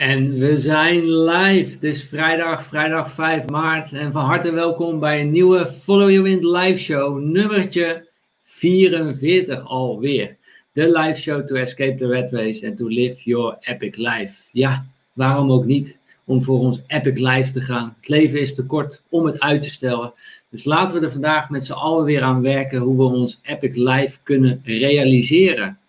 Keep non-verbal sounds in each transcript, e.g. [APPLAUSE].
En we zijn live. Het is vrijdag, vrijdag 5 maart. En van harte welkom bij een nieuwe Follow Your Wind live show, nummertje 44 alweer. De live show to escape the red race and to live your epic life. Ja, waarom ook niet om voor ons epic life te gaan. Het leven is te kort om het uit te stellen. Dus laten we er vandaag met z'n allen weer aan werken hoe we ons epic life kunnen realiseren.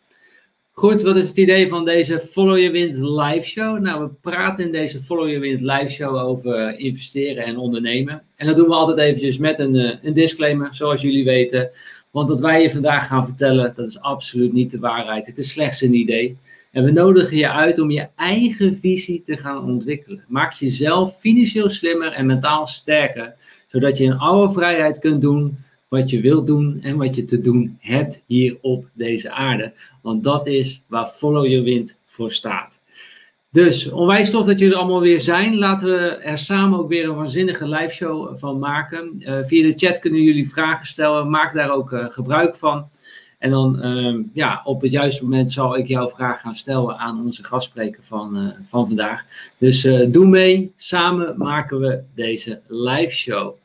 Goed, wat is het idee van deze Follow Your Wind live show? Nou, we praten in deze Follow Your Wind live show over investeren en ondernemen. En dat doen we altijd eventjes met een, eh, een disclaimer, zoals jullie weten. Want wat wij je vandaag gaan vertellen, dat is absoluut niet de waarheid. Het is slechts een idee. En we nodigen je uit om je eigen visie te gaan ontwikkelen. Maak jezelf financieel slimmer en mentaal sterker, zodat je in alle vrijheid kunt doen wat je wilt doen en wat je te doen hebt hier op deze aarde. Want dat is waar Follow Your Wind voor staat. Dus onwijs tof dat jullie allemaal weer zijn. Laten we er samen ook weer een waanzinnige live show van maken. Uh, via de chat kunnen jullie vragen stellen. Maak daar ook uh, gebruik van. En dan uh, ja, op het juiste moment zal ik jouw vraag gaan stellen aan onze gastspreker van, uh, van vandaag. Dus doe mee. Samen maken we deze live show.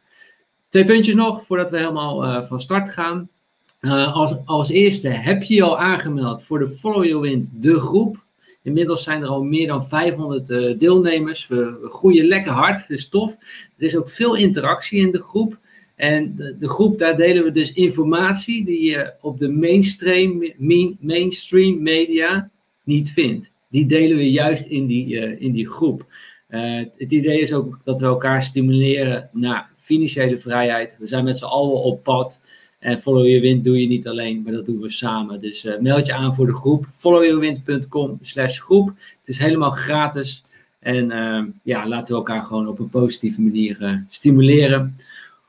Twee puntjes nog voordat we helemaal uh, van start gaan. Uh, als, als eerste, heb je al aangemeld voor de Follow Your Wind, de groep? Inmiddels zijn er al meer dan 500 uh, eh, deelnemers. We, we, groeien lekker hard, het tof. Er is ook veel interactie in de groep. En de, de groep, daar delen we dus informatie die je op de mainstream, main, mainstream media niet vindt. Die delen we juist in die, in die groep. het idee is ook dat we elkaar stimuleren naar financiële vrijheid. We zijn met z'n allen op pad. En Follow Your Wind doe je niet alleen, maar dat doen we samen. Dus uh, meld je aan voor de groep. followyourwind.com slash groep. Het is helemaal gratis. En uh, ja, laten we elkaar gewoon op een positieve manier uh, stimuleren.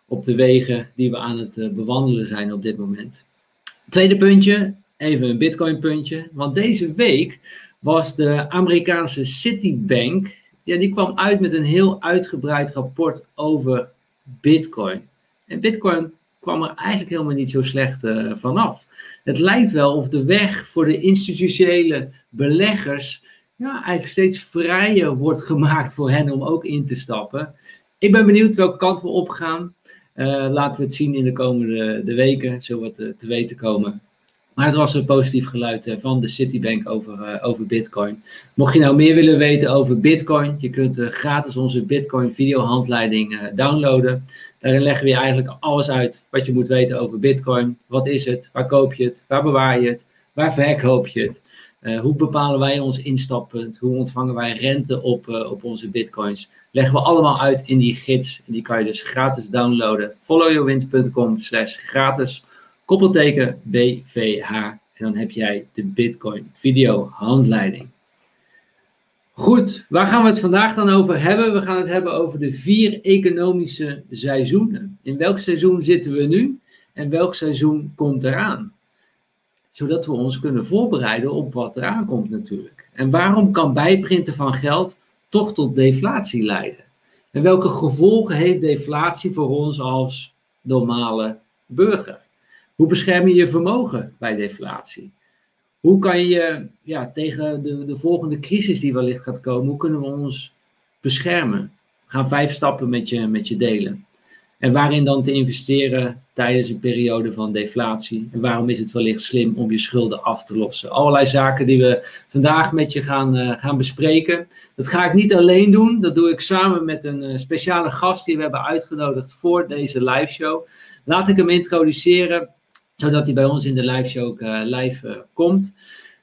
Op de wegen die we aan het bewandelen zijn op dit moment. Tweede puntje, even een bitcoin puntje. Want deze week was de Amerikaanse Citibank. Ja, die kwam uit met een heel uitgebreid rapport over Bitcoin. En Bitcoin kwam er eigenlijk helemaal niet zo slecht uh, vanaf. Het lijkt wel of de weg voor de institutionele beleggers ja, eigenlijk steeds vrijer wordt gemaakt voor hen om ook in te stappen. Ik ben benieuwd welke kant we opgaan. Uh, laten we het zien in de komende de weken, zo wat te, te weten komen. Maar het was een positief geluid eh, van de Citibank over, uh, over Bitcoin. Mocht je nou meer willen weten over Bitcoin, je kunt uh, gratis onze Bitcoin videohandleiding downloaden. Daarin leggen we je eigenlijk alles uit wat je moet weten over Bitcoin. Wat is het? Waar koop je het? Waar bewaar je het? Waar verkoop je het? hoe bepalen wij ons instappunt? Hoe ontvangen wij rente op, op onze bitcoins? Leggen we allemaal uit in die gids. Die kan je dus gratis downloaden. followyourwind.com slash gratis koppelteken BVH. En dan heb jij de Bitcoin video handleiding. Goed, waar gaan we het vandaag dan over hebben? We gaan het hebben over de vier economische seizoenen. In welk seizoen zitten we nu en welk seizoen komt eraan? Zodat we ons kunnen voorbereiden op wat eraan komt natuurlijk. En waarom kan bijprinten van geld toch tot deflatie leiden? En welke gevolgen heeft deflatie voor ons als normale burger? Hoe bescherm je je vermogen bij deflatie? Hoe kan je ja, tegen de, de volgende crisis die wellicht gaat komen, hoe kunnen we ons beschermen? We gaan vijf stappen met je, met je delen. En waarin dan te investeren tijdens een periode van deflatie? En waarom is het wellicht slim om je schulden af te lossen? Allerlei zaken die we vandaag met je gaan, uh, gaan bespreken. Dat ga ik niet alleen doen. Dat doe ik samen met een uh, speciale gast die we hebben uitgenodigd voor deze live show. Laat ik hem introduceren zodat hij bij ons in de live show ook uh, live uh, komt.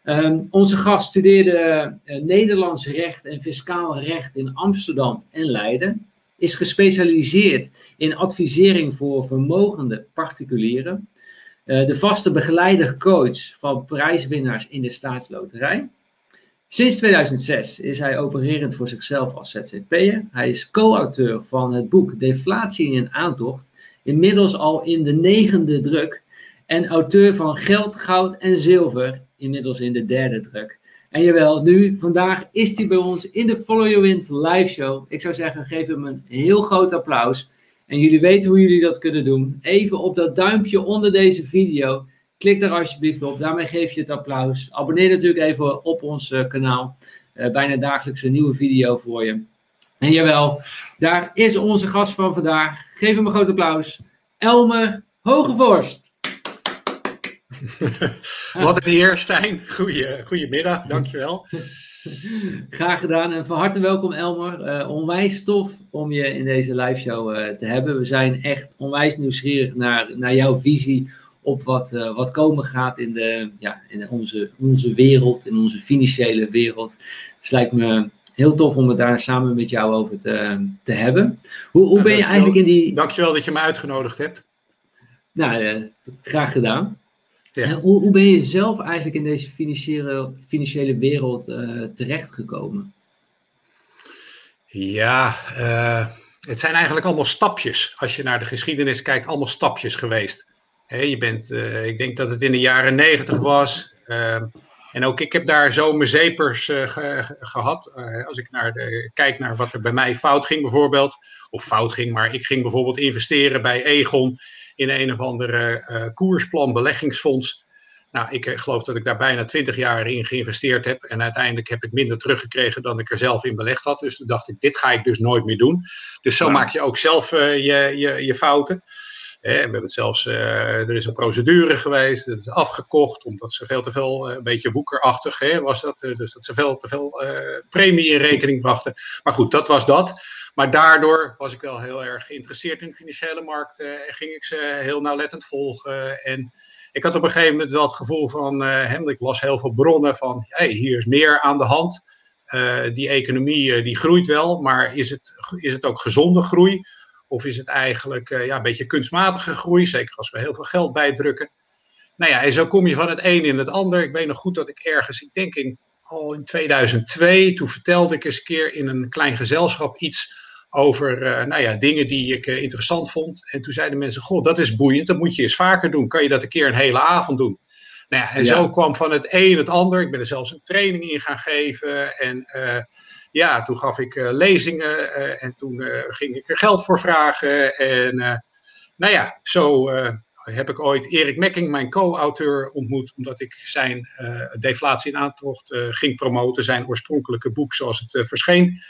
Um, onze gast studeerde uh, Nederlands recht en fiscaal recht in Amsterdam en Leiden. Is gespecialiseerd in advisering voor vermogende particulieren. de vaste begeleider coach van prijswinnaars in de staatsloterij. Sinds 2006 is hij opererend voor zichzelf als ZZP'er. Hij is co-auteur van het boek Deflatie in aantocht. Inmiddels al in de negende druk en auteur van Geld, Goud en Zilver, inmiddels in de derde druk. En jawel, nu, vandaag is hij bij ons in de Follow Your Wind live show. Ik zou zeggen, geef hem een heel groot applaus. En jullie weten hoe jullie dat kunnen doen. Even op dat duimpje onder deze video. Klik daar alsjeblieft op. Daarmee geef je het applaus. Abonneer natuurlijk even op ons uh, kanaal. bijna dagelijks een nieuwe video voor je. En jawel, daar is onze gast van vandaag. Geef hem een groot applaus. Elmer Hogevorst. [LAUGHS] Wat een eer, Stijn. Goeie, goedemiddag, dankjewel. [LAUGHS] Graag gedaan en van harte welkom Elmer. Uh, onwijs tof om je in deze live show uh, te hebben. We zijn echt onwijs nieuwsgierig naar, naar jouw visie op wat, uh, wat komen gaat in, de, ja, in onze, onze wereld, in onze financiële wereld. Dus het lijkt me heel tof om het daar samen met jou over te, te hebben. Hoe, hoe ben je eigenlijk in die... Dankjewel dat je me uitgenodigd hebt. Nou, graag gedaan. Ja. Hoe, hoe, ben je zelf eigenlijk in deze financiële, financiële wereld uh, terechtgekomen? Ja, uh, het zijn eigenlijk allemaal stapjes. Als je naar de geschiedenis kijkt, allemaal stapjes geweest. je bent, uh, ik denk dat het in de jaren negentig was. en ook ik heb daar zo mijn zepers ge, gehad. als ik naar de, kijk naar wat er bij mij fout ging bijvoorbeeld. Of fout ging, maar ik ging bijvoorbeeld investeren bij Egon in een of andere uh, koersplan beleggingsfonds. Nou, ik eh, geloof dat ik daar bijna twintig jaar in geïnvesteerd heb. En uiteindelijk heb ik minder teruggekregen dan ik er zelf in belegd had. Dus toen dacht ik, dit ga ik dus nooit meer doen. Dus zo maak je ook zelf uh, je, je, je fouten. We hebben het zelfs, er is een procedure geweest, het is afgekocht, omdat ze veel te veel, een beetje woekerachtig hè, was dat. dus dat ze veel te veel premie in rekening brachten. Maar goed, dat was dat. Maar daardoor was ik wel heel erg geïnteresseerd in de financiële markten en ging ik ze heel nauwlettend volgen. En ik had op een gegeven moment wel het gevoel van, uh, ik las heel veel bronnen van, hey, hier is meer aan de hand. Die economie die groeit wel, maar is het, is het ook gezonde groei? Of is het eigenlijk ja, een beetje kunstmatige groei, zeker als we heel veel geld bijdrukken? Nou ja, en zo kom je van het een in het ander. Ik weet nog goed dat ik ergens, ik denk in, al in 2002, toen vertelde ik eens een keer in een klein gezelschap iets over uh, nou ja, dingen die ik uh, interessant vond. En toen zeiden mensen, goh, dat is boeiend, dat moet je eens vaker doen. Kan je dat een keer een hele avond doen? Nou ja, en ja. zo kwam van het een het ander. Ik ben er zelfs een training in gaan geven. En uh, ja, toen gaf ik lezingen en toen ging ik er geld voor vragen. En nou ja, zo heb ik ooit Erik Mekking, mijn co-auteur, ontmoet. Omdat ik zijn Deflatie in aantocht ging promoten. Zijn oorspronkelijke boek zoals het verscheen.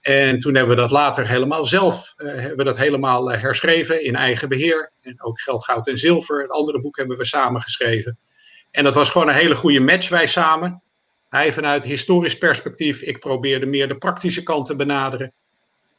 En toen hebben we dat later helemaal zelf hebben we dat helemaal herschreven in eigen beheer. En ook Geld, Goud en Zilver, het andere boek hebben we samen geschreven. En dat was gewoon een hele goede match, wij samen. Hij vanuit historisch perspectief, ik probeerde meer de praktische kant te benaderen.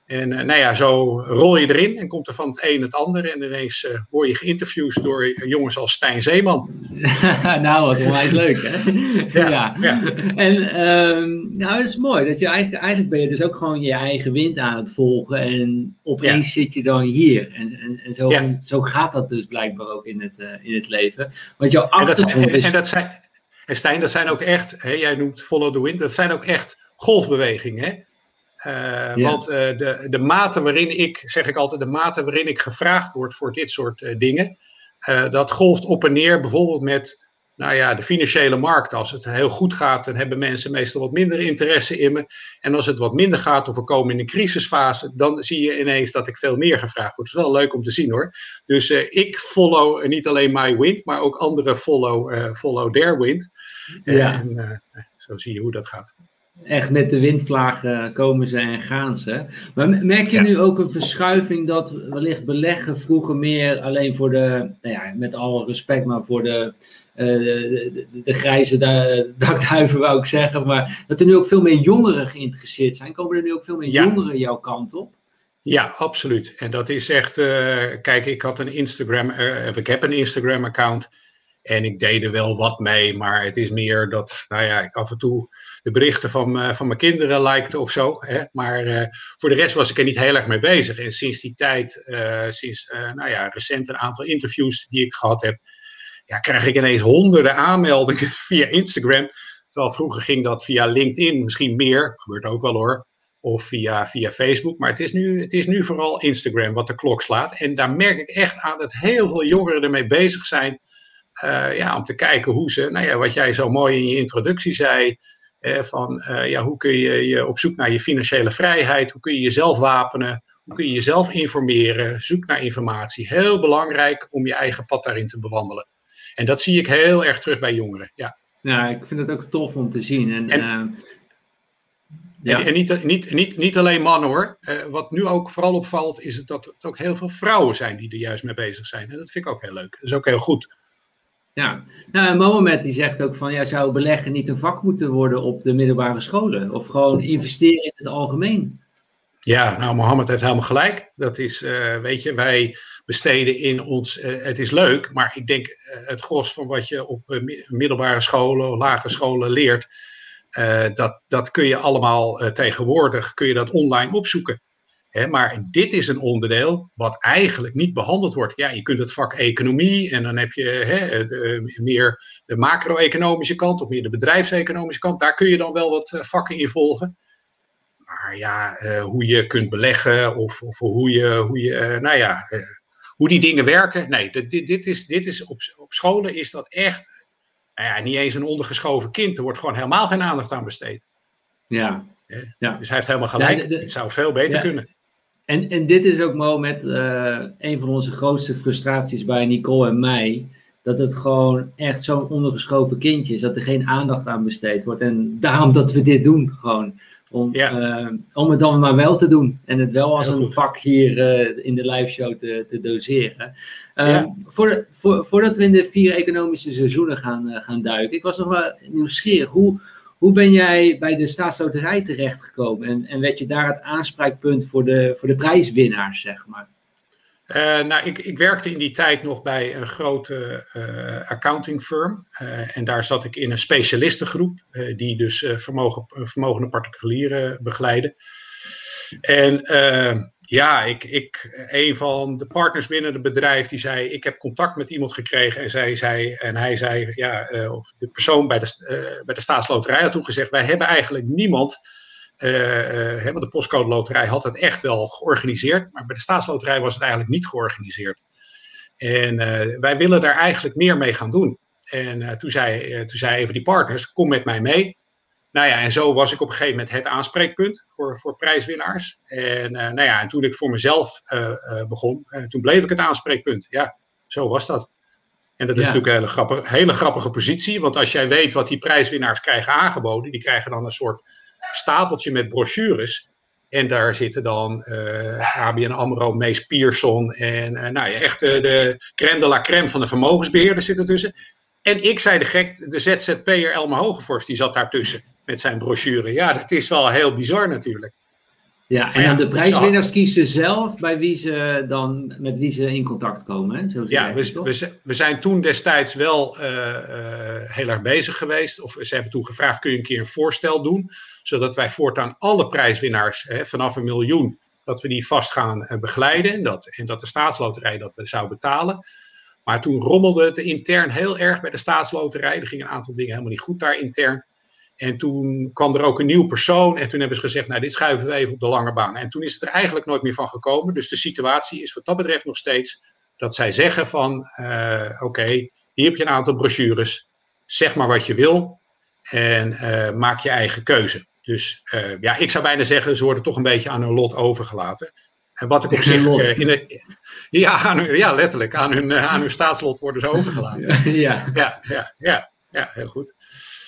En uh, nou ja, zo rol je erin en komt er van het een het ander. En ineens uh, word je geïnterviewd door jongens als Stijn Zeeman. [LAUGHS] nou, wat onwijs leuk, hè? [LAUGHS] ja, ja. ja. En um, nou, het is mooi. Dat je eigenlijk, eigenlijk ben je dus ook gewoon je eigen wind aan het volgen. En opeens ja. zit je dan hier. En, en, en zo, zo gaat dat dus blijkbaar ook in het, uh, in het leven. Want jouw achtergrond en dat zijn, is... En, dat zijn, en Stijn, dat zijn ook echt, hè, jij noemt follow the wind, dat zijn ook echt golfbewegingen, hè? Uh, ja. Want uh, de, de mate waarin ik, zeg ik altijd, de mate waarin ik gevraagd word voor dit soort uh, dingen, dat golft op en neer. Bijvoorbeeld met, nou ja, de financiële markt. Als het heel goed gaat, dan hebben mensen meestal wat minder interesse in me. En als het wat minder gaat, of we komen in een crisisfase, dan zie je ineens dat ik veel meer gevraagd word. Het is wel leuk om te zien hoor. Dus ik follow niet alleen my wind, maar ook anderen follow, follow their wind. Ja. En zo zie je hoe dat gaat echt met de windvlagen komen ze en gaan ze. Maar merk je ja. nu ook een verschuiving dat wellicht beleggen vroeger meer alleen voor de, nou ja, met alle respect, maar voor de, de, de, de, grijze [LAUGHS] dakduiven wou ik zeggen, maar dat er nu ook veel meer jongeren geïnteresseerd zijn. Komen er nu ook veel meer ja. jongeren jouw kant op? Ja, absoluut. En dat is echt, uh, kijk, ik had een Instagram, uh, ik heb een Instagram account en ik deed er wel wat mee, maar het is meer dat, nou ja, ik af en toe de berichten van, uh, van mijn kinderen likte of zo. Hè? Maar voor de rest was ik er niet heel erg mee bezig. En sinds die tijd, sinds nou ja, recent een aantal interviews die ik gehad heb, krijg ik ineens honderden aanmeldingen [LAUGHS] via Instagram. Terwijl vroeger ging dat via LinkedIn, misschien meer, gebeurt ook wel hoor. Of via, via Facebook. Maar het is, nu, het is nu vooral Instagram wat de klok slaat. En daar merk ik echt aan dat heel veel jongeren ermee bezig zijn. ja, om te kijken hoe ze, nou ja, wat jij zo mooi in je introductie zei van uh, ja, hoe kun je, je op zoek naar je financiële vrijheid, hoe kun je jezelf wapenen, hoe kun je jezelf informeren, zoek naar informatie. Heel belangrijk om je eigen pad daarin te bewandelen. En dat zie ik heel erg terug bij jongeren. Ja, ja ik vind het ook tof om te zien. En, en, Ja. En, niet, niet, niet, niet alleen mannen hoor. wat nu ook vooral opvalt, is het dat het ook heel veel vrouwen zijn die er juist mee bezig zijn. En dat vind ik ook heel leuk. Dat is ook heel goed. Ja, nou, en Mohamed die zegt ook van, ja, zou beleggen niet een vak moeten worden op de middelbare scholen? Of gewoon investeren in het algemeen? Ja, nou, Mohammed heeft helemaal gelijk. Dat is, uh, weet je, wij besteden in ons, uh, het is leuk, maar ik denk uh, het gros van wat je op middelbare scholen lagere scholen leert, dat, dat kun je allemaal tegenwoordig, kun je dat online opzoeken maar dit is een onderdeel wat eigenlijk niet behandeld wordt. Ja, je kunt het vak economie en dan heb je meer de macro-economische kant of meer de bedrijfseconomische kant. Daar kun je dan wel wat eh, vakken in volgen. Maar ja, eh, hoe je kunt beleggen of, of hoe je, hoe je nou ja, hoe die dingen werken. Nee, dit, dit is, dit is op, op scholen is dat echt nou ja, niet eens een ondergeschoven kind. Er wordt gewoon helemaal geen aandacht aan besteed. Ja. ja. Dus hij heeft helemaal gelijk. het zou veel beter kunnen. En, en dit is ook Mo met uh, een van onze grootste frustraties bij Nicole en mij. Dat het gewoon echt zo'n ondergeschoven kindje is. Dat er geen aandacht aan besteed wordt. En daarom dat we dit doen gewoon. Om, uh, om het dan maar wel te doen. En het wel als een vak hier uh, in de live show te, te doseren. Ja. Voor, voor, voordat we in de vier economische seizoenen gaan, gaan duiken. Ik was nog wel nieuwsgierig. Hoe, hoe ben jij bij de staatsloterij terechtgekomen en, en werd je daar het aanspraakpunt voor de, voor de prijswinnaars, zeg maar? Uh, nou, ik, ik, werkte in die tijd nog bij een grote uh, accounting firm. Uh, en daar zat ik in een specialistengroep, die dus vermogen, vermogende particulieren begeleiden. En ja, ik, ik, een van de partners binnen het bedrijf die zei: Ik heb contact met iemand gekregen. En, zij zei, en hij zei: Ja, of de persoon bij de, bij de staatsloterij had toen gezegd: Wij hebben eigenlijk niemand. Uh, de postcode loterij had het echt wel georganiseerd. Maar bij de staatsloterij was het eigenlijk niet georganiseerd. En wij willen daar eigenlijk meer mee gaan doen. En toen, zei, toen zei even die partners: Kom met mij mee. Nou ja, en zo was ik op een gegeven moment het aanspreekpunt voor, voor prijswinnaars. En, nou ja, en toen ik voor mezelf begon, toen bleef ik het aanspreekpunt. Ja, zo was dat. En dat is natuurlijk een hele grappige, hele grappige positie. Want als jij weet wat die prijswinnaars krijgen aangeboden, die krijgen dan een soort stapeltje met brochures. En daar zitten dan ABN AMRO, Mees Pierson en nou ja, echt de crème de la crème van de vermogensbeheerders zitten tussen. En ik zei de gek, de ZZP'er Elmer Hogevorst, die zat daartussen met zijn brochure. Ja, dat is wel heel bizar natuurlijk. Ja, en dan de prijswinnaars kiezen zelf bij wie ze dan, met wie ze in contact komen. Hè? Zo ja, we, we, we, zijn toen destijds wel uh, uh, heel erg bezig geweest. Of ze hebben toen gevraagd, kun je een keer een voorstel doen? Zodat wij voortaan alle prijswinnaars hè, vanaf een miljoen, dat we die vast gaan uh, begeleiden. En dat, en dat de staatsloterij dat zou betalen. Maar toen rommelde het intern heel erg bij de staatsloterij. Er gingen een aantal dingen helemaal niet goed daar intern. En toen kwam er ook een nieuw persoon. En toen hebben ze gezegd, nou dit schuiven we even op de lange baan. En toen is het er eigenlijk nooit meer van gekomen. Dus de situatie is wat dat betreft nog steeds dat zij zeggen van, uh, oké, hier heb je een aantal brochures. Zeg maar wat je wil. En uh, maak je eigen keuze. Dus uh, ja, ik zou bijna zeggen, ze worden toch een beetje aan hun lot overgelaten. En wat ik op zich in de, ja, ja, letterlijk, aan hun, aan hun staatslot worden ze overgelaten. [LAUGHS] Ja, ja, ja, ja, ja heel goed.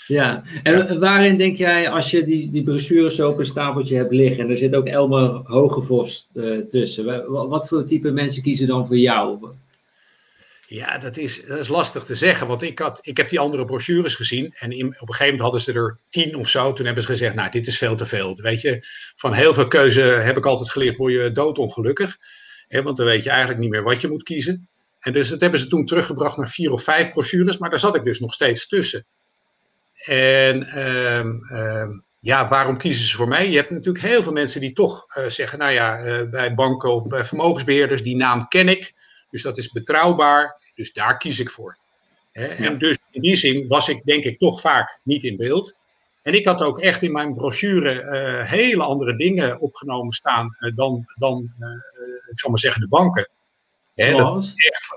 Ja, en waarin denk jij, als je die, die brochures zo op een stapeltje hebt liggen, en er zit ook Elmer Hogevos uh, tussen, wat voor type mensen kiezen dan voor jou? Ja, dat is, dat is lastig te zeggen, want ik, had, ik heb die andere brochures gezien en in, op een gegeven moment hadden ze er tien of zo. Toen hebben ze gezegd, nou, dit is veel te veel. Weet je, van heel veel keuze heb ik altijd geleerd, word je doodongelukkig. Hè, want dan weet je eigenlijk niet meer wat je moet kiezen. En dus dat hebben ze toen teruggebracht naar vier of vijf brochures, maar daar zat ik dus nog steeds tussen. En um, ja, waarom kiezen ze voor mij? Je hebt natuurlijk heel veel mensen die toch uh, zeggen, nou ja, uh, bij banken of bij vermogensbeheerders, die naam ken ik, dus dat is betrouwbaar, dus daar kies ik voor. Hè? En dus in die zin was ik denk ik toch vaak niet in beeld. En ik had ook echt in mijn brochure uh, hele andere dingen opgenomen staan dan, dan ik zal maar zeggen, de banken. Zoals? Echt,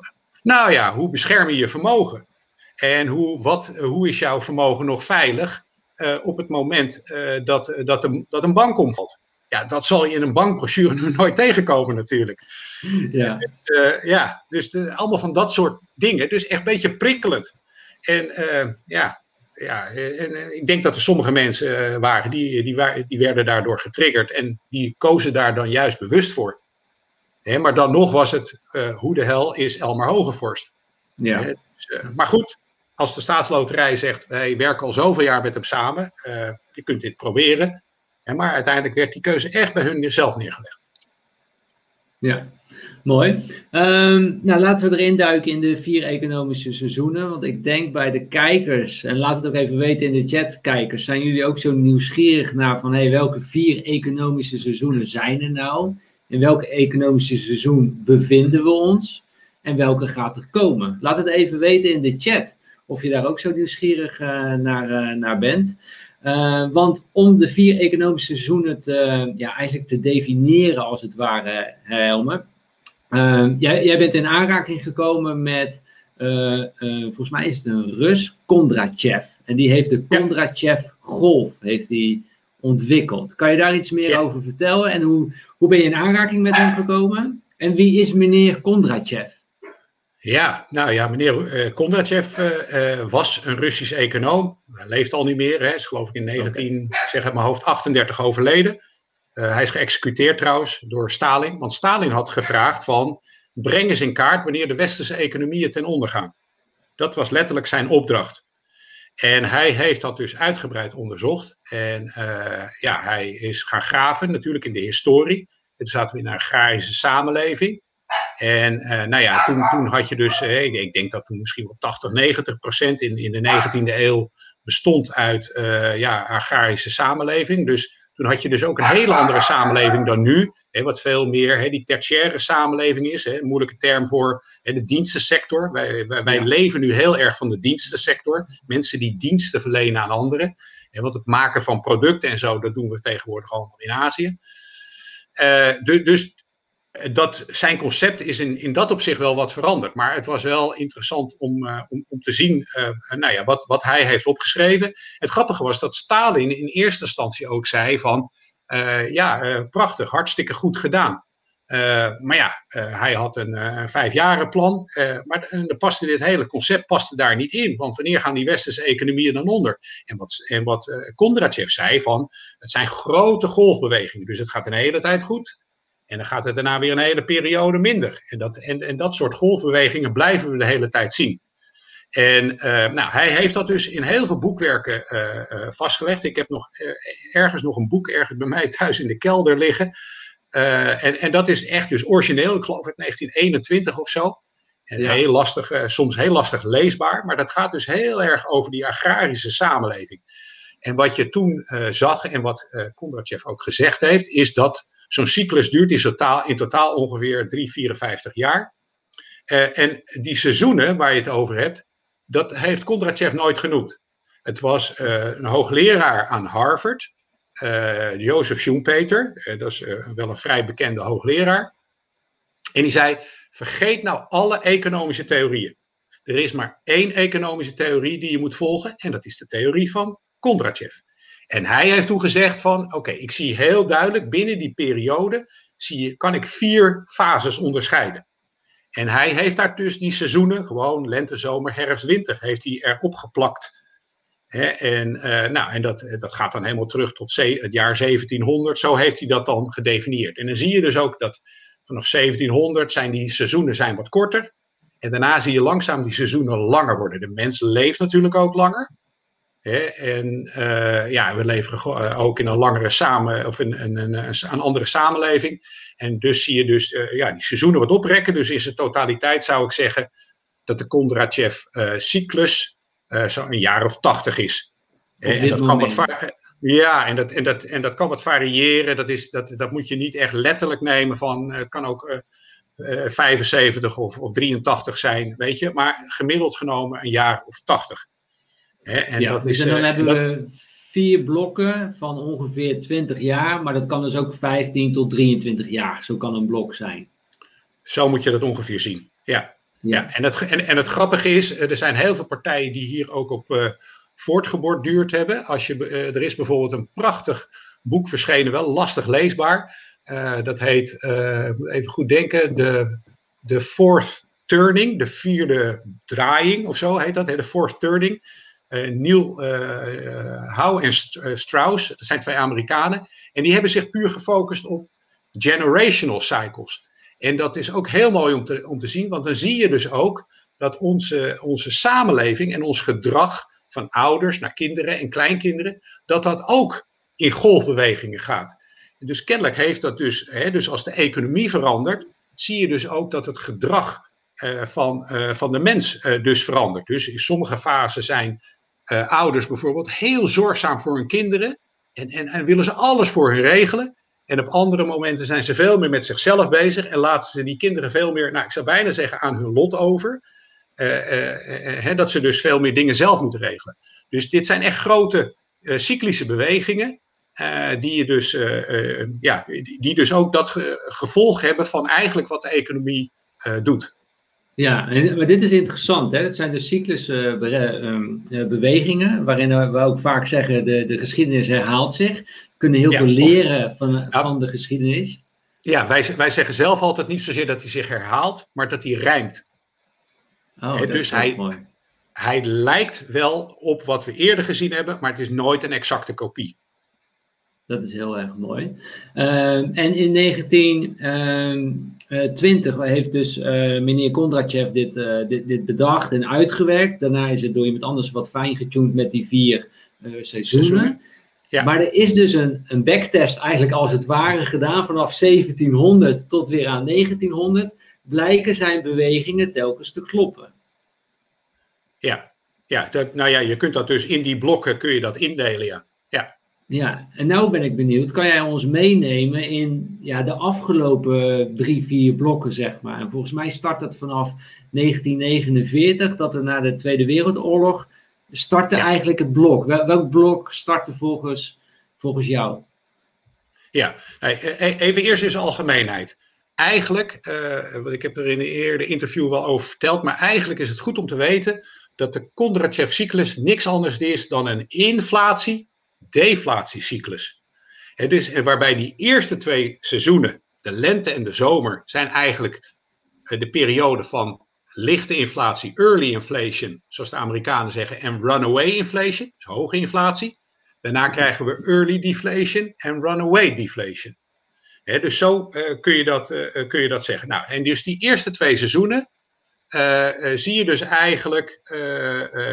nou ja, hoe bescherm je je vermogen? En hoe, wat, hoe is jouw vermogen nog veilig op het moment dat, dat, een, dat een bank omvalt? Ja, dat zal je in een bankbrochure [LAUGHS] nu nooit tegenkomen natuurlijk. Ja, dus, uh, ja, dus de, allemaal van dat soort dingen. Dus echt een beetje prikkelend. En ja, ja, en, ik denk dat er sommige mensen waren die, die, die werden daardoor getriggerd en die kozen daar dan juist bewust voor. Hè, maar dan nog was het, hoe de hel is Elmar Hogevorst? Ja. Dus, maar goed, als de staatsloterij zegt, wij werken al zoveel jaar met hem samen, je kunt dit proberen. Maar uiteindelijk werd die keuze echt bij hun zelf neergelegd. Ja, mooi. Um, nou, laten we erin duiken in de vier economische seizoenen. Want ik denk bij de kijkers, en laat het ook even weten in de chat, kijkers, zijn jullie ook zo nieuwsgierig naar van hey, welke vier economische seizoenen zijn er nou? In welk economische seizoen bevinden we ons? En welke gaat er komen? Laat het even weten in de chat of je daar ook zo nieuwsgierig uh, naar, uh, naar bent. Uh, want om de vier economische seizoenen te, ja, eigenlijk te definiëren, als het ware, Helmer. Uh, jij, jij, bent in aanraking gekomen met, uh, volgens mij is het een Rus, Kondrachev. En die heeft de Kondrachev Golf heeft die ontwikkeld. Kan je daar iets meer ja. over vertellen? En hoe, hoe ben je in aanraking met hem gekomen? En wie is meneer Kondrachev? Ja, nou ja, meneer uh, Kondrachev uh, was een Russisch econoom. Hij leeft al niet meer, hè, is geloof ik in 19, okay. zeg uit mijn hoofd, 38 overleden. Uh, hij is geëxecuteerd trouwens door Stalin, want Stalin had gevraagd van breng eens in kaart wanneer de westerse economieën ten onder gaan. Dat was letterlijk zijn opdracht. En hij heeft dat dus uitgebreid onderzocht. En ja, hij is gaan graven natuurlijk in de historie. En toen zaten we in een agrarische samenleving. En uh, nou ja, toen, toen had je dus, uh, ik, ik, denk dat toen misschien wel 80, 90 procent in, in de 19e eeuw bestond uit uh, ja, agrarische samenleving. Dus toen had je dus ook een hele andere samenleving dan nu. Hè, wat veel meer hè, die tertiaire samenleving is. Hè, een moeilijke term voor hè, de dienstensector. Wij, wij, wij, leven nu heel erg van de dienstensector. Mensen die diensten verlenen aan anderen. En want het maken van producten en zo, dat doen we tegenwoordig allemaal in Azië. dus dat, zijn concept is in, in dat opzicht wel wat veranderd. Maar het was wel interessant om, uh, om, om te zien uh, nou ja, wat, wat hij heeft opgeschreven. Het grappige was dat Stalin in eerste instantie ook zei van... Uh, ja, prachtig, hartstikke goed gedaan. maar ja, hij had een, vijfjarenplan. maar en paste dit hele concept paste daar niet in. Want wanneer gaan die westerse economieën dan onder? En wat, en wat Kondrachev zei van... Het zijn grote golfbewegingen. Dus het gaat een hele tijd goed. En dan gaat het daarna weer een hele periode minder. En dat, en, en dat soort golfbewegingen blijven we de hele tijd zien. En uh, nou, hij heeft dat dus in heel veel boekwerken uh, uh, vastgelegd. Ik heb nog ergens nog een boek ergens bij mij thuis in de kelder liggen. en, en dat is echt dus origineel, ik geloof uit 1921 of zo. En ja. heel lastig, soms heel lastig leesbaar. Maar dat gaat dus heel erg over die agrarische samenleving. En wat je toen zag en wat Kondrachev ook gezegd heeft, is dat Zo'n cyclus duurt in totaal, in totaal ongeveer 3, 54 jaar. Uh, en die seizoenen waar je het over hebt, dat heeft Kondrachev nooit genoemd. Het was uh, een hoogleraar aan Harvard, uh, Joseph Schumpeter, dat is wel een vrij bekende hoogleraar. En die zei: vergeet nou alle economische theorieën. Er is maar één economische theorie die je moet volgen, en dat is de theorie van Kondrachev. En hij heeft toen gezegd van, oké, ik zie heel duidelijk binnen die periode, zie kan ik vier fases onderscheiden. En hij heeft daar dus die seizoenen, gewoon lente, zomer, herfst, winter, heeft hij erop geplakt. en uh, nou, en dat, dat gaat dan helemaal terug tot het jaar 1700. Zo heeft hij dat dan gedefinieerd. En dan zie je dus ook dat vanaf 1700 zijn die seizoenen zijn wat korter. En daarna zie je langzaam die seizoenen langer worden. De mens leeft natuurlijk ook langer. En uh, ja, we leven eh, ook in een langere samen, of in, een andere samenleving. En dus zie je dus uh, ja, die seizoenen wat oprekken. Dus in zijn totaliteit zou ik zeggen dat de Kondrachev-cyclus zo'n jaar of tachtig is. En dat kan wat ja, en dat, en, dat, en dat kan wat variëren. Dat, is, dat, dat moet je niet echt letterlijk nemen van, het kan ook 75 of, of 83 zijn, weet je. Maar gemiddeld genomen een jaar of 80. En ja, dat dus is, dan uh, hebben dat... we vier blokken van ongeveer 20 jaar, maar dat kan dus ook 15 tot 23 jaar. Zo kan een blok zijn. Zo moet je dat ongeveer zien. Ja. ja. En, het, en, en het grappige is, eh, er zijn heel veel partijen die hier ook op uh, voortgeborduurd hebben. Als je, uh, er is bijvoorbeeld een prachtig boek verschenen, wel lastig leesbaar. Uh, dat heet, even goed denken, de, de Fourth Turning, de vierde draaiing of zo heet dat, de Fourth Turning. Neil Howe en Strauss, dat zijn twee Amerikanen. En die hebben zich puur gefocust op generational cycles. En dat is ook heel mooi om te, om te zien, want dan zie je dus ook dat onze, onze samenleving en ons gedrag van ouders naar kinderen en kleinkinderen, dat dat ook in golfbewegingen gaat. Dus kennelijk heeft dat dus, hè, dus als de economie verandert, zie je dus ook dat het gedrag van, van de mens dus verandert. Dus in sommige fasen zijn ouders bijvoorbeeld heel zorgzaam voor hun kinderen en, en, en willen ze alles voor hun regelen. En op andere momenten zijn ze veel meer met zichzelf bezig en laten ze die kinderen veel meer, nou ik zou bijna zeggen, aan hun lot over. Hè, dat ze dus veel meer dingen zelf moeten regelen. Dus dit zijn echt grote cyclische bewegingen. die, je dus, ja, die dus ook dat gevolg hebben van eigenlijk wat de economie doet. Ja, maar dit is interessant. Het zijn dus cyclusbewegingen, eh, ehm, eh, waarin eh, we ook vaak zeggen de, de geschiedenis herhaalt zich. We kunnen heel veel leren van, van de geschiedenis. Ja, wij, wij zeggen zelf altijd niet zozeer dat hij zich herhaalt, maar dat hij rijmt. Oh, dus hij, mooi. hij lijkt wel op wat we eerder gezien hebben, maar het is nooit een exacte kopie. Dat is heel erg mooi. Ehm, en in 19... Eh, 20 heeft dus eh, meneer Kondratjev dit, eh, dit, dit, bedacht en uitgewerkt. Daarna is het door iemand anders wat fijn getuned met die vier seizoenen. Ja. Maar er is dus een, een backtest eigenlijk als het ware gedaan vanaf 1700 tot weer aan 1900. Blijken zijn bewegingen telkens te kloppen. Ja, ja dat, nou ja, je kunt dat dus in die blokken kun je dat indelen, ja. ja. Ja, en nou ben ik benieuwd, kan jij ons meenemen in ja, de afgelopen drie, vier blokken, zeg maar? En volgens mij start dat vanaf 1949, dat er na de Tweede Wereldoorlog startte eigenlijk het blok. welk blok startte volgens, volgens jou? Ja, e, e, even eerst in zijn algemeenheid. Eigenlijk, uh, ik heb er in een eerder interview wel over verteld, maar eigenlijk is het goed om te weten dat de Kondratjev-cyclus niks anders is dan een inflatie deflatiecyclus. Is, en waarbij die eerste twee seizoenen, de lente en de zomer, zijn eigenlijk eh, de periode van lichte inflatie, early inflation, zoals de Amerikanen zeggen, en runaway inflation, dus hoge inflatie. Daarna krijgen we early deflation en runaway deflation. dus zo uh, kun, je dat, uh, kun je dat zeggen. Nou, en dus die eerste twee seizoenen uh, zie je dus eigenlijk,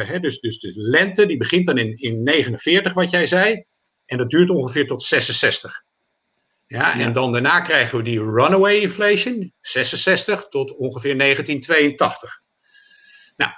hè, dus, dus de lente, die begint dan in, in 49, wat jij zei, en dat duurt ongeveer tot 66. Ja, en dan daarna krijgen we die runaway inflation, 66 tot ongeveer 1982. Nou,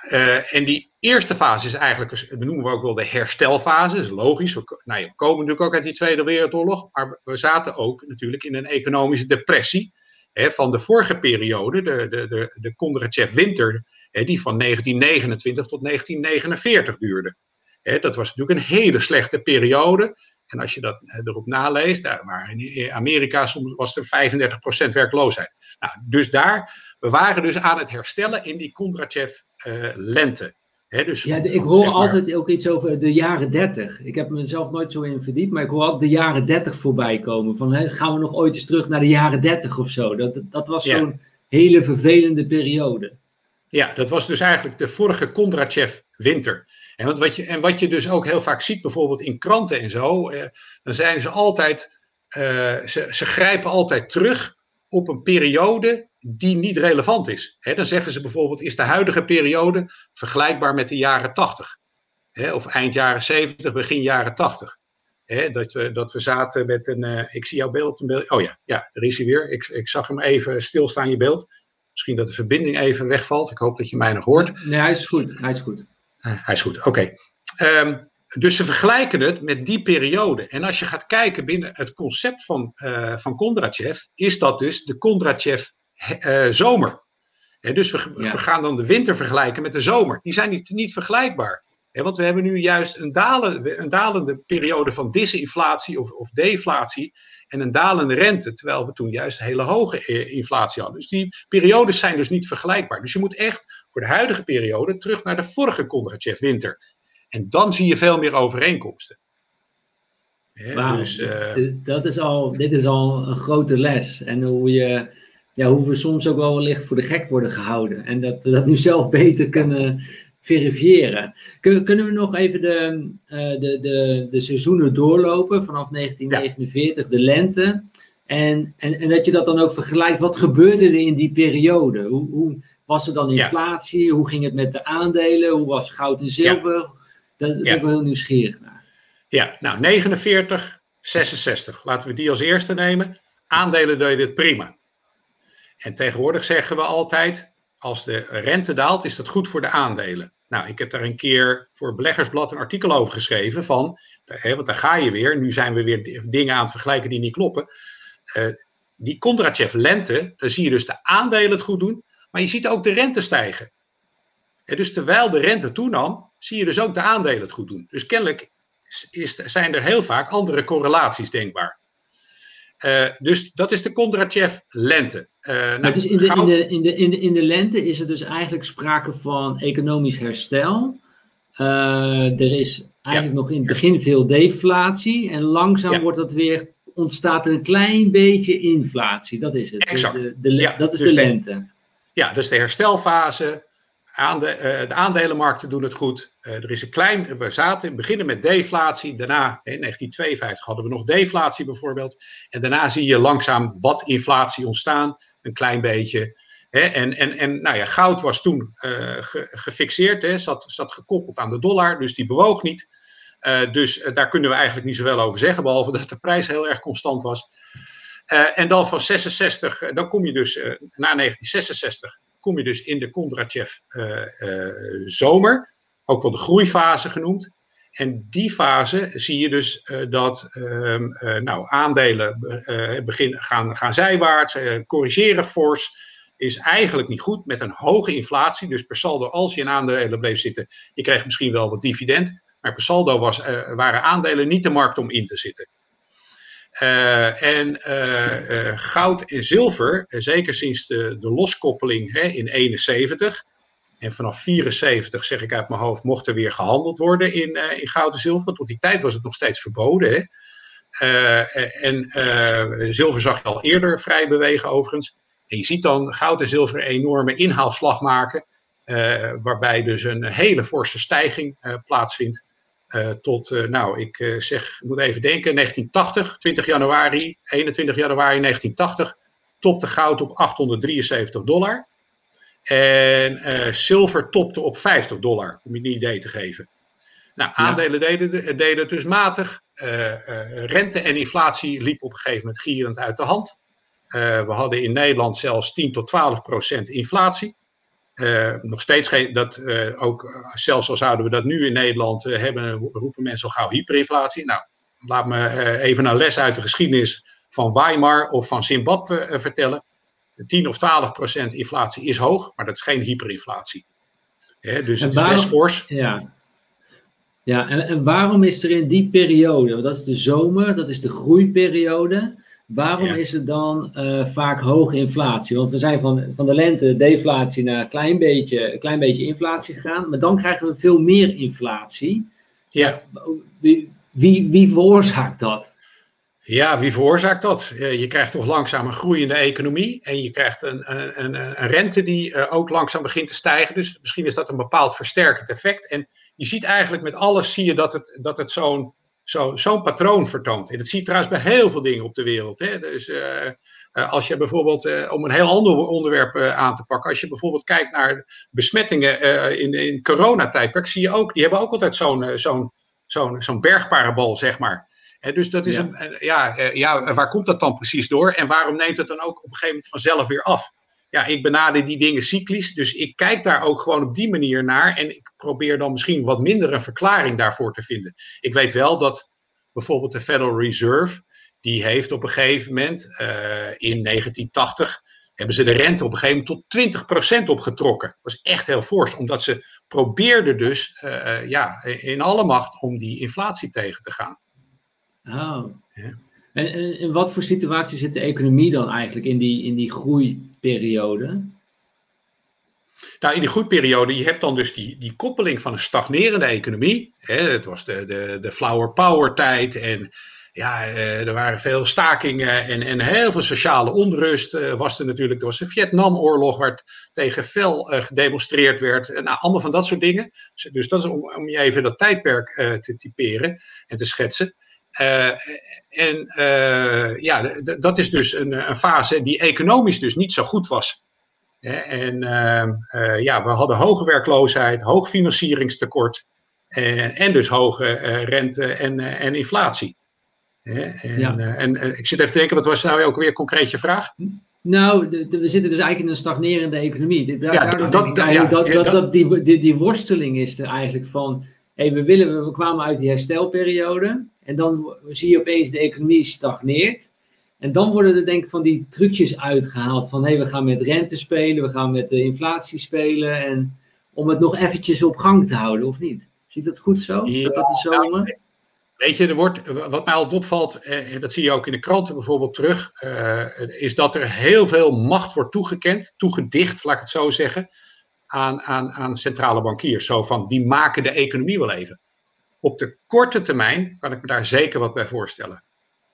en die eerste fase is eigenlijk, dat noemen we ook wel de herstelfase, dat is logisch. We, nou, we komen natuurlijk ook uit die Tweede Wereldoorlog, maar we zaten ook natuurlijk in een economische depressie van de vorige periode, de, de, de, de Kondratjev-winter, die van 1929 tot 1949 duurde. dat was natuurlijk een hele slechte periode. En als je dat erop naleest, daar waren in Amerika soms was er 35% werkloosheid. Nou, dus daar, we waren dus aan het herstellen in die Kondratjev-lente dus ja, ik hoor altijd ook iets over de jaren 30. Ik heb mezelf nooit zo in verdiept, maar ik hoor altijd de jaren 30 voorbij komen. Van gaan we nog ooit eens terug naar de jaren 30 of zo? Dat, dat was zo'n hele vervelende periode. Ja, dat was dus eigenlijk de vorige Kondrachev-winter. En, wat, wat je, en wat je dus ook heel vaak ziet, bijvoorbeeld in kranten en zo, eh, dan zijn ze altijd, eh, ze, ze grijpen altijd terug op een periode die niet relevant is. dan zeggen ze bijvoorbeeld, is de huidige periode vergelijkbaar met de jaren 80? of eind jaren 70, begin jaren 80. dat, we, dat we zaten met een, uh, ik zie jouw beeld, een beeld, oh ja, ja, er is hij weer. Ik, ik zag hem even stilstaan, je beeld. Misschien dat de verbinding even wegvalt. Ik hoop dat je mij nog hoort. Nee, hij is goed, hij is goed. Uh, hij is goed, oké. Ehm, dus ze vergelijken het met die periode. En als je gaat kijken binnen het concept van, uh, van Kondratjev, is dat dus de Kondratjev uh, zomer. dus we, we, gaan dan de winter vergelijken met de zomer. Die zijn niet, niet vergelijkbaar. want we hebben nu juist een, dalen, een dalende periode van disinflatie of, of deflatie en een dalende rente, terwijl we toen juist hele hoge eh, inflatie hadden. Dus die periodes zijn dus niet vergelijkbaar. Dus je moet echt voor de huidige periode terug naar de vorige Kondratjev winter. En dan zie je veel meer overeenkomsten. dus, uh, dat is al, dit is al een grote les. En hoe, je, ja, hoe we soms ook wel wellicht voor de gek worden gehouden. En dat we dat nu zelf beter kunnen verifiëren. Kunnen, kunnen we nog even de, de, de, de seizoenen doorlopen vanaf 1949, de lente? En, en, en dat je dat dan ook vergelijkt. Wat gebeurde er in die periode? Hoe, hoe was er dan inflatie? Hoe ging het met de aandelen? Hoe was goud en zilver? Ja. Daar ben ik wel heel nieuwsgierig naar. Ja, nou 49, 66. Laten we die als eerste nemen. Aandelen deden het prima. En tegenwoordig zeggen we altijd, als de rente daalt, is dat goed voor de aandelen. Nou, ik heb daar een keer voor Beleggersblad een artikel over geschreven van, hè, want daar ga je weer, nu zijn we weer dingen aan het vergelijken die niet kloppen. Uh, die Kondratjev lente, dan zie je dus de aandelen het goed doen, maar je ziet ook de rente stijgen. En dus terwijl de rente toenam, zie je dus ook de aandelen het goed doen. Dus kennelijk is, zijn er heel vaak andere correlaties denkbaar. Uh, dus dat is de Kondratjev lente. Uh, nou, dus in de, in, de, in, de, in, de, in de lente is er dus eigenlijk sprake van economisch herstel. Uh, er is eigenlijk nog in het begin veel deflatie. En langzaam ja. wordt dat weer, ontstaat er een klein beetje inflatie. Dat is het. Exact. De, de, ja, dat is dus de lente. Ja, dus de herstelfase. Uh, de aandelenmarkten doen het goed. Uh, er is een klein, we zaten, beginnen met deflatie. Daarna, in 1952 hadden we nog deflatie bijvoorbeeld. En daarna zie je langzaam wat inflatie ontstaan. Een klein beetje. Hè? En, en, en nou ja, goud was toen ge, gefixeerd, hè? Zat, zat gekoppeld aan de dollar, dus die bewoog niet. dus daar kunnen we eigenlijk niet zoveel over zeggen, behalve dat de prijs heel erg constant was. en dan van 66, dan kom je dus na 1966 kom je dus in de Kondratjev uh, uh, zomer, ook wel de groeifase genoemd. En die fase zie je dus uh, dat ehm, nou, aandelen beginnen, gaan, gaan zijwaarts, corrigeren fors, is eigenlijk niet goed met een hoge inflatie. Dus per saldo, als je in aandelen bleef zitten, je kreeg misschien wel wat dividend, maar per saldo was, waren aandelen niet de markt om in te zitten. Uh, en uh, uh, goud en zilver, zeker sinds de, de loskoppeling hè, in 71 en vanaf 74, zeg ik uit mijn hoofd, mocht er weer gehandeld worden in, in goud en zilver. Tot die tijd was het nog steeds verboden. Hè. en zilver zag je al eerder vrij bewegen overigens. En je ziet dan goud en zilver een enorme inhaalslag maken, waarbij dus een hele forse stijging plaatsvindt. Uh, tot, uh, nou, ik uh, zeg, ik moet even denken, 1980, 20 januari, 21 januari 1980, topte goud op 873 dollar. En zilver topte op 50 dollar, om je een idee te geven. Nou, aandelen ja. deden, deden het dus matig. rente en inflatie liepen op een gegeven moment gierend uit de hand. we hadden in Nederland zelfs 10 tot 12 procent inflatie. Uh, nog steeds geen, dat uh, ook, zelfs al zouden we dat nu in Nederland uh, hebben, roepen mensen al gauw hyperinflatie. Nou, laat me even een les uit de geschiedenis van Weimar of van Zimbabwe vertellen. 10 of 12 procent inflatie is hoog, maar dat is geen hyperinflatie. Hè, dus het waarom, is best fors. Ja, ja en, en waarom is er in die periode, dat is de zomer, dat is de groeiperiode, Waarom is er dan uh, vaak hoge inflatie? Want we zijn van, van de lente deflatie naar een klein beetje, een klein beetje inflatie gegaan, maar dan krijgen we veel meer inflatie. Ja. Wie, wie, wie veroorzaakt dat? Ja, wie veroorzaakt dat? Je krijgt toch langzaam een groeiende economie en je krijgt een, een, een rente die uh, ook langzaam begint te stijgen. Dus misschien is dat een bepaald versterkend effect. En je ziet eigenlijk met alles zie je dat het, dat het zo'n zo'n zo patroon vertoont. En dat zie je trouwens bij heel veel dingen op de wereld. Hè. Dus uh, als je bijvoorbeeld, uh, om een heel ander onderwerp aan te pakken, als je bijvoorbeeld kijkt naar besmettingen in, in coronatijdperk, zie je ook, die hebben ook altijd zo'n zo'n zo'n zo'n bergparabol, zeg maar. En dus dat is ja. een, ja, ja, waar komt dat dan precies door? En waarom neemt het dan ook op een gegeven moment vanzelf weer af? Ja, ik benader die dingen cyclisch. Dus ik kijk daar ook gewoon op die manier naar. En ik probeer dan misschien wat minder een verklaring daarvoor te vinden. Ik weet wel dat bijvoorbeeld de Federal Reserve. Die heeft op een gegeven moment uh, in 1980 hebben ze de rente op een gegeven moment tot 20% opgetrokken. Dat was echt heel fors, omdat ze probeerden dus uh, ja, in alle macht om die inflatie tegen te gaan. Oh. Ja. En, in wat voor situatie zit de economie dan eigenlijk in die, in die groeiperiode? Nou, in die groeiperiode, je hebt dan dus die, die koppeling van een stagnerende economie. Hè, het was de, de, de flower power tijd en ja, er waren veel stakingen en, en heel veel sociale onrust was er natuurlijk. Er de Vietnamoorlog waar tegen fel gedemonstreerd werd. nou, allemaal van dat soort dingen. Dus, dus dat is om, om je even dat tijdperk te typeren en te schetsen. En ja, dat is dus een, een fase die economisch dus niet zo goed was. En ehm, eh, ja, we hadden hoge werkloosheid, hoog financieringstekort en, en dus hoge eh, rente en, eh, en inflatie. En, ja. en, ik zit even te denken, wat was nou ook weer concreet je vraag? Nou, we zitten dus eigenlijk in een stagnerende economie. Ja, dat, dat, dat, dat, die, die, die, worsteling is er eigenlijk van. Hey, we, willen, we kwamen uit die herstelperiode. En dan zie je opeens de economie stagneert. En dan worden er denk ik van die trucjes uitgehaald van hé, hey, we gaan met rente spelen, we gaan met de inflatie spelen en om het nog eventjes op gang te houden, of niet? Ziet dat goed zo? Ja, dat dat de zomer? weet je, er wordt, wat mij altijd opvalt, eh, en dat zie je ook in de kranten bijvoorbeeld terug, eh, is dat er heel veel macht wordt toegekend, toegedicht, laat ik het zo zeggen, aan, aan, aan centrale bankiers. Zo van, die maken de economie wel even. Op de korte termijn kan ik me daar zeker wat bij voorstellen.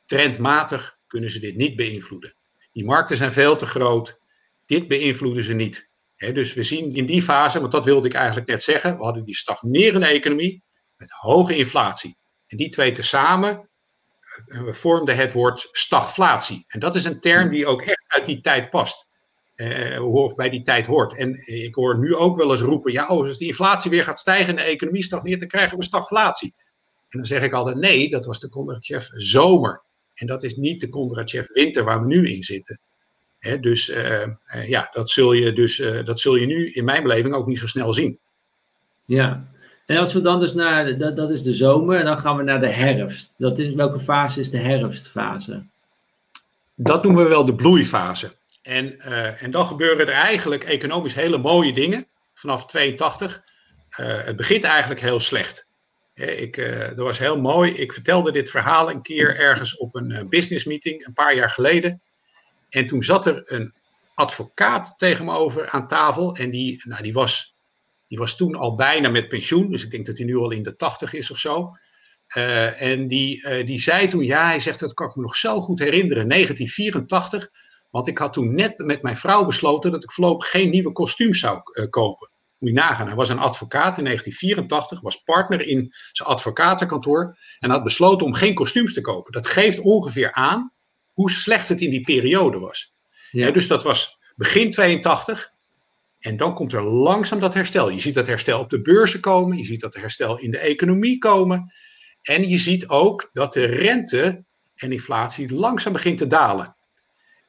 Trendmatig kunnen ze dit niet beïnvloeden. Die markten zijn veel te groot. Dit beïnvloeden ze niet. dus we zien in die fase, want dat wilde ik eigenlijk net zeggen, we hadden die stagnerende economie met hoge inflatie. En die twee tezamen uh, vormden het woord stagflatie. En dat is een term die ook echt uit die tijd past. Uh, of bij die tijd hoort. En ik hoor nu ook wel eens roepen: ja, oh, als die inflatie weer gaat stijgen en de economie stagneert, dan krijgen we stagflatie. En dan zeg ik altijd: nee, dat was de Kondratjev zomer. En dat is niet de Kondratjev winter waar we nu in zitten. dus uh, uh, ja, dat zul, je dus, uh, dat zul je nu in mijn beleving ook niet zo snel zien. Ja, en als we dan dus naar, dat, dat is de zomer, en dan gaan we naar de herfst. Dat is, welke fase is de herfstfase? Dat noemen we wel de bloeifase. En, en dan gebeuren er eigenlijk economisch hele mooie dingen vanaf 82. het begint eigenlijk heel slecht. Ik, uh, dat was heel mooi. Ik vertelde dit verhaal een keer ergens op een business meeting een paar jaar geleden. En toen zat er een advocaat tegen me over aan tafel. En die, nou, die, was, die was toen al bijna met pensioen. Dus ik denk dat hij nu al in de tachtig is of zo. En die, die zei toen, ja, hij zegt, dat kan ik me nog zo goed herinneren, 1984. Want ik had toen net met mijn vrouw besloten dat ik voorlopig geen nieuwe kostuums zou kopen. Moet je nagaan, hij was een advocaat in 1984, was partner in zijn advocatenkantoor en had besloten om geen kostuums te kopen. Dat geeft ongeveer aan hoe slecht het in die periode was. Ja. dus dat was begin 82 en dan komt er langzaam dat herstel. Je ziet dat herstel op de beurzen komen, je ziet dat herstel in de economie komen en je ziet ook dat de rente en inflatie langzaam begint te dalen.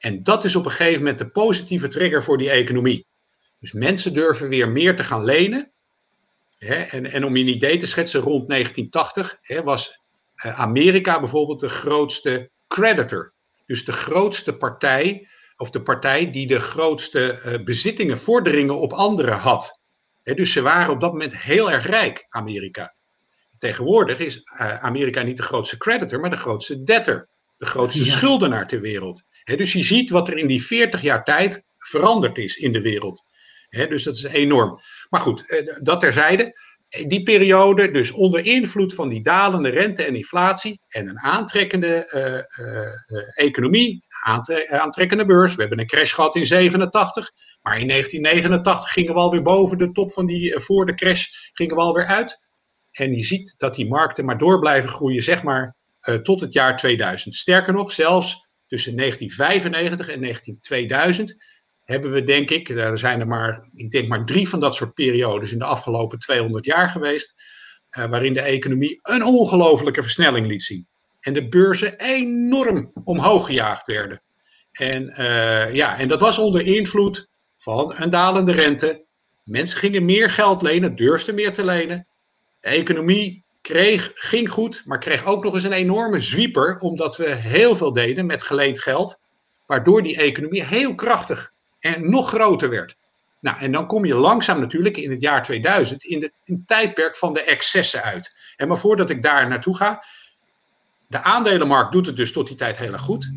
En dat is op een gegeven moment de positieve trigger voor die economie. Dus mensen durven weer meer te gaan lenen. Hè, en, en om je een idee te schetsen, rond 1980 hè, was eh, Amerika bijvoorbeeld de grootste creditor. Dus de grootste partij, of de partij die de grootste uh, bezittingen, vorderingen op anderen had. Dus ze waren op dat moment heel erg rijk, Amerika. Tegenwoordig is uh, Amerika niet de grootste creditor, maar de grootste debtor. De grootste schuldenaar ter wereld. Dus je ziet wat er in die 40 jaar tijd veranderd is in de wereld dus dat is enorm. Maar goed, eh, dat terzijde. Die periode, dus onder invloed van die dalende rente en inflatie en een aantrekkende uh, economie, aantrekkende beurs. We hebben een crash gehad in 87, maar in 1989 gingen we alweer boven de top van die, voor de crash, gingen we alweer uit. En je ziet dat die markten maar door blijven groeien, zeg maar, tot het jaar 2000. Sterker nog, zelfs tussen 1995 en 19, 2000 hebben we denk ik, er zijn er maar, ik denk maar drie van dat soort periodes in de afgelopen 200 jaar geweest, uh, waarin de economie een ongelofelijke versnelling liet zien. En de beurzen enorm omhoog gejaagd werden. En, uh, ja, en dat was onder invloed van een dalende rente. Mensen gingen meer geld lenen, durfden meer te lenen. De economie kreeg, ging goed, maar kreeg ook nog eens een enorme zwieper, omdat we heel veel deden met geleend geld. Waardoor die economie heel krachtig en nog groter werd. Nou, en dan kom je langzaam natuurlijk in het jaar 2000 in, de, het tijdperk van de excessen uit. Maar voordat ik daar naartoe ga, de aandelenmarkt doet het dus tot die tijd heel erg goed.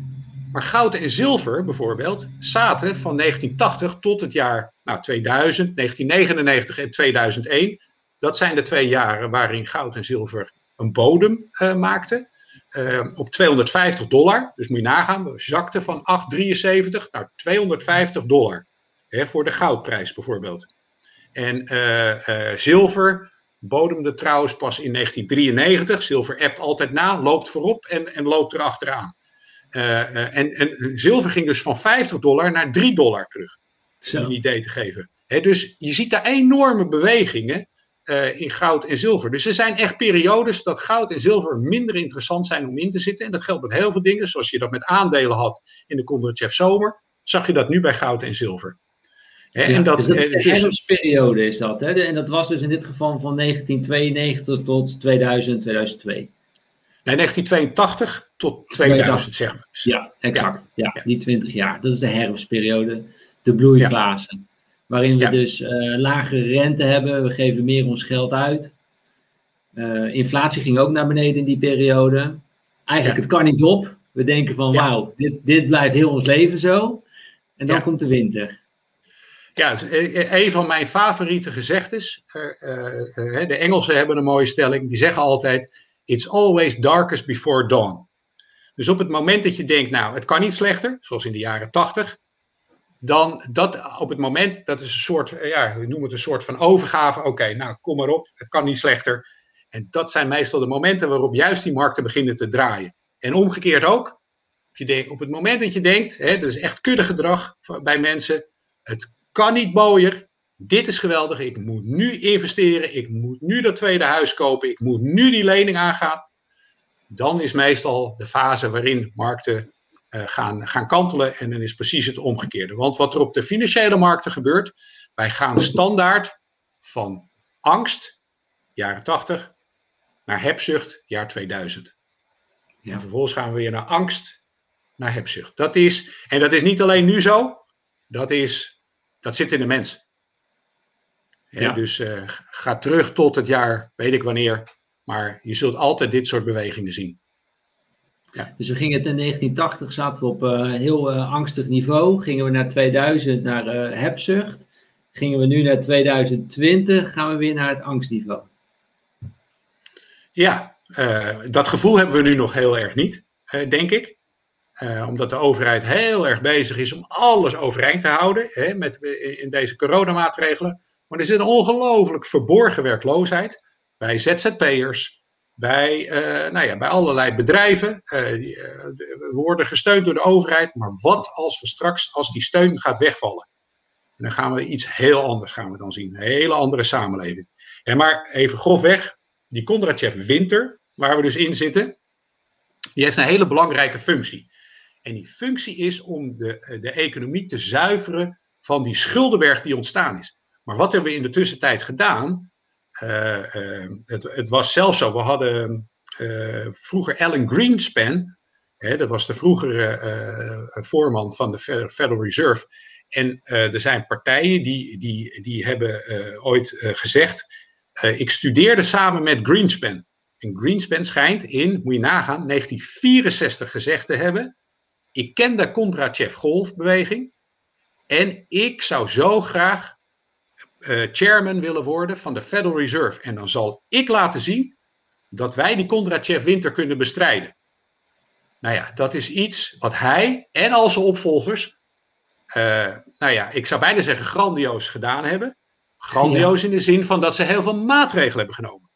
Maar goud en zilver bijvoorbeeld zaten van 1980 tot het jaar nou, 2000, 1999 en 2001. Dat zijn de twee jaren waarin goud en zilver een bodem uh, maakten. op 250 dollar. Dus moet je nagaan, we zakten van 8,73 naar 250 dollar. Hè, voor de goudprijs bijvoorbeeld. En zilver bodemde trouwens pas in 1993. Zilver appt altijd na, loopt voorop en, en loopt erachteraan. En, en zilver ging dus van 50 dollar naar 3 dollar terug. Om een idee te geven. dus je ziet daar enorme bewegingen uh, in goud en zilver. Dus er zijn echt periodes dat goud en zilver minder interessant zijn om in te zitten. En dat geldt met heel veel dingen. Zoals je dat met aandelen had in de Kondratjev Zomer. Zag je dat nu bij goud en zilver. Hè, en dat, dus dat is de herfstperiode is dat. Hè? En dat was dus in dit geval van 1992 tot 2000, 2002. Nee, 1982 tot 2000, zeg maar. Ja, exact. Ja. die 20 jaar. Dat is de herfstperiode, de bloeifase. Waarin we dus uh, lagere rente hebben, we geven meer ons geld uit. Uh, inflatie ging ook naar beneden in die periode. Eigenlijk, het kan niet op. We denken van, wauw, dit, dit blijft heel ons leven zo. En dan komt de winter. Ja, een van mijn favoriete gezegdes. Uh, de Engelsen hebben een mooie stelling. Die zeggen altijd: It's always darkest before dawn. Dus op het moment dat je denkt, nou, het kan niet slechter, zoals in de jaren 80, dan dat op het moment, dat is een soort, ja, we het een soort van overgave. Oké, nou, kom maar op, het kan niet slechter. En dat zijn meestal de momenten waarop juist die markten beginnen te draaien. En omgekeerd ook. Op het moment dat je denkt, hè, dat is echt kudde gedrag bij mensen, het kan niet mooier, dit is geweldig, ik moet nu investeren, ik moet nu dat tweede huis kopen, ik moet nu die lening aangaan. Dan is meestal de fase waarin markten gaan, gaan kantelen en dan is precies het omgekeerde. Want wat er op de financiële markten gebeurt, wij gaan standaard van angst, jaren 80, naar hebzucht, jaar 2000. Ja. En vervolgens gaan we weer naar angst, naar hebzucht. Dat is, en dat is niet alleen nu zo, dat, is, dat zit in de mens. Ja. Dus uh, ga terug tot het jaar, weet ik wanneer. Maar je zult altijd dit soort bewegingen zien. Ja. Dus we gingen in 1980 zaten we op uh, heel uh, angstig niveau. Gingen we naar 2000 naar hebzucht. Gingen we nu naar 2020, gaan we weer naar het angstniveau. Ja, dat gevoel hebben we nu nog heel erg niet, denk ik. omdat de overheid heel erg bezig is om alles overeind te houden hè, met, in deze coronamaatregelen. Maar er zit een ongelooflijk verborgen werkloosheid bij ZZP'ers, bij, uh, nou ja, bij allerlei bedrijven. Uh, we worden gesteund door de overheid, maar wat als we straks, als die steun gaat wegvallen? En dan gaan we iets heel anders gaan we dan zien. Een hele andere samenleving. En maar even grofweg, die Kondratjev Winter, waar we dus in zitten, die heeft een hele belangrijke functie. En die functie is om de, de economie te zuiveren van die schuldenberg die ontstaan is. Maar wat hebben we in de tussentijd gedaan? Uh, uh, het, het, was zelfs zo, we hadden uh, vroeger Alan Greenspan, hè, dat was de vroegere voorman van de Federal Reserve. En er zijn partijen die, die, die hebben ooit gezegd, ik studeerde samen met Greenspan. En Greenspan schijnt in, moet je nagaan, 1964 gezegd te hebben, ik ken de Kondrachev golfbeweging en ik zou zo graag uh, chairman willen worden van de Federal Reserve. En dan zal ik laten zien dat wij die Kondratjev winter kunnen bestrijden. Nou ja, dat is iets wat hij en al zijn opvolgers, uh, nou ja, ik zou bijna zeggen grandioos gedaan hebben. Grandioos in de zin van dat ze heel veel maatregelen hebben genomen.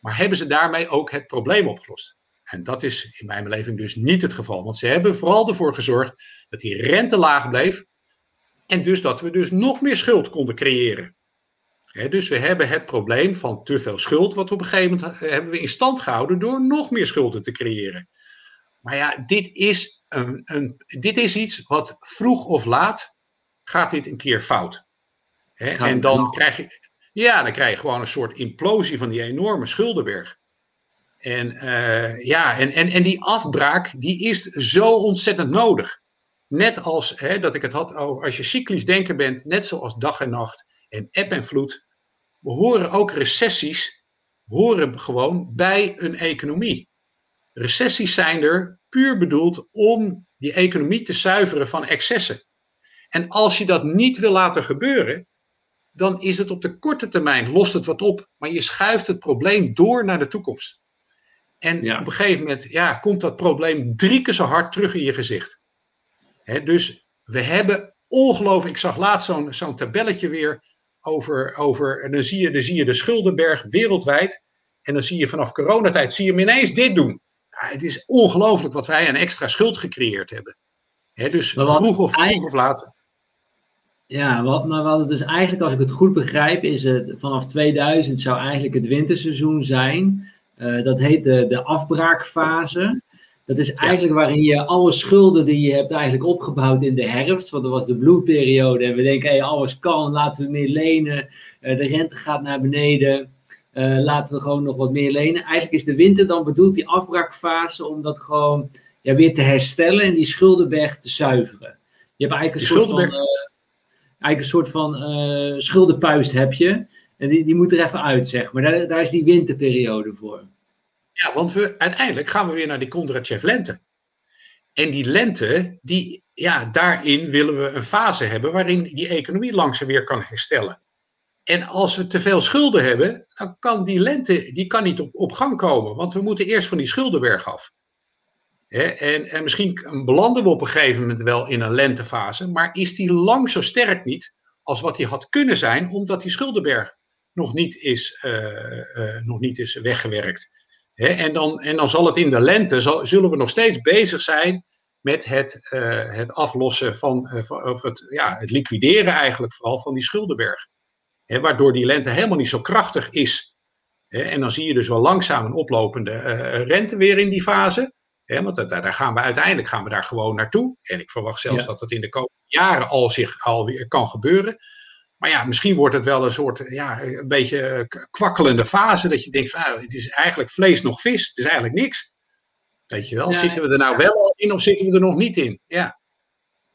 Maar hebben ze daarmee ook het probleem opgelost? En dat is in mijn beleving dus niet het geval. Want ze hebben vooral ervoor gezorgd dat die rente laag bleef. En dus dat we dus nog meer schuld konden creëren dus we hebben het probleem van te veel schuld, wat we op een gegeven moment eh, hebben we in stand gehouden door nog meer schulden te creëren. Maar ja, dit is, een, een, dit is iets wat vroeg of laat gaat dit een keer fout. en dan krijg, je, ja, dan krijg je gewoon een soort implosie van die enorme schuldenberg. En, uh, ja, en, en, en die afbraak die is zo ontzettend nodig. Net als hè, dat ik het had over als je cyclisch denken bent, net zoals dag en nacht en eb en vloed, horen ook recessies, horen gewoon bij een economie. Recessies zijn er puur bedoeld om die economie te zuiveren van excessen. En als je dat niet wil laten gebeuren, dan is het op de korte termijn, lost het wat op, maar je schuift het probleem door naar de toekomst. En op een gegeven moment ja, komt dat probleem drie keer zo hard terug in je gezicht. dus we hebben ongelooflijk. Ik zag laatst zo'n zo'n tabelletje weer over. over en dan zie, je, dan zie je de schuldenberg wereldwijd. En dan zie je vanaf coronatijd zie je hem ineens dit doen. het is ongelooflijk wat wij een extra schuld gecreëerd hebben. dus vroeg of, vroeg of later. Ja, wat, maar wat het dus eigenlijk, als ik het goed begrijp, is het vanaf 2000 zou eigenlijk het winterseizoen zijn. Uh, dat heet de, de afbraakfase. Dat is eigenlijk waarin je alle schulden die je hebt eigenlijk opgebouwd in de herfst. Want dat was de bloedperiode. En we denken, hey, alles kan, laten we meer lenen. Uh, de rente gaat naar beneden. Uh, laten we gewoon nog wat meer lenen. Eigenlijk is de winter dan bedoeld, die afbraakfase, om dat gewoon ja, weer te herstellen en die schuldenberg te zuiveren. Je hebt eigenlijk een soort van eigenlijk een soort van uh, schuldenpuist heb je. En die, die moet er even uit, zeg maar. Daar, daar is die winterperiode voor. Ja, want we, uiteindelijk gaan we weer naar die Kondratjev lente. En die lente, die, ja, daarin willen we een fase hebben waarin die economie langzaam weer kan herstellen. En als we te veel schulden hebben, dan kan die lente die kan niet op, op gang komen. Want we moeten eerst van die schuldenberg af en, en misschien belanden we op een gegeven moment wel in een lentefase, maar is die lang zo sterk niet als wat die had kunnen zijn, omdat die schuldenberg nog niet is, uh, uh, nog niet is weggewerkt. En, dan, en dan zal het in de lente, zal, zullen we nog steeds bezig zijn met het, uh, het aflossen van, of het, ja, het liquideren eigenlijk vooral van die schuldenberg. waardoor die lente helemaal niet zo krachtig is. en dan zie je dus wel langzaam een oplopende rente weer in die fase want daar, gaan we uiteindelijk gaan we daar gewoon naartoe. En ik verwacht zelfs dat dat in de komende jaren al zich alweer kan gebeuren. Maar ja, misschien wordt het wel een soort, ja, een beetje kwakkelende fase. Dat je denkt van, nou, het is eigenlijk vlees nog vis. Het is eigenlijk niks. Weet je wel, zitten we er nou wel in of zitten we er nog niet in? Ja.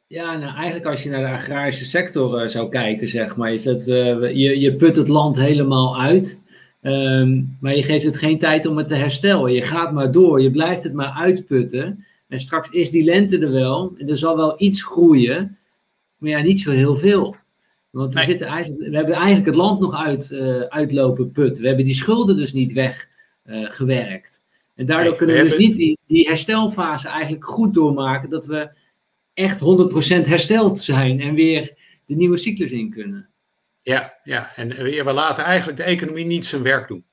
Ja, nou eigenlijk als je naar de agrarische sector uh, zou kijken, zeg maar, is dat we, we, je, je put het land helemaal uit. Ehm, maar je geeft het geen tijd om het te herstellen. Je gaat maar door, je blijft het maar uitputten. En straks is die lente er wel. En er zal wel iets groeien. Maar ja, niet zo heel veel. Want we, zitten eigenlijk, we hebben eigenlijk het land nog uit, uh, uitlopen putten. We hebben die schulden dus niet weggewerkt. Uh, en daardoor kunnen we, dus niet die, die herstelfase eigenlijk goed doormaken. Dat we echt 100% hersteld zijn en weer de nieuwe cyclus in kunnen. Ja, ja, en we laten eigenlijk de economie niet zijn werk doen.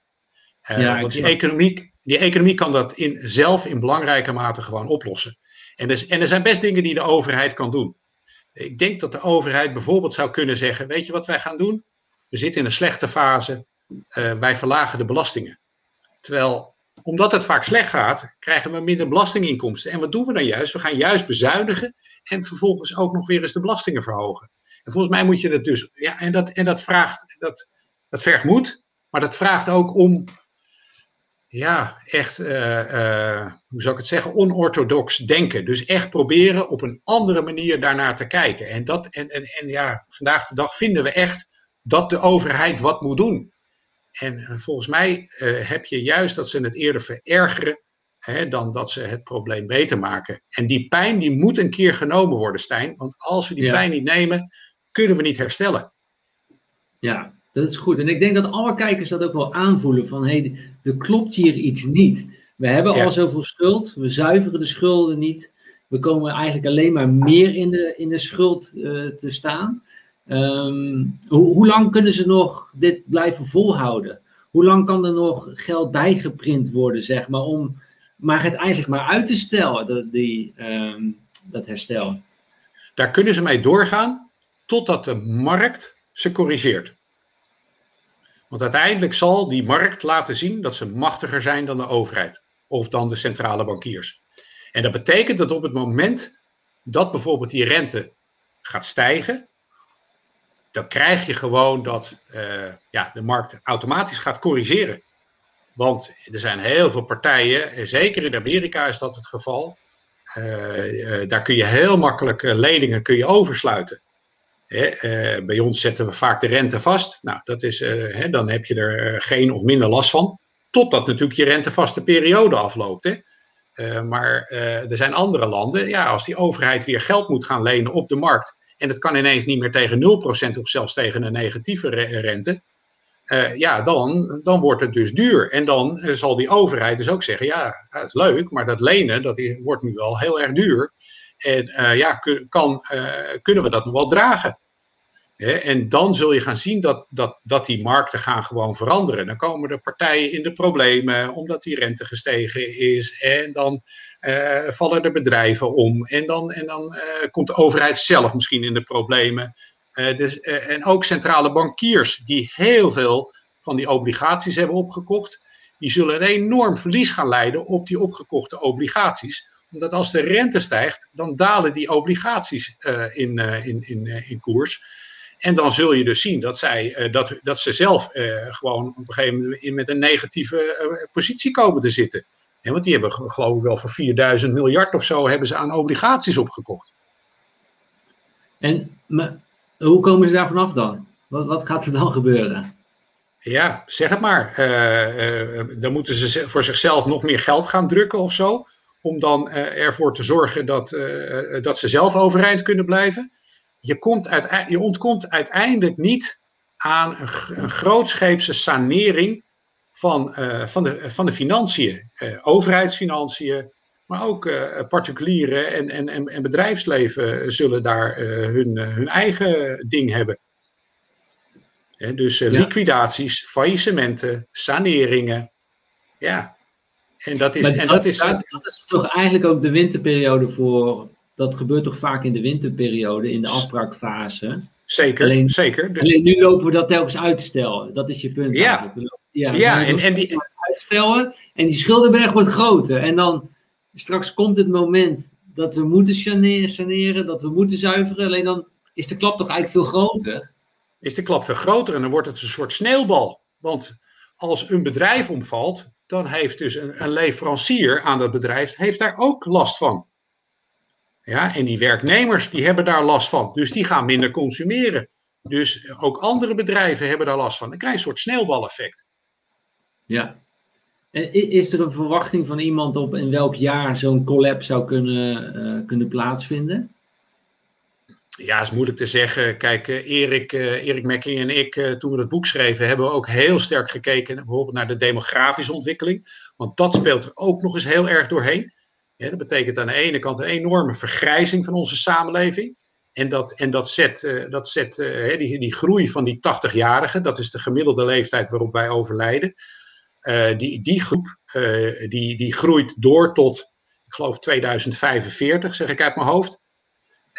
Uh, ja, want die economie, die economie kan dat in, zelf in belangrijke mate gewoon oplossen. En, dus, en er zijn best dingen die de overheid kan doen. Ik denk dat de overheid bijvoorbeeld zou kunnen zeggen: Weet je wat wij gaan doen? We zitten in een slechte fase, uh, wij verlagen de belastingen. Terwijl, omdat het vaak slecht gaat, krijgen we minder belastinginkomsten. En wat doen we dan juist? We gaan juist bezuinigen en vervolgens ook nog weer eens de belastingen verhogen. En volgens mij moet je dat dus, ja, en dat, en dat vraagt, dat, dat vergt moed, maar dat vraagt ook om, ja, echt, uh, uh, hoe zou ik het zeggen, onorthodox denken. Dus echt proberen op een andere manier daarnaar te kijken. En, dat, en, en, en ja, vandaag de dag vinden we echt dat de overheid wat moet doen. En volgens mij uh, heb je juist dat ze het eerder verergeren hè, dan dat ze het probleem beter maken. En die pijn die moet een keer genomen worden, Stijn. Want als we die pijn niet nemen, kunnen we niet herstellen. Ja, dat is goed. En ik denk dat alle kijkers dat ook wel aanvoelen van hé, hey, er klopt hier iets niet. We hebben al zoveel schuld, we zuiveren de schulden niet. We komen eigenlijk alleen maar meer in de, in de schuld uh, te staan. Um, hoe, hoe lang kunnen ze nog dit blijven volhouden? Hoe lang kan er nog geld bijgeprint worden, zeg maar, om maar het eigenlijk maar uit te stellen, dat, die, um, dat herstel? Daar kunnen ze mee doorgaan totdat de markt ze corrigeert. Want uiteindelijk zal die markt laten zien dat ze machtiger zijn dan de overheid of dan de centrale bankiers. En dat betekent dat op het moment dat bijvoorbeeld die rente gaat stijgen, dan krijg je gewoon dat uh, ja, de markt automatisch gaat corrigeren. Want er zijn heel veel partijen, zeker in Amerika is dat het geval, uh, uh, daar kun je heel makkelijk leningen kun je oversluiten. Eh, bij ons zetten we vaak de rente vast. Nou, dat is, uh, dan heb je er eh, geen of minder last van. Totdat natuurlijk je rentevaste periode afloopt. Hè. maar er zijn andere landen, ja, als die overheid weer geld moet gaan lenen op de markt. En het kan ineens niet meer tegen 0% of zelfs tegen een negatieve rente. ja, dan, dan wordt het dus duur. En dan zal die overheid dus ook zeggen, ja, dat is leuk, maar dat lenen, dat wordt nu al heel erg duur. En ja, kan, kunnen we dat nog wel dragen? En dan zul je gaan zien dat, dat, dat die markten gaan gewoon veranderen. Dan komen de partijen in de problemen omdat die rente gestegen is. En dan uh, vallen de bedrijven om. En dan, en dan komt de overheid zelf misschien in de problemen. Dus, en ook centrale bankiers die heel veel van die obligaties hebben opgekocht. Die zullen een enorm verlies gaan leiden op die opgekochte obligaties omdat als de rente stijgt, dan dalen die obligaties in, in, in, in koers. En dan zul je dus zien dat, zij, dat, dat ze zelf gewoon op een gegeven moment met een negatieve positie komen te zitten. Ja, want die hebben geloof ik wel voor 4000 miljard of zo hebben ze aan obligaties opgekocht. En maar, hoe komen ze daar vanaf dan? Wat, wat gaat er dan gebeuren? Ja, zeg het maar. dan moeten ze voor zichzelf nog meer geld gaan drukken of zo. Om dan ervoor te zorgen dat, dat ze zelf overeind kunnen blijven je, komt je ontkomt uiteindelijk niet aan een, een grootscheepse sanering van, van, de, van de financiën. Overheidsfinanciën, maar ook uh, particulieren en, en, en, en, bedrijfsleven zullen daar hun, hun eigen ding hebben. dus liquidaties, faillissementen, saneringen. Ja. En dat is, en dat, dat, is, dat is toch eigenlijk ook de winterperiode voor dat gebeurt toch vaak in de winterperiode, in de afbraakfase. Zeker, alleen, zeker. Alleen nu lopen we dat telkens uitstellen. Dat is je punt. Ja, ja, ja en, en die uitstellen en die schuldenberg wordt groter. En dan straks komt het moment dat we moeten saneren, dat we moeten zuiveren. Alleen dan is de klap toch eigenlijk veel groter. Is de klap veel groter en dan wordt het een soort sneeuwbal. Want als een bedrijf omvalt, dan heeft dus een, een leverancier aan dat bedrijf heeft daar ook last van. Ja, en die werknemers die hebben daar last van. Dus die gaan minder consumeren. Dus ook andere bedrijven hebben daar last van. Dan krijg je een soort sneeuwbaleffect. Ja. Is er een verwachting van iemand op in welk jaar zo'n collapse zou kunnen, uh, kunnen plaatsvinden? Ja, is moeilijk te zeggen. Kijk, uh, Erik, uh, Erik Mekking en ik, toen we het boek schreven, hebben we ook heel sterk gekeken bijvoorbeeld naar de demografische ontwikkeling. Want dat speelt er ook nog eens heel erg doorheen. Dat betekent aan de ene kant een enorme vergrijzing van onze samenleving. En dat, en dat zet, dat zet die, die groei van die 80-jarigen, dat is de gemiddelde leeftijd waarop wij overlijden. Die, die groep die, die groeit door tot, ik geloof 2045, zeg ik uit mijn hoofd.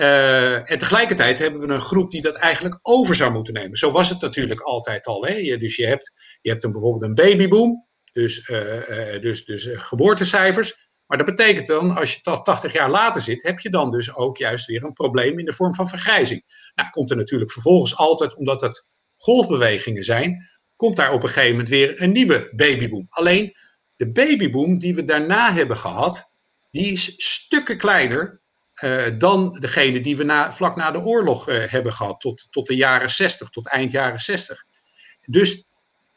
En tegelijkertijd hebben we een groep die dat eigenlijk over zou moeten nemen. Zo was het natuurlijk altijd al. Hè? Je, dus je hebt, je hebt een, bijvoorbeeld een babyboom, dus, dus, dus geboortecijfers. Maar dat betekent dan, als je 80 jaar later zit, heb je dan dus ook juist weer een probleem in de vorm van vergrijzing. Nou, komt er natuurlijk vervolgens altijd, omdat het golfbewegingen zijn, komt daar op een gegeven moment weer een nieuwe babyboom. Alleen de babyboom die we daarna hebben gehad, die is stukken kleiner dan degene die we na, vlak na de oorlog uh, hebben gehad, tot, tot de jaren 60, tot eind jaren 60. Dus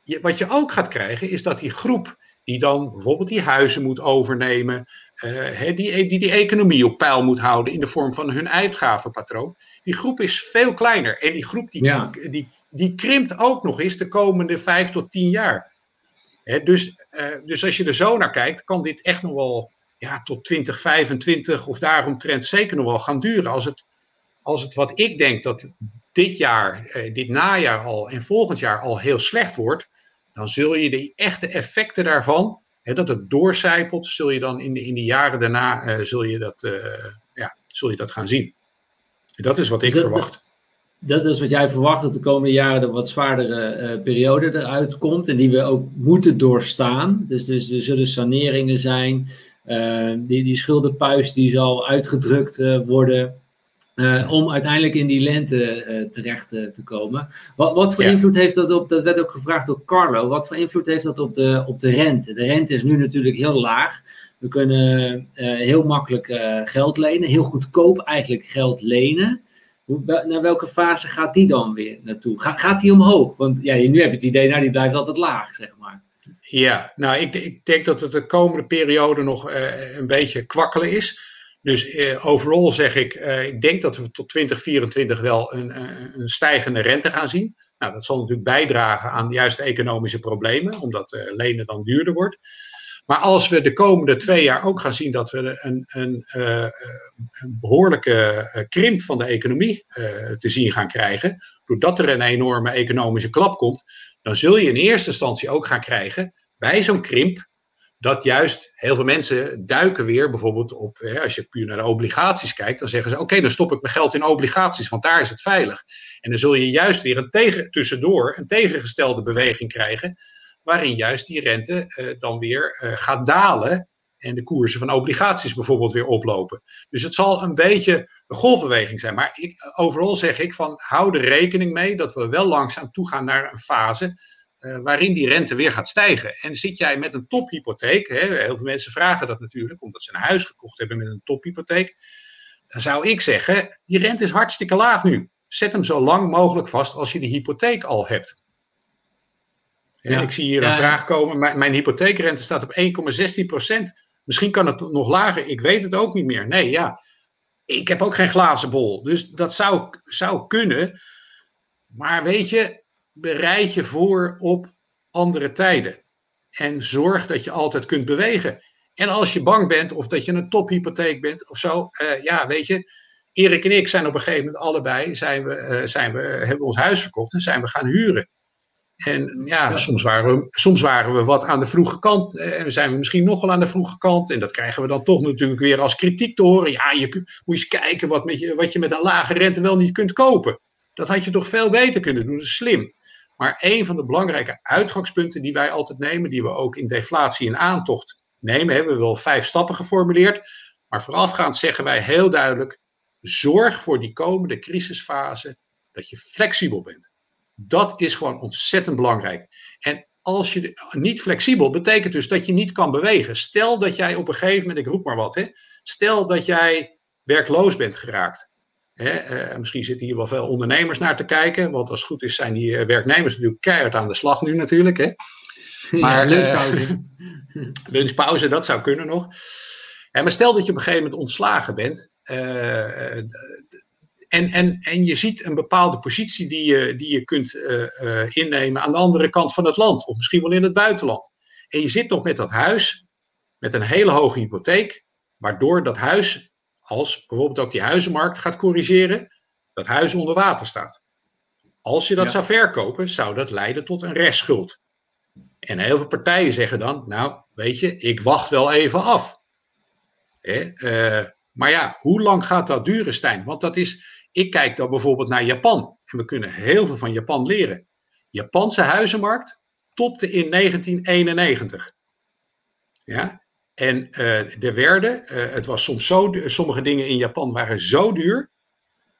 je, wat je ook gaat krijgen, is dat die groep die dan bijvoorbeeld die huizen moet overnemen, uh, die, die die economie op peil moet houden in de vorm van hun uitgavenpatroon. Die groep is veel kleiner en die groep die, die, die krimpt ook nog eens de komende vijf tot tien jaar. dus, uh, dus als je er zo naar kijkt, kan dit echt nog wel ja, tot 2025 of daaromtrent zeker nog wel gaan duren. Als het, als het wat ik denk dat dit jaar, uh, dit najaar al en volgend jaar al heel slecht wordt, dan zul je de echte effecten daarvan, hè, dat het doorcijpelt, zul je dan in de, in de jaren daarna uh, zul je dat, uh, ja, zul je dat gaan zien. Dat is wat ik verwacht. Dat is wat jij verwacht, dat de komende jaren er wat zwaardere uh, periode eruit komt en die we ook moeten doorstaan. Dus, dus er zullen saneringen zijn, die, die schuldenpuis die zal uitgedrukt worden. Uh, om uiteindelijk in die lente uh, terecht uh, te komen. Wat, wat voor ja. invloed heeft dat op, dat werd ook gevraagd door Carlo, wat voor invloed heeft dat op de, op de rente? De rente is nu natuurlijk heel laag. We kunnen heel makkelijk geld lenen, heel goedkoop eigenlijk geld lenen. Hoe, naar welke fase gaat die dan weer naartoe? Ga, gaat die omhoog? Want ja, nu heb je het idee, nou die blijft altijd laag, zeg maar. Ja, nou ik, ik denk dat het de komende periode nog een beetje kwakkelen is. Dus eh, overal zeg ik, eh, ik denk dat we tot 2024 wel een, een, stijgende rente gaan zien. Nou, dat zal natuurlijk bijdragen aan de juiste economische problemen, omdat lenen dan duurder wordt. Maar als we de komende twee jaar ook gaan zien dat we een, een, een behoorlijke krimp van de economie te zien gaan krijgen, doordat er een enorme economische klap komt, dan zul je in eerste instantie ook gaan krijgen bij zo'n krimp dat juist heel veel mensen duiken weer bijvoorbeeld op, hè, als je puur naar de obligaties kijkt, dan zeggen ze oké, dan stop ik mijn geld in obligaties, want daar is het veilig. En dan zul je juist weer een tegen, tussendoor een tegengestelde beweging krijgen, waarin juist die rente eh, dan weer eh, gaat dalen en de koersen van obligaties bijvoorbeeld weer oplopen. Dus het zal een beetje een golfbeweging zijn. Maar ik, overal zeg ik van hou er rekening mee dat we wel langzaam toegaan naar een fase uh, waarin die rente weer gaat stijgen. En zit jij met een tophypotheek, hè, heel veel mensen vragen dat natuurlijk omdat ze een huis gekocht hebben met een tophypotheek, dan zou ik zeggen, die rente is hartstikke laag nu. Zet hem zo lang mogelijk vast als je die hypotheek al hebt. Ja. Ik zie hier een vraag komen. Mijn, mijn hypotheekrente staat op 1,16 procent. Misschien kan het nog lager. Ik weet het ook niet meer. Nee, ja. Ik heb ook geen glazen bol. Dus dat zou, zou kunnen. Maar weet je, bereid je voor op andere tijden. En zorg dat je altijd kunt bewegen. En als je bang bent of dat je een tophypotheek bent of zo, uh, ja, weet je, Erik en ik zijn op een gegeven moment allebei, zijn we, uh, zijn we, hebben ons huis verkocht en zijn we gaan huren. En ja, Soms, waren we, soms waren we wat aan de vroege kant. Eh, en zijn we misschien nog wel aan de vroege kant. En dat krijgen we dan toch natuurlijk weer als kritiek te horen. Ja, je moet eens kijken wat, met je, wat je met een lage rente wel niet kunt kopen. Dat had je toch veel beter kunnen doen. Dat is slim. Maar een van de belangrijke uitgangspunten die wij altijd nemen, die we ook in deflatie en aantocht nemen, hebben we wel vijf stappen geformuleerd. Maar voorafgaand zeggen wij heel duidelijk: zorg voor die komende crisisfase dat je flexibel bent. Dat is gewoon ontzettend belangrijk. En als je niet flexibel betekent dus dat je niet kan bewegen. Stel dat jij op een gegeven moment, ik roep maar wat, hè, stel dat jij werkloos bent geraakt. Hè, uh, misschien zitten hier wel veel ondernemers naar te kijken, want als het goed is zijn die eh, werknemers natuurlijk keihard aan de slag nu natuurlijk. Hè. Maar ja, lunchpauze. Uh, [LAUGHS] lunchpauze, dat zou kunnen nog. En maar stel dat je op een gegeven moment ontslagen bent. Uh, en, en, en je ziet een bepaalde positie die je, die je kunt innemen aan de andere kant van het land, of misschien wel in het buitenland. En je zit nog met dat huis, met een hele hoge hypotheek, waardoor dat huis als bijvoorbeeld ook die huizenmarkt gaat corrigeren, dat huis onder water staat. Als je dat ja. zou verkopen, zou dat leiden tot een restschuld. En heel veel partijen zeggen dan, nou weet je, ik wacht wel even af. Uh, maar ja, hoe lang gaat dat duren, Stijn? Want dat is, ik kijk dan bijvoorbeeld naar Japan. En we kunnen heel veel van Japan leren. Japanse huizenmarkt topte in 1991. Ja, en er werden, uh, het was soms zo, sommige dingen in Japan waren zo duur.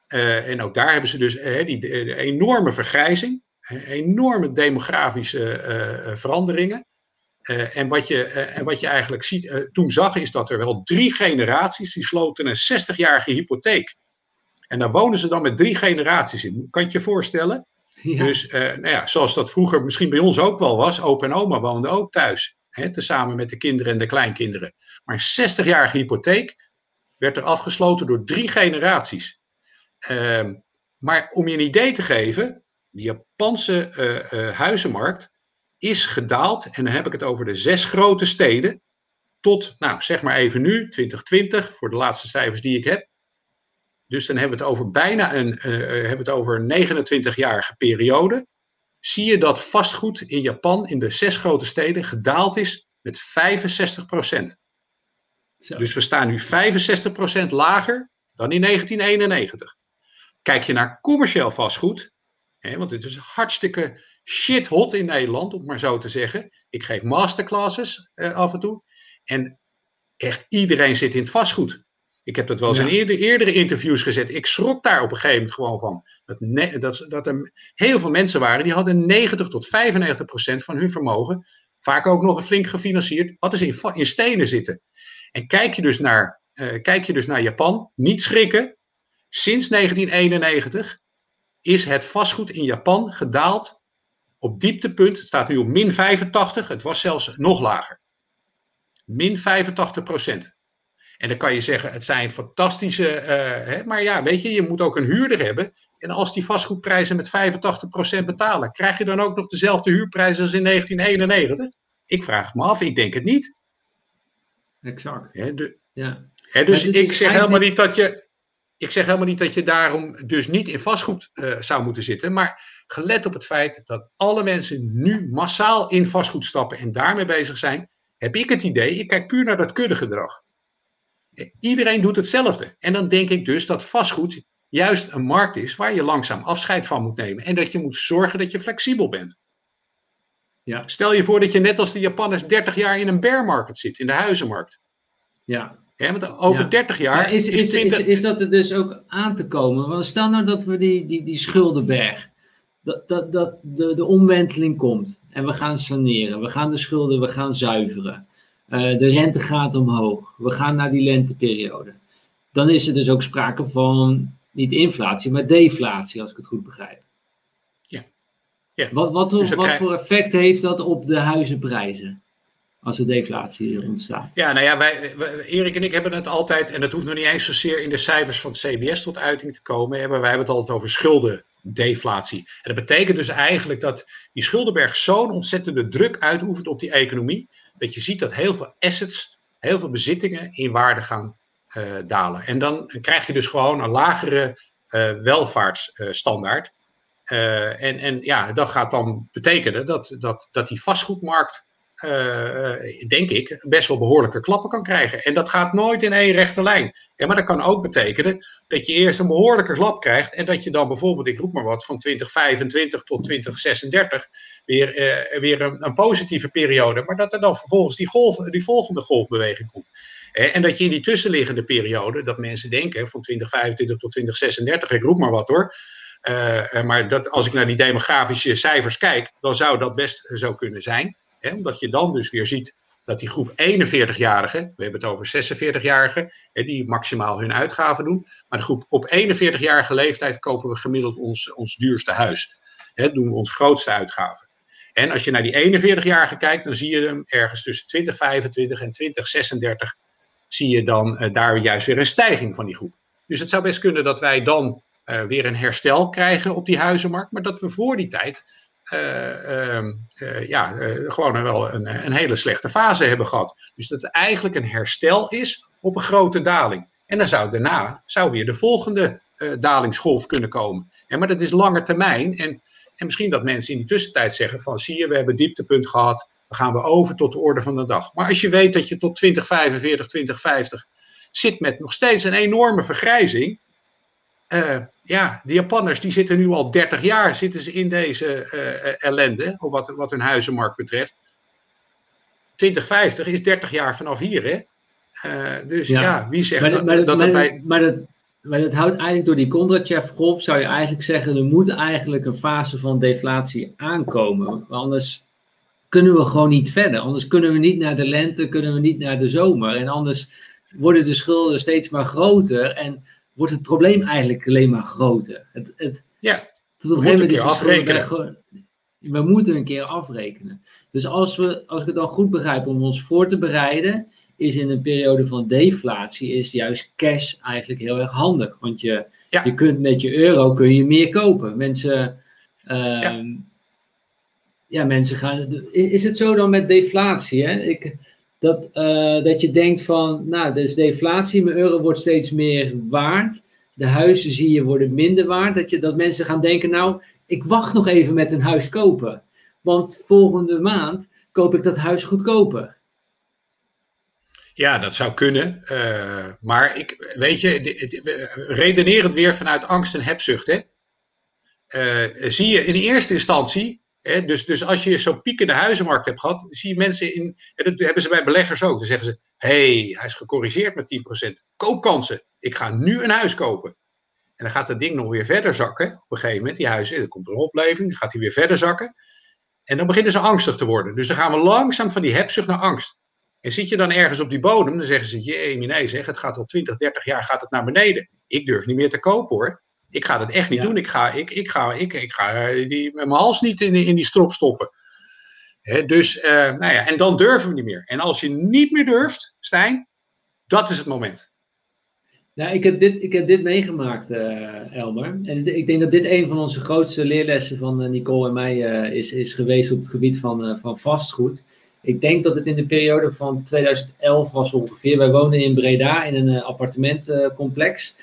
Uh, en ook daar hebben ze dus die enorme vergrijzing, enorme demografische veranderingen. en, wat je, en wat je eigenlijk ziet, toen zag, is dat er wel drie generaties die sloten een 60-jarige hypotheek. En daar wonen ze dan met drie generaties in. Kan je je voorstellen? Ja. Dus nou ja, zoals dat vroeger misschien bij ons ook wel was, opa en oma woonden ook thuis. Tezamen met de kinderen en de kleinkinderen. Maar een 60-jarige hypotheek werd er afgesloten door drie generaties. Uh, maar om je een idee te geven, de Japanse uh, uh, huizenmarkt is gedaald, en dan heb ik het over de zes grote steden, tot, nou zeg maar even nu, 2020, voor de laatste cijfers die ik heb. Dus dan hebben we het over bijna een, uh, hebben we het over een 29-jarige periode zie je dat vastgoed in Japan in de zes grote steden gedaald is met 65% Dus we staan nu 65% lager dan in 1991. Kijk je naar commercieel vastgoed, hè, want dit is hartstikke shit hot in Nederland, om maar zo te zeggen. Ik geef masterclasses eh, af en toe. En echt iedereen zit in het vastgoed. Ik heb dat wel eens ja. in eerder, eerdere interviews gezet. Ik schrok daar op een gegeven moment gewoon van. Dat, ne, dat, dat er heel veel mensen waren die hadden 90 tot 95 procent van hun vermogen, vaak ook nog flink gefinancierd, hadden ze in, in stenen zitten. En kijk je, dus naar, uh, kijk je dus naar Japan, niet schrikken. Sinds 1991 is het vastgoed in Japan gedaald op dieptepunt. Het staat nu op min 85, het was zelfs nog lager. Min 85 procent. En dan kan je zeggen, het zijn fantastische. hè, maar ja, weet je, je moet ook een huurder hebben. En als die vastgoedprijzen met 85% betalen, krijg je dan ook nog dezelfde huurprijzen als in 1991? Ik vraag me af, ik denk het niet. Exact. Hè, ja. Hè, dus ik zeg helemaal niet dat je. Ik zeg helemaal niet dat je daarom dus niet in vastgoed uh, zou moeten zitten. Maar gelet op het feit dat alle mensen nu massaal in vastgoed stappen en daarmee bezig zijn, heb ik het idee, ik kijk puur naar dat kuddegedrag. Iedereen doet hetzelfde. En dan denk ik dus dat vastgoed juist een markt is waar je langzaam afscheid van moet nemen. En dat je moet zorgen dat je flexibel bent. Ja. Stel je voor dat je net als de Japanners 30 jaar in een bear market zit, in de huizenmarkt. Ja. Ja, want over 30 jaar. is, is, is, is, dat er dus ook aan te komen? Want stel nou dat we die, die, die schuldenberg. Dat, dat, dat de, de omwenteling komt. En we gaan saneren. We gaan de schulden we gaan zuiveren. Uh, de rente gaat omhoog. We gaan naar die lenteperiode. Dan is er dus ook sprake van niet inflatie, maar deflatie, als ik het goed begrijp. Ja. ja. Wat, wat, dus wat voor effect heeft dat op de huizenprijzen? Als er deflatie ontstaat. Ja, nou ja, wij, Erik en ik hebben het altijd, en dat hoeft nog niet eens zozeer in de cijfers van het CBS tot uiting te komen, maar wij hebben het altijd over schuldendeflatie. En dat betekent dus eigenlijk dat die schuldenberg zo'n ontzettende druk uitoefent op die economie, dat je ziet dat heel veel assets, heel veel bezittingen in waarde gaan uh, dalen. En dan krijg je dus gewoon een lagere uh, welvaartsstandaard. Uh, en, en ja, dat gaat dan betekenen dat, dat, dat die vastgoedmarkt denk ik, best wel behoorlijke klappen kan krijgen. En dat gaat nooit in één rechte lijn. Ja, maar dat kan ook betekenen dat je eerst een behoorlijke klap krijgt en dat je dan bijvoorbeeld, ik roep maar wat, van 2025 tot 2036 weer, uh, weer een, een, positieve periode, maar dat er dan vervolgens die, golf, die volgende golfbeweging komt. En dat je in die tussenliggende periode, dat mensen denken van 2025 tot 2036, ik roep maar wat hoor. Uh, maar dat, als ik naar die demografische cijfers kijk, dan zou dat best zo kunnen zijn. Omdat je dan dus weer ziet dat die groep 41-jarigen, we hebben het over 46-jarigen, die maximaal hun uitgaven doen. Maar de groep op 41-jarige leeftijd kopen we gemiddeld ons, ons duurste huis. Hè, doen we ons grootste uitgaven. En als je naar die 41-jarigen kijkt, dan zie je hem ergens tussen 2025 en 2036 zie je dan uh, daar juist weer een stijging van die groep. Dus het zou best kunnen dat wij dan uh, weer een herstel krijgen op die huizenmarkt, maar dat we voor die tijd uh, ja, gewoon wel een, een, hele slechte fase hebben gehad. Dus dat het eigenlijk een herstel is op een grote daling. En dan zou daarna zou weer de volgende dalingsgolf kunnen komen. En, maar dat is lange termijn. En, en misschien dat mensen in de tussentijd zeggen van zie je, we hebben dieptepunt gehad. Dan gaan we over tot de orde van de dag. Maar als je weet dat je tot 2045, 2050 zit met nog steeds een enorme vergrijzing. Uh, ja, de Japanners die zitten nu al 30 jaar zitten ze in deze uh, ellende, wat, wat hun huizenmarkt betreft. 2050 is 30 jaar vanaf hier, hè? Uh, dus ja. ja, wie zegt maar, dat, maar, dat maar, bij... maar, dat, maar dat houdt eigenlijk door die Kondrachev-golf, zou je eigenlijk zeggen, er moet eigenlijk een fase van deflatie aankomen. Anders kunnen we gewoon niet verder. Anders kunnen we niet naar de lente, kunnen we niet naar de zomer. En anders worden de schulden steeds maar groter en wordt het probleem eigenlijk alleen maar groter. Het, het, ja, tot op een gegeven moment is afrekenen. Gewoon, we moeten een keer afrekenen. Dus als, we, als ik het dan goed begrijp, om ons voor te bereiden, is in een periode van deflatie, is juist cash eigenlijk heel erg handig. Want je, ja. je kunt met je euro kun je meer kopen. Mensen, uh, ja ja, mensen gaan. Is het zo dan met deflatie? Hè? Ik, dat, uh, dat je denkt van, nou, dus deflatie, mijn euro wordt steeds meer waard. De huizen zie je worden minder waard. Dat, je, dat mensen gaan denken, nou, ik wacht nog even met een huis kopen. Want volgende maand koop ik dat huis goedkoper. Ja, dat zou kunnen. Uh, maar ik, weet je, redenerend weer vanuit angst en hebzucht. Hè? Uh, zie je in eerste instantie dus, dus als je zo'n piekende huizenmarkt hebt gehad, zie je mensen in, en dat hebben ze bij beleggers ook, dan zeggen ze, hey, hij is gecorrigeerd met 10%, koopkansen, ik ga nu een huis kopen. En dan gaat dat ding nog weer verder zakken, op een gegeven moment, die huizen, er komt een opleving, dan gaat hij weer verder zakken. En dan beginnen ze angstig te worden. Dus dan gaan we langzaam van die hebzucht naar angst. En zit je dan ergens op die bodem, dan zeggen ze, jee, nee, zeg, het gaat al 20, 30 jaar gaat het naar beneden. Ik durf niet meer te kopen hoor. Ik ga dat echt niet doen. Ik ga, ik, ik ga, ik, ik ga eh, die, met mijn hals niet in, in die strop stoppen. dus, uh, nou ja, en dan durven we niet meer. En als je niet meer durft, Stijn, Dat is het moment. Nou, ik heb dit, ik heb dit meegemaakt, uh, Elmer. En ik denk dat dit een van onze grootste leerlessen van uh, Nicole en mij is, is geweest op het gebied van, van vastgoed. Ik denk dat het in de periode van 2011 was ongeveer. Wij woonden in Breda in een appartementcomplex.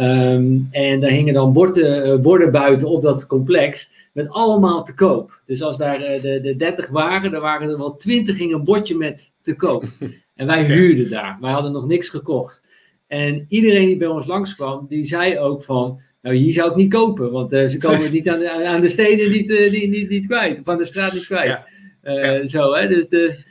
Um, en daar hingen dan borden, borden buiten op dat complex met allemaal te koop. Dus als daar de, de 30 waren, dan waren er wel 20 in een bordje met te koop. [LAUGHS] En wij huurden daar. Wij hadden nog niks gekocht. En iedereen die bij ons langskwam, die zei ook van, nou hier zou ik niet kopen, want uh, ze komen [LAUGHS] niet aan de, aan de steden niet, uh, niet, niet, niet kwijt, of aan de straat niet kwijt. Ja. Ja. Zo, hè, dus de,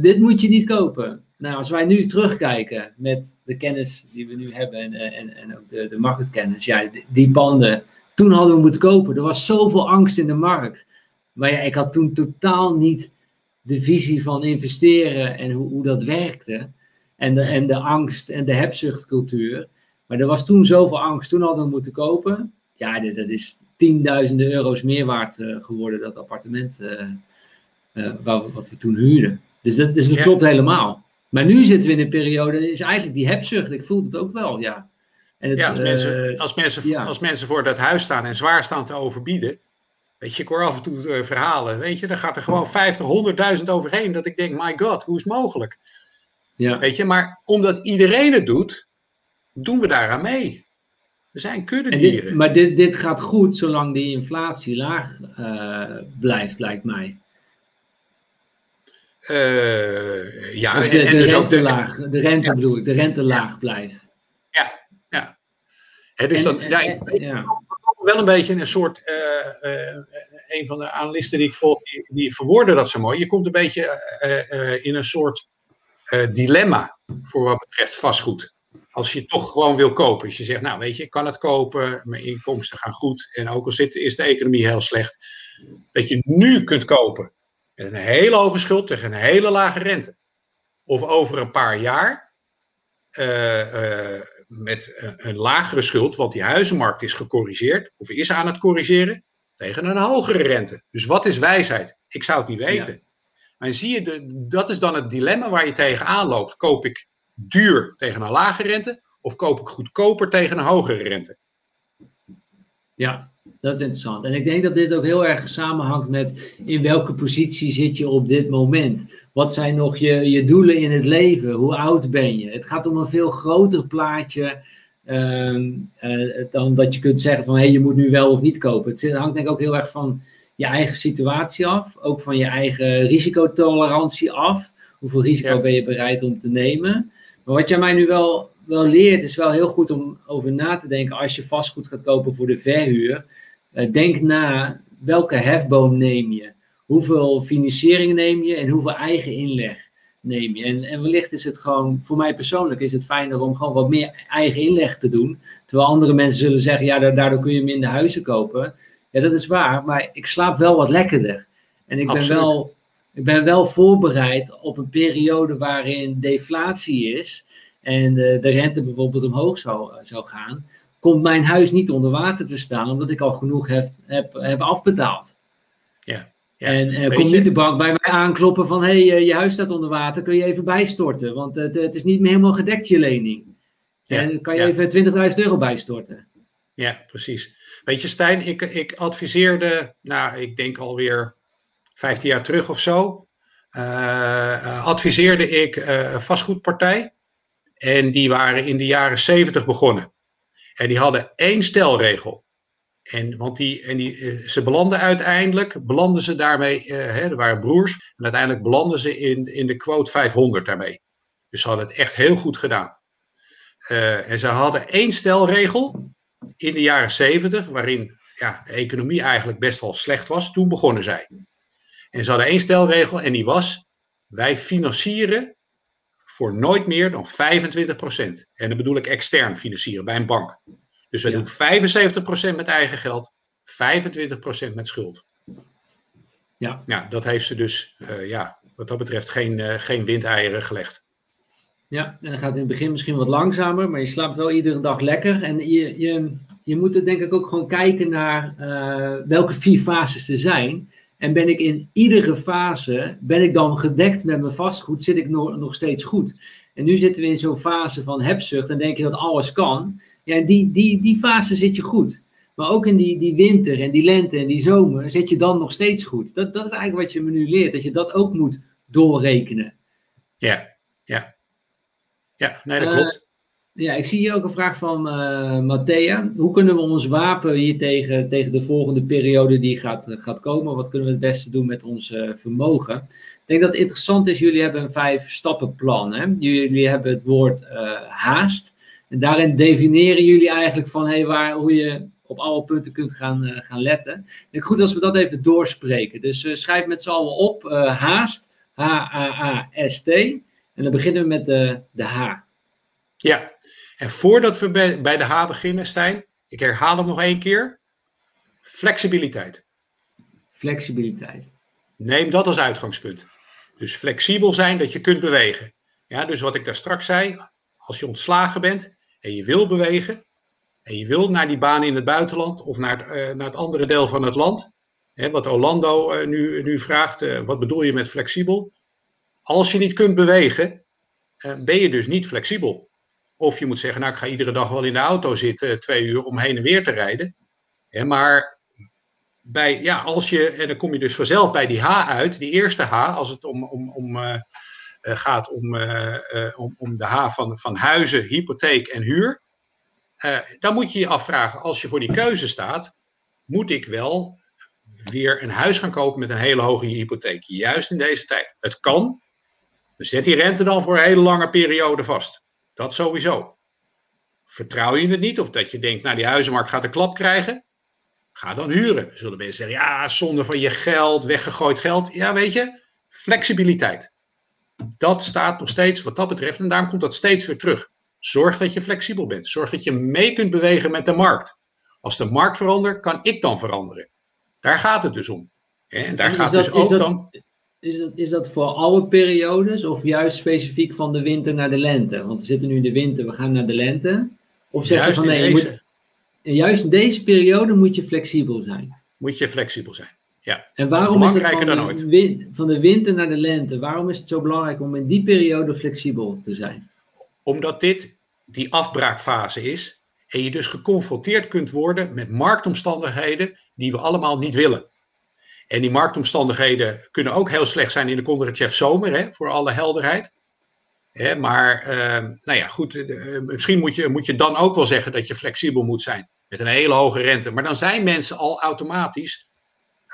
dit moet je niet kopen. Nou, als wij nu terugkijken met de kennis die we nu hebben en, en, en ook de, de marktkennis, ja, die, die panden, toen hadden we moeten kopen. Er was zoveel angst in de markt. Maar ja, ik had toen totaal niet de visie van investeren en hoe, hoe dat werkte en de, en de angst en de hebzuchtcultuur. Maar er was toen zoveel angst. Toen hadden we moeten kopen. Ja, dat is tienduizenden euro's meer waard geworden, dat appartement uh, uh, wat we toen huurden. Dus dat, dus dat ja. klopt helemaal. Maar nu zitten we in een periode, is eigenlijk die hebzucht. Ik voel het ook wel, ja. En het, ja, als mensen, als, mensen, ja. als mensen voor dat huis staan en zwaar staan te overbieden. Weet je, ik hoor af en toe verhalen. Weet je, dan gaat er gewoon 50, 100.000 overheen. Dat ik denk, my god, hoe is het mogelijk? Ja. Weet je, maar omdat iedereen het doet, doen we daaraan mee. We zijn kuddedieren. Dit, maar dit, dit gaat goed zolang die inflatie laag uh, blijft, lijkt mij. Uh, ja, de, en, de dus rente de, laag, de rente ja. bedoel ik, de rente laag blijft. Ja, ja. He, dus en, dan, ja, ja. wel een beetje een soort, uh, een van de analisten die ik volg, die, die verwoorden dat zo mooi. Je komt een beetje in een soort dilemma voor wat betreft vastgoed. Als je toch gewoon wil kopen. Als je zegt, nou weet je, ik kan het kopen, mijn inkomsten gaan goed. En ook al zit, is de economie heel slecht. Dat je nu kunt kopen met een hele hoge schuld tegen een hele lage rente. Of over een paar jaar uh, uh, met een, een, lagere schuld, want die huizenmarkt is gecorrigeerd, of is aan het corrigeren, tegen een hogere rente. Dus wat is wijsheid? Ik zou het niet weten. Ja. Maar zie je, de, dat is dan het dilemma waar je tegenaan loopt. Koop ik duur tegen een lage rente of koop ik goedkoper tegen een hogere rente? Ja, dat is interessant. En ik denk dat dit ook heel erg samenhangt met in welke positie zit je op dit moment. Wat zijn nog je, je doelen in het leven? Hoe oud ben je? Het gaat om een veel groter plaatje uh, uh, dan dat je kunt zeggen van hé, hey, je moet nu wel of niet kopen. Het hangt denk ik ook heel erg van je eigen situatie af, ook van je eigen risicotolerantie af. Hoeveel risico ja. ben je bereid om te nemen? Maar wat jij mij nu wel, wel leert, is wel heel goed om over na te denken als je vastgoed gaat kopen voor de verhuur. Uh, denk na welke hefboom neem je, hoeveel financiering neem je en hoeveel eigen inleg neem je. En, en wellicht is het gewoon, voor mij persoonlijk is het fijner om gewoon wat meer eigen inleg te doen. Terwijl andere mensen zullen zeggen, ja, daardoor kun je minder huizen kopen. Ja, dat is waar, maar ik slaap wel wat lekkerder. En ik ben, wel, ik ben wel voorbereid op een periode waarin deflatie is en de, de rente bijvoorbeeld omhoog zou, zou gaan. Komt mijn huis niet onder water te staan, omdat ik al genoeg heb, heb, heb afbetaald. Ja. Ja, en uh, komt niet de bank bij mij aankloppen van: hé, hey, uh, je huis staat onder water, kun je even bijstorten? Want uh, het is niet meer helemaal gedekt, je lening. Ja, en kan je ja. even 20.000 euro bijstorten? Ja, precies. Weet je, Stijn, ik, ik adviseerde, nou, ik denk alweer 15 jaar terug of zo, adviseerde ik een vastgoedpartij. En die waren in de jaren 70 begonnen. En die hadden één stelregel. En, want die, en die, ze belanden uiteindelijk, belanden ze daarmee, uh, hè, er waren broers, en uiteindelijk belanden ze in, in de quote 500 daarmee. Dus ze hadden het echt heel goed gedaan. Uh, en ze hadden één stelregel, in de jaren zeventig, waarin ja, de economie eigenlijk best wel slecht was, toen begonnen zij. En ze hadden één stelregel en die was: wij financieren voor nooit meer dan 25%. En dan bedoel ik extern financieren bij een bank. Dus we ja. doen 75% met eigen geld, 25% met schuld. Ja. ja, dat heeft ze dus, uh, ja, wat dat betreft, geen, uh, geen windeieren gelegd. Ja, en dan gaat in het begin misschien wat langzamer, maar je slaapt wel iedere dag lekker. En je, je, je moet er denk ik ook gewoon kijken naar uh, welke vier fases er zijn. En ben ik in iedere fase, ben ik dan gedekt met mijn vastgoed, zit ik nog, nog steeds goed. En nu zitten we in zo'n fase van hebzucht en denk je dat alles kan. Ja, die, die, die fase zit je goed. Maar ook in die, die winter en die lente en die zomer zit je dan nog steeds goed. Dat, dat is eigenlijk wat je me nu leert, dat je dat ook moet doorrekenen. Ja, ja. Ja, nee, dat klopt. Uh, ja, ik zie hier ook een vraag van uh, Matthea. Hoe kunnen we ons wapen hier tegen, tegen de volgende periode die gaat, gaat komen? Wat kunnen we het beste doen met ons uh, vermogen? Ik denk dat het interessant is, jullie hebben een vijf stappenplan. Hè? Jullie hebben het woord haast. En daarin definiëren jullie eigenlijk van hey, waar, hoe je op alle punten kunt gaan, gaan letten. Ik denk goed als we dat even doorspreken. Dus schrijf met z'n allen op haast, H-A-A-S-T. En dan beginnen we met de, de H. Ja, en voordat we bij, de H beginnen, Stijn, ik herhaal hem nog één keer. Flexibiliteit. Flexibiliteit. Neem dat als uitgangspunt. Dus flexibel zijn dat je kunt bewegen. Ja, dus wat ik daar straks zei, als je ontslagen bent en je wil bewegen, en je wilt naar die baan in het buitenland of naar het, uh, naar het andere deel van het land, hè, wat Orlando uh, nu, nu vraagt, uh, wat bedoel je met flexibel? Als je niet kunt bewegen, ben je dus niet flexibel. Of je moet zeggen, nou ik ga iedere dag wel in de auto zitten, twee uur om heen en weer te rijden. Maar bij, ja, als je, en dan kom je dus vanzelf bij die H uit, die eerste H, als het om, om, om, gaat om, om, om de H van, van huizen, hypotheek en huur dan moet je je afvragen, als je voor die keuze staat, moet ik wel weer een huis gaan kopen met een hele hoge hypotheek, juist in deze tijd. Het kan, dus zet die rente dan voor een hele lange periode vast. Dat sowieso. Vertrouw je het niet, of dat je denkt, nou die huizenmarkt gaat een klap krijgen, ga dan huren. Zullen mensen zeggen, ja, zonde van je geld, weggegooid geld. Ja, weet je, flexibiliteit. Dat staat nog steeds wat dat betreft, en daarom komt dat steeds weer terug. Zorg dat je flexibel bent. Zorg dat je mee kunt bewegen met de markt. Als de markt verandert, kan ik dan veranderen. Daar gaat het dus om. En daar gaat dat, dus ook dat, dan. Is dat, is dat voor alle periodes of juist specifiek van de winter naar de lente? Want we zitten nu in de winter, we gaan naar de lente. Of zeg je van nee, je moet, juist in deze periode moet je flexibel zijn. Moet je flexibel zijn. Ja. En waarom is het van, dan van de winter naar de lente? Waarom is het zo belangrijk om in die periode flexibel te zijn? Omdat dit die afbraakfase is en je dus geconfronteerd kunt worden met marktomstandigheden die we allemaal niet willen. En die marktomstandigheden kunnen ook heel slecht zijn in de Kondratjev zomer, hè, voor alle helderheid. Hè, maar uh, nou ja, goed, uh, misschien moet je, moet je dan ook wel zeggen dat je flexibel moet zijn met een hele hoge rente. Maar dan zijn mensen al automatisch,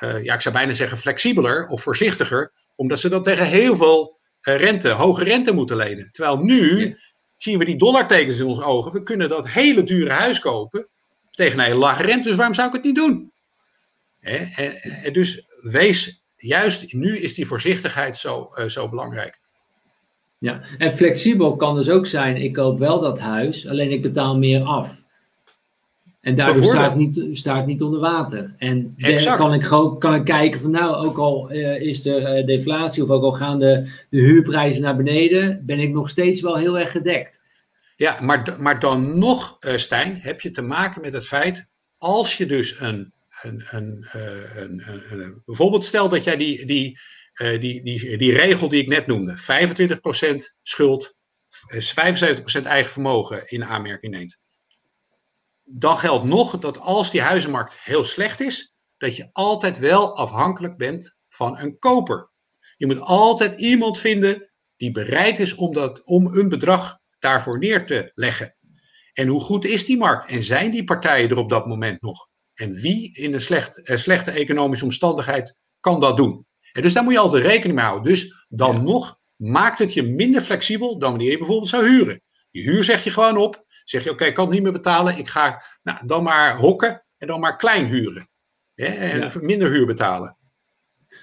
uh, ja, ik zou bijna zeggen flexibeler of voorzichtiger, omdat ze dan tegen heel veel rente, hoge rente moeten lenen. Terwijl nu zien we die dollartekens in onze ogen. We kunnen dat hele dure huis kopen tegen een hele lage rente. Dus waarom zou ik het niet doen? Dus wees, juist nu is die voorzichtigheid zo, uh, zo belangrijk. Ja, en flexibel kan dus ook zijn, ik koop wel dat huis, alleen ik betaal meer af. En daardoor staat niet, staat niet onder water. En kan ik, gewoon, kan ik kijken van nou, ook al uh, is er uh, deflatie of ook al gaan de, de huurprijzen naar beneden, ben ik nog steeds wel heel erg gedekt. Ja, maar, maar dan nog, Stijn, heb je te maken met het feit, als je dus een, een, een, bijvoorbeeld stel dat jij die, die, die, die, die regel die ik net noemde, 25% schuld, 75% eigen vermogen in aanmerking neemt dan geldt nog dat als die huizenmarkt heel slecht is, dat je altijd wel afhankelijk bent van een koper. Je moet altijd iemand vinden die bereid is om, dat, om een bedrag daarvoor neer te leggen. En hoe goed is die markt? En zijn die partijen er op dat moment nog? En wie in een slecht, eh, slechte economische omstandigheid kan dat doen? En dus daar moet je altijd rekening mee houden. Dus dan nog maakt het je minder flexibel dan wanneer je bijvoorbeeld zou huren. Je huur zeg je gewoon op Zeg je, oké, ik kan het niet meer betalen. Ik ga nou, dan maar hokken en dan maar klein huren. Hè, en minder huur betalen.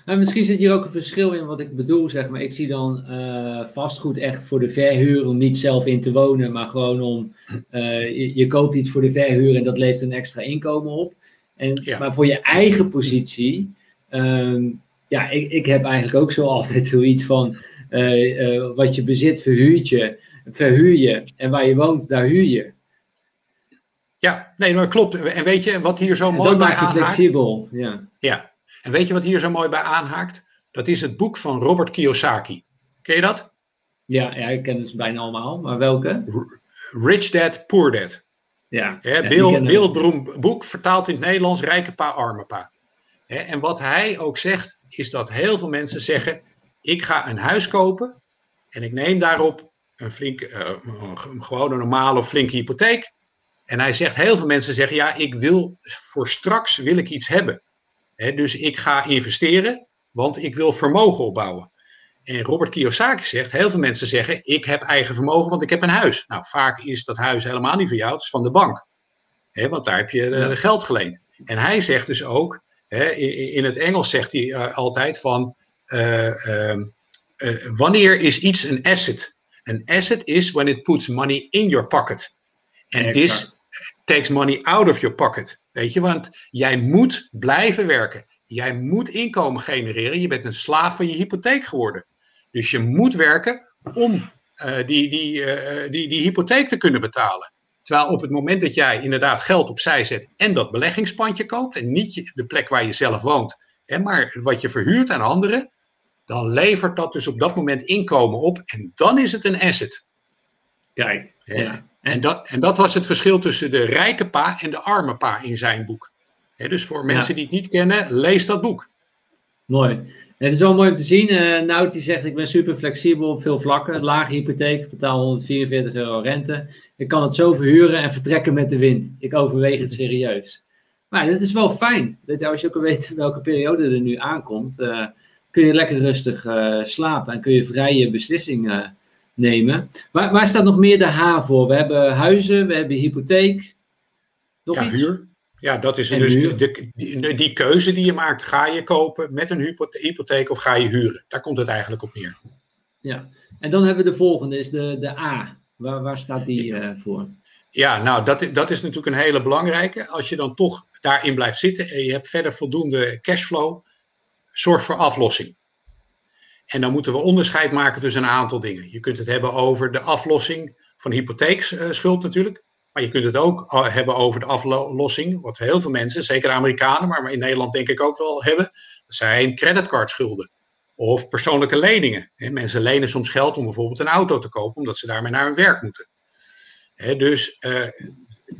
Misschien zit hier ook een verschil in wat ik bedoel, zeg maar. Ik zie dan uh, vastgoed echt voor de verhuur, om niet zelf in te wonen, maar gewoon om, uh, je, koopt iets voor de verhuur en dat levert een extra inkomen op. En, Maar voor je eigen positie, um, ja, ik, ik heb eigenlijk ook zo [LAUGHS] altijd zoiets van, uh, wat je bezit verhuurt je verhuur je. En waar je woont, daar huur je. Ja, nee, maar klopt. En weet je wat hier zo mooi bij aanhaakt? flexibel, ja. Ja, en weet je wat hier zo mooi bij aanhaakt? Dat is het boek van Robert Kiyosaki. Ken je dat? Ja, ja, ik ken het bijna allemaal, maar welke? Rich Dad, Poor Dad. Ja. Hè, ja wereldberoemd boek, vertaald in het Nederlands, Rijke Pa, Arme Pa. Hè, en wat hij ook zegt, is dat heel veel mensen zeggen, ik ga een huis kopen en ik neem daarop een flinke, uh, gewoon een normale flinke hypotheek. En hij zegt, heel veel mensen zeggen, ja, ik wil voor straks wil ik iets hebben. Hè, dus ik ga investeren, want ik wil vermogen opbouwen. En Robert Kiyosaki zegt, heel veel mensen zeggen, ik heb eigen vermogen, want ik heb een huis. Nou, vaak is dat huis helemaal niet van jou, het is van de bank. Hè, want daar heb je uh, geld geleend. En hij zegt dus ook, in, in, het Engels zegt hij uh, altijd van, uh, wanneer is iets een asset? Een asset is when it puts money in your pocket. And this takes money out of your pocket. Weet je, want jij moet blijven werken. Jij moet inkomen genereren. Je bent een slaaf van je hypotheek geworden. Dus je moet werken om uh, die, die, uh, die, die hypotheek te kunnen betalen. Terwijl op het moment dat jij inderdaad geld opzij zet en dat beleggingspandje koopt, en niet de plek waar je zelf woont, hè, maar wat je verhuurt aan anderen, dan levert dat dus op dat moment inkomen op en dan is het een asset. Kijk. Ja. En, dat, en dat was het verschil tussen de rijke pa en de arme pa in zijn boek. dus voor mensen die het niet kennen, lees dat boek. Mooi. Het is wel mooi om te zien. Uh, Nout die zegt, ik ben super flexibel op veel vlakken. Lage hypotheek, betaal 144 euro rente. Ik kan het zo verhuren en vertrekken met de wind. Ik overweeg het serieus. Maar dat is wel fijn. Dat als je ook weet welke periode er nu aankomt, uh, kun je lekker rustig uh, slapen en kun je vrije beslissingen nemen. Waar, waar, staat nog meer de H voor? We hebben huizen, we hebben hypotheek. Nog ja, iets? huur. Ja, dat is dus de, die, die, keuze die je maakt. Ga je kopen met een hypotheek of ga je huren? Daar komt het eigenlijk op neer. Ja, en dan hebben we de volgende, is de, de A. Waar, waar staat die uh, voor? Ja, nou, dat, dat is natuurlijk een hele belangrijke. Als je dan toch daarin blijft zitten en je hebt verder voldoende cashflow, zorg voor aflossing. En dan moeten we onderscheid maken tussen een aantal dingen. Je kunt het hebben over de aflossing van hypotheekschuld natuurlijk. Maar je kunt het ook eh, hebben over de aflossing, wat heel veel mensen, zeker Amerikanen, maar in Nederland denk ik ook wel hebben. Zijn creditcardschulden of persoonlijke leningen. Mensen lenen soms geld om bijvoorbeeld een auto te kopen, omdat ze daarmee naar hun werk moeten. Dus uh,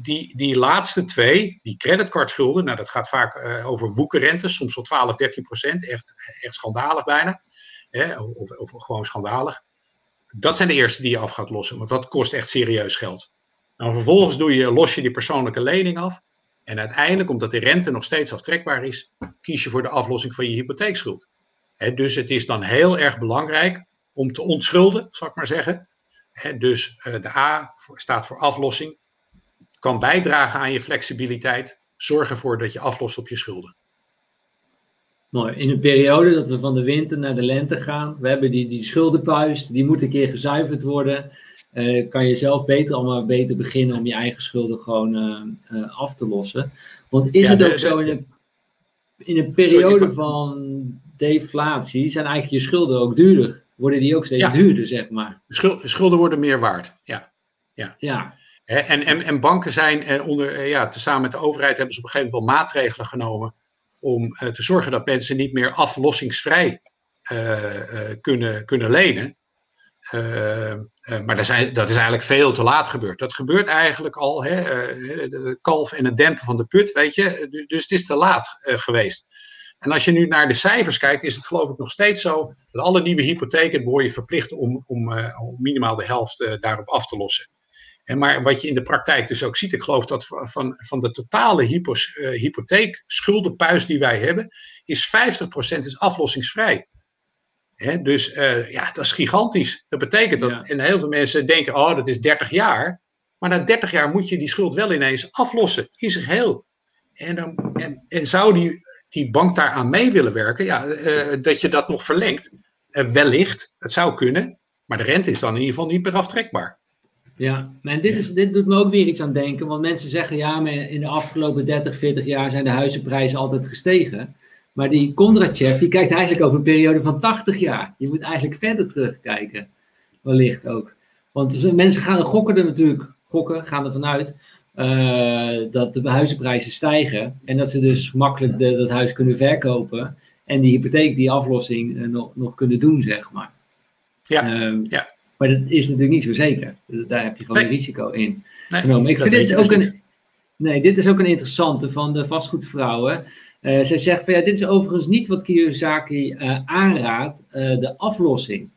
die, die laatste twee, die creditcardschulden, nou dat gaat vaak uh, over woekerrentes, soms wel 12, 13 procent, echt, echt schandalig bijna of, of gewoon schandalig. Dat zijn de eerste die je af gaat lossen, want dat kost echt serieus geld. Nou, vervolgens doe je, los je die persoonlijke lening af. En uiteindelijk, omdat de rente nog steeds aftrekbaar is, kies je voor de aflossing van je hypotheekschuld. dus het is dan heel erg belangrijk om te ontschulden, zal ik maar zeggen. dus uh, de A staat voor aflossing. Kan bijdragen aan je flexibiliteit. Zorg ervoor dat je aflost op je schulden. Mooi. In een periode dat we van de winter naar de lente gaan, we hebben die, die schuldenpuist, die moet een keer gezuiverd worden. Uh, kan je zelf beter allemaal beter beginnen om je eigen schulden gewoon uh, uh, af te lossen. Want is ja, het ook de, zo in een, in een periode sorry, van deflatie, zijn eigenlijk je schulden ook duurder? Worden die ook steeds ja. duurder, zeg maar? Schulden worden meer waard, ja. ja. ja. En, en, en banken zijn onder, ja, tezamen met de overheid hebben ze op een gegeven moment wel maatregelen genomen om te zorgen dat mensen niet meer aflossingsvrij uh, uh, kunnen, kunnen lenen. Maar dat, dat is eigenlijk veel te laat gebeurd. Dat gebeurt eigenlijk al, hè, de kalf en het dempen van de put, weet je. Dus het is te laat geweest. En als je nu naar de cijfers kijkt, is het geloof ik nog steeds zo dat alle nieuwe hypotheken word je verplicht om, om, minimaal de helft daarop af te lossen. En maar wat je in de praktijk dus ook ziet, ik geloof dat van, van de totale hypotheek, schuldenpuis die wij hebben, is 50% is aflossingsvrij. Dus uh, ja, dat is gigantisch. Dat betekent dat, ja. en heel veel mensen denken, oh, dat is 30 jaar. Maar na 30 jaar moet je die schuld wel ineens aflossen, in zijn geheel. En, dan, en, en zou die, die bank daaraan mee willen werken, ja, uh, dat je dat nog verlengt, wellicht, het zou kunnen, maar de rente is dan in ieder geval niet meer aftrekbaar. Ja, maar dit, is, dit doet me ook weer iets aan denken. Want mensen zeggen, ja, maar in de afgelopen 30, 40 jaar zijn de huizenprijzen altijd gestegen. Maar die Kondratjev, die kijkt eigenlijk over een periode van 80 jaar. Je moet eigenlijk verder terugkijken. Wellicht ook. Want mensen gaan er gokken er natuurlijk, gokken, gaan er vanuit uh, dat de huizenprijzen stijgen. En dat ze dus makkelijk de, dat huis kunnen verkopen. En die hypotheek, die aflossing uh, nog, nog kunnen doen, zeg maar. Ja, uh, ja. Maar dat is natuurlijk niet zo zeker. Daar heb je gewoon een risico in nee, genomen. Ik vind dit ook dus een. Nee, dit is ook een interessante van de vastgoedvrouwen. Uh, zij zegt van ja, dit is overigens niet wat Kiyosaki uh, aanraadt, uh, de aflossing.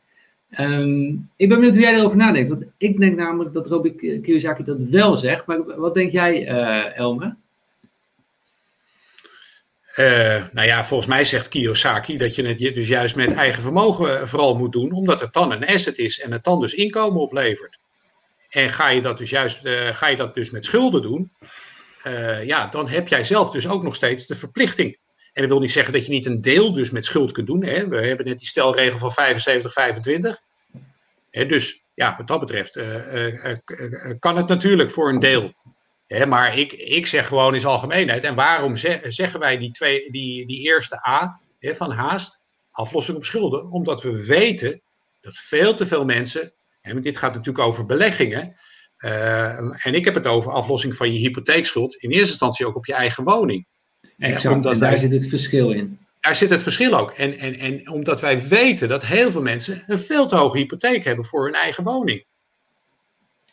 Um, ik ben benieuwd hoe jij erover nadenkt. Want ik denk namelijk dat Robin Kiyosaki dat wel zegt. Maar wat denk jij, Elme? nou ja, volgens mij zegt Kiyosaki dat je het dus juist met eigen vermogen vooral moet doen, omdat het dan een asset is en het dan dus inkomen oplevert. En ga je dat dus juist ga je dat dus met schulden doen, uh, ja, dan heb jij zelf dus ook nog steeds de verplichting. En dat wil niet zeggen dat je niet een deel dus met schuld kunt doen. Hè. We hebben net die stelregel van 75, 25. Hè, dus ja, wat dat betreft uh, uh, kan het natuurlijk voor een deel. Hè, maar ik, ik zeg gewoon in zijn algemeenheid. En waarom zeggen wij die, twee, die, die eerste A hè, van haast, aflossing op schulden? Omdat we weten dat veel te veel mensen, en dit gaat natuurlijk over beleggingen, uh, en ik heb het over aflossing van je hypotheekschuld, in eerste instantie ook op je eigen woning. Exact, en daar zit het verschil in. Daar zit het verschil ook. En, en, en omdat wij weten dat heel veel mensen een veel te hoge hypotheek hebben voor hun eigen woning.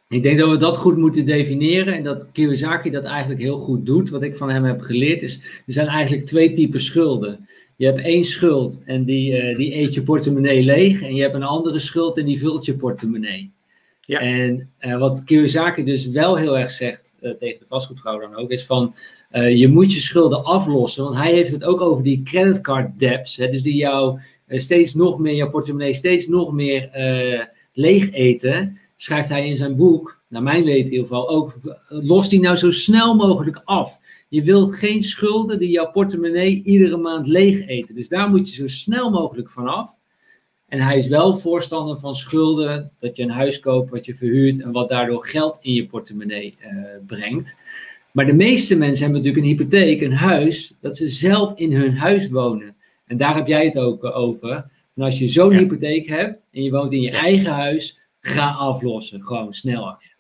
Ik denk dat we dat goed moeten definiëren en dat Kiyosaki dat eigenlijk heel goed doet. Wat ik van hem heb geleerd is, er zijn eigenlijk twee typen schulden. Je hebt één schuld en die, uh, die eet je portemonnee leeg. En je hebt een andere schuld en die vult je portemonnee. En uh, wat Kiyosaki dus wel heel erg zegt uh, tegen de vastgoedvrouw dan ook, is van uh, je moet je schulden aflossen. Want hij heeft het ook over die creditcard debts. Hè, dus die jou steeds nog meer, jouw portemonnee steeds nog meer leeg eten. Schrijft hij in zijn boek, naar mijn weten in ieder geval, ook los die nou zo snel mogelijk af. Je wilt geen schulden die jouw portemonnee iedere maand leeg eten. Dus daar moet je zo snel mogelijk vanaf. En hij is wel voorstander van schulden, dat je een huis koopt wat je verhuurt en wat daardoor geld in je portemonnee uh, brengt. Maar de meeste mensen hebben natuurlijk een hypotheek, een huis, dat ze zelf in hun huis wonen. En daar heb jij het ook eh, over. En als je zo'n hypotheek hebt en je woont in je eigen huis, ga aflossen. Gewoon sneller.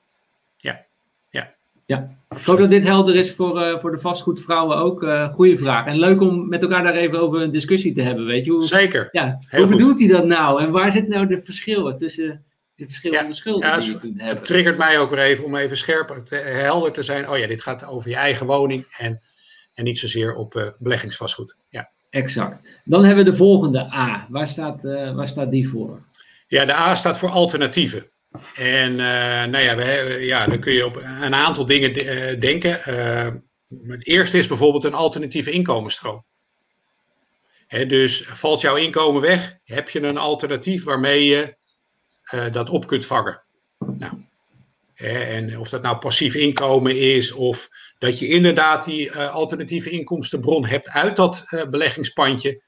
Ja, ik hoop dat dit helder is voor, uh, voor de vastgoedvrouwen ook. Uh, goede vraag. En leuk om met elkaar daar even over een discussie te hebben. Weet je? Hoe, Zeker. Ja, hoe bedoelt hij dat nou? En waar zit nou de verschillen tussen de verschillende ja, schulden ja, die je kunt hebben? Het triggert mij ook weer even om even scherp, te, helder te zijn. Oh ja, dit gaat over je eigen woning en, en niet zozeer op uh, beleggingsvastgoed. Ja. Exact. Dan hebben we de volgende A. Waar staat, waar staat die voor? Ja, de A staat voor alternatieven. En uh, nou ja, we, ja, dan kun je op een aantal dingen uh, denken. Uh, het eerste is bijvoorbeeld een alternatieve inkomensstroom. Dus valt jouw inkomen weg, heb je een alternatief waarmee je dat op kunt vangen. Nou, en of dat nou passief inkomen is of dat je inderdaad die alternatieve inkomstenbron hebt uit dat beleggingspandje.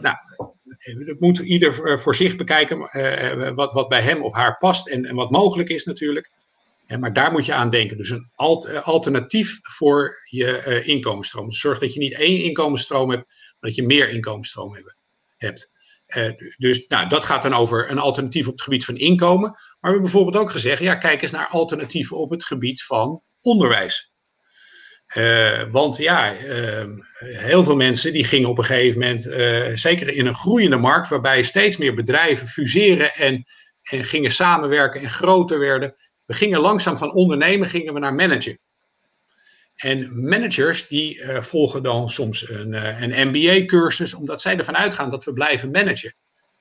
nou, dat moet ieder eh, voor zich bekijken uh, wat, wat bij hem of haar past en, en wat mogelijk is natuurlijk. maar daar moet je aan denken. Dus een alternatief voor je inkomensstroom. Dus zorg dat je niet één inkomensstroom hebt, maar dat je meer inkomensstroom hebt. dus nou, dat gaat dan over een alternatief op het gebied van inkomen. Maar we hebben bijvoorbeeld ook gezegd, ja, kijk eens naar alternatieven op het gebied van onderwijs. Uh, want ja, uh, heel veel mensen die gingen op een gegeven moment, uh, zeker in een groeiende markt, waarbij steeds meer bedrijven fuseren en, en gingen samenwerken en groter werden. We gingen langzaam van ondernemen, gingen we naar managen. En managers die volgen dan soms een, een MBA-cursus, omdat zij ervan uitgaan dat we blijven managen.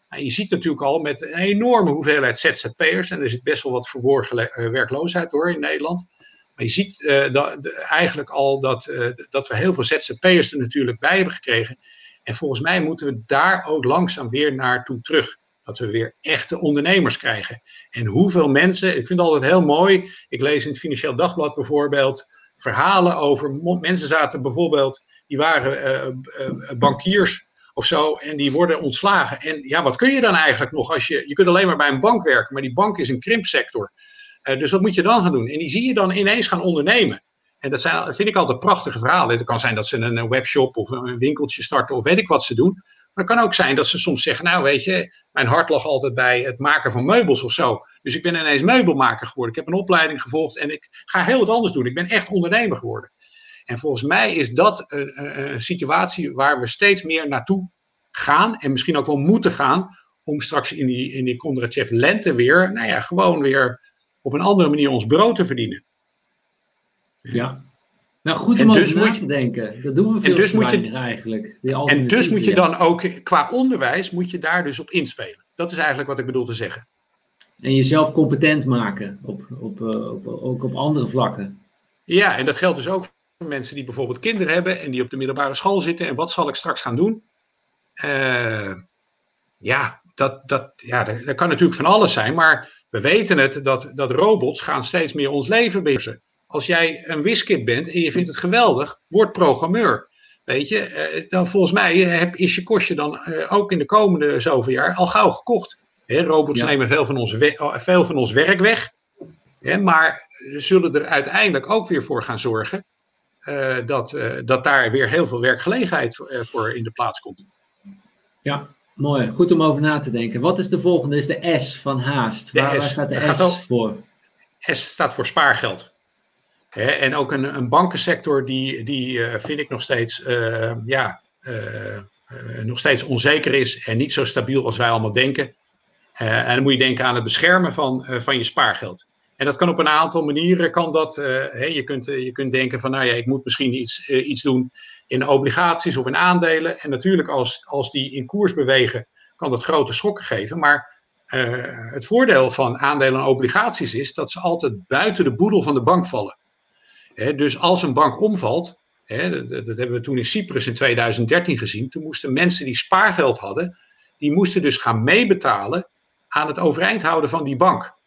Nou, je ziet natuurlijk al met een enorme hoeveelheid ZZP'ers, en er zit best wel wat verworgen werkloosheid hoor in Nederland je ziet uh, dat, eigenlijk al dat, uh, dat we heel veel ZZP'ers er natuurlijk bij hebben gekregen. En volgens mij moeten we daar ook langzaam weer naartoe terug. Dat we weer echte ondernemers krijgen. En hoeveel mensen, ik vind het altijd heel mooi. Ik lees in het Financieel Dagblad bijvoorbeeld verhalen over. Mensen zaten bijvoorbeeld, die waren uh, bankiers of zo. En die worden ontslagen. En ja, wat kun je dan eigenlijk nog als je. Je kunt alleen maar bij een bank werken. Maar die bank is een krimpsector. Uh, dus wat moet je dan gaan doen? En die zie je dan ineens gaan ondernemen. En dat, zijn, vind ik altijd prachtige verhalen. Het kan zijn dat ze een webshop of een winkeltje starten of weet ik wat ze doen. Maar het kan ook zijn dat ze soms zeggen, nou weet je, mijn hart lag altijd bij het maken van meubels of zo. Dus ik ben ineens meubelmaker geworden. Ik heb een opleiding gevolgd en ik ga heel wat anders doen. Ik ben echt ondernemer geworden. En volgens mij is dat een, situatie waar we steeds meer naartoe gaan en misschien ook wel moeten gaan om straks in die, in die Kondrachev lente weer, nou ja, gewoon weer op een andere manier ons brood te verdienen. Ja. Nou, goed om dus over na te denken. Dat doen we veel en dus moet je, eigenlijk. En dus moet je dan ook, qua onderwijs, moet je daar dus op inspelen. Dat is eigenlijk wat ik bedoel te zeggen. En jezelf competent maken, op, op, eh, op, ook op andere vlakken. Ja, en dat geldt dus ook voor mensen die bijvoorbeeld kinderen hebben en die op de middelbare school zitten. En wat zal ik straks gaan doen? Uh, ja, dat, dat, ja, dat, kan natuurlijk van alles zijn, maar we weten het dat, dat robots gaan steeds meer ons leven beheersen. Als jij een wiskit bent en je vindt het geweldig, word programmeur. Weet je, eh, dan volgens mij heb, is je kostje dan eh, ook in de komende zoveel jaar al gauw gekocht. robots nemen veel van, ons veel van ons werk weg. maar zullen er uiteindelijk ook weer voor gaan zorgen uh, dat, dat daar weer heel veel werkgelegenheid voor, voor in de plaats komt. Ja, Mooi, goed om over na te denken. Wat is de volgende? Is de S van haast. Waar, waar staat de S voor? S staat voor spaargeld. en ook een, een bankensector die, die uh, vind ik nog steeds, uh, ja, uh, nog steeds onzeker is en niet zo stabiel als wij allemaal denken. en dan moet je denken aan het beschermen van, van je spaargeld. En dat kan op een aantal manieren. Kan dat, je, kunt, je kunt denken van, nou ja, ik moet misschien iets, iets doen in obligaties of in aandelen. En natuurlijk als, als die in koers bewegen, kan dat grote schokken geven. Maar uh, het voordeel van aandelen en obligaties is dat ze altijd buiten de boedel van de bank vallen. dus als een bank omvalt, dat, dat, hebben we toen in Cyprus in 2013 gezien, toen moesten mensen die spaargeld hadden, die moesten dus gaan meebetalen aan het overeind houden van die bank.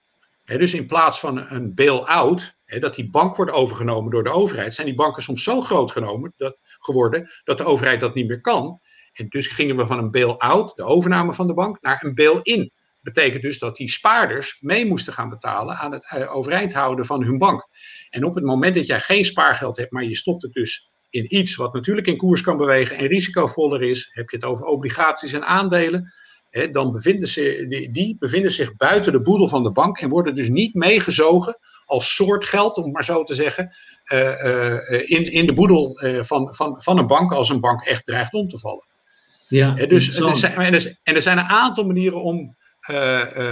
Dus in plaats van een bail-out, dat die bank wordt overgenomen door de overheid, zijn die banken soms zo groot genomen, dat, geworden dat de overheid dat niet meer kan. En dus gingen we van een bail-out, de overname van de bank, naar een bail-in. Betekent dus dat die spaarders mee moesten gaan betalen aan het uh, overeind houden van hun bank. En op het moment dat jij geen spaargeld hebt, maar je stopt het dus in iets wat natuurlijk in koers kan bewegen en risicovoller is, heb je het over obligaties en aandelen, hè, dan bevinden ze, die, die bevinden zich buiten de boedel van de bank en worden dus niet meegezogen als soort geld, om maar zo te zeggen, uh, uh, in, in de boedel uh, van, van, van een bank als een bank echt dreigt om te vallen. Ja, dus, er zijn, en, er, en er zijn een aantal manieren om,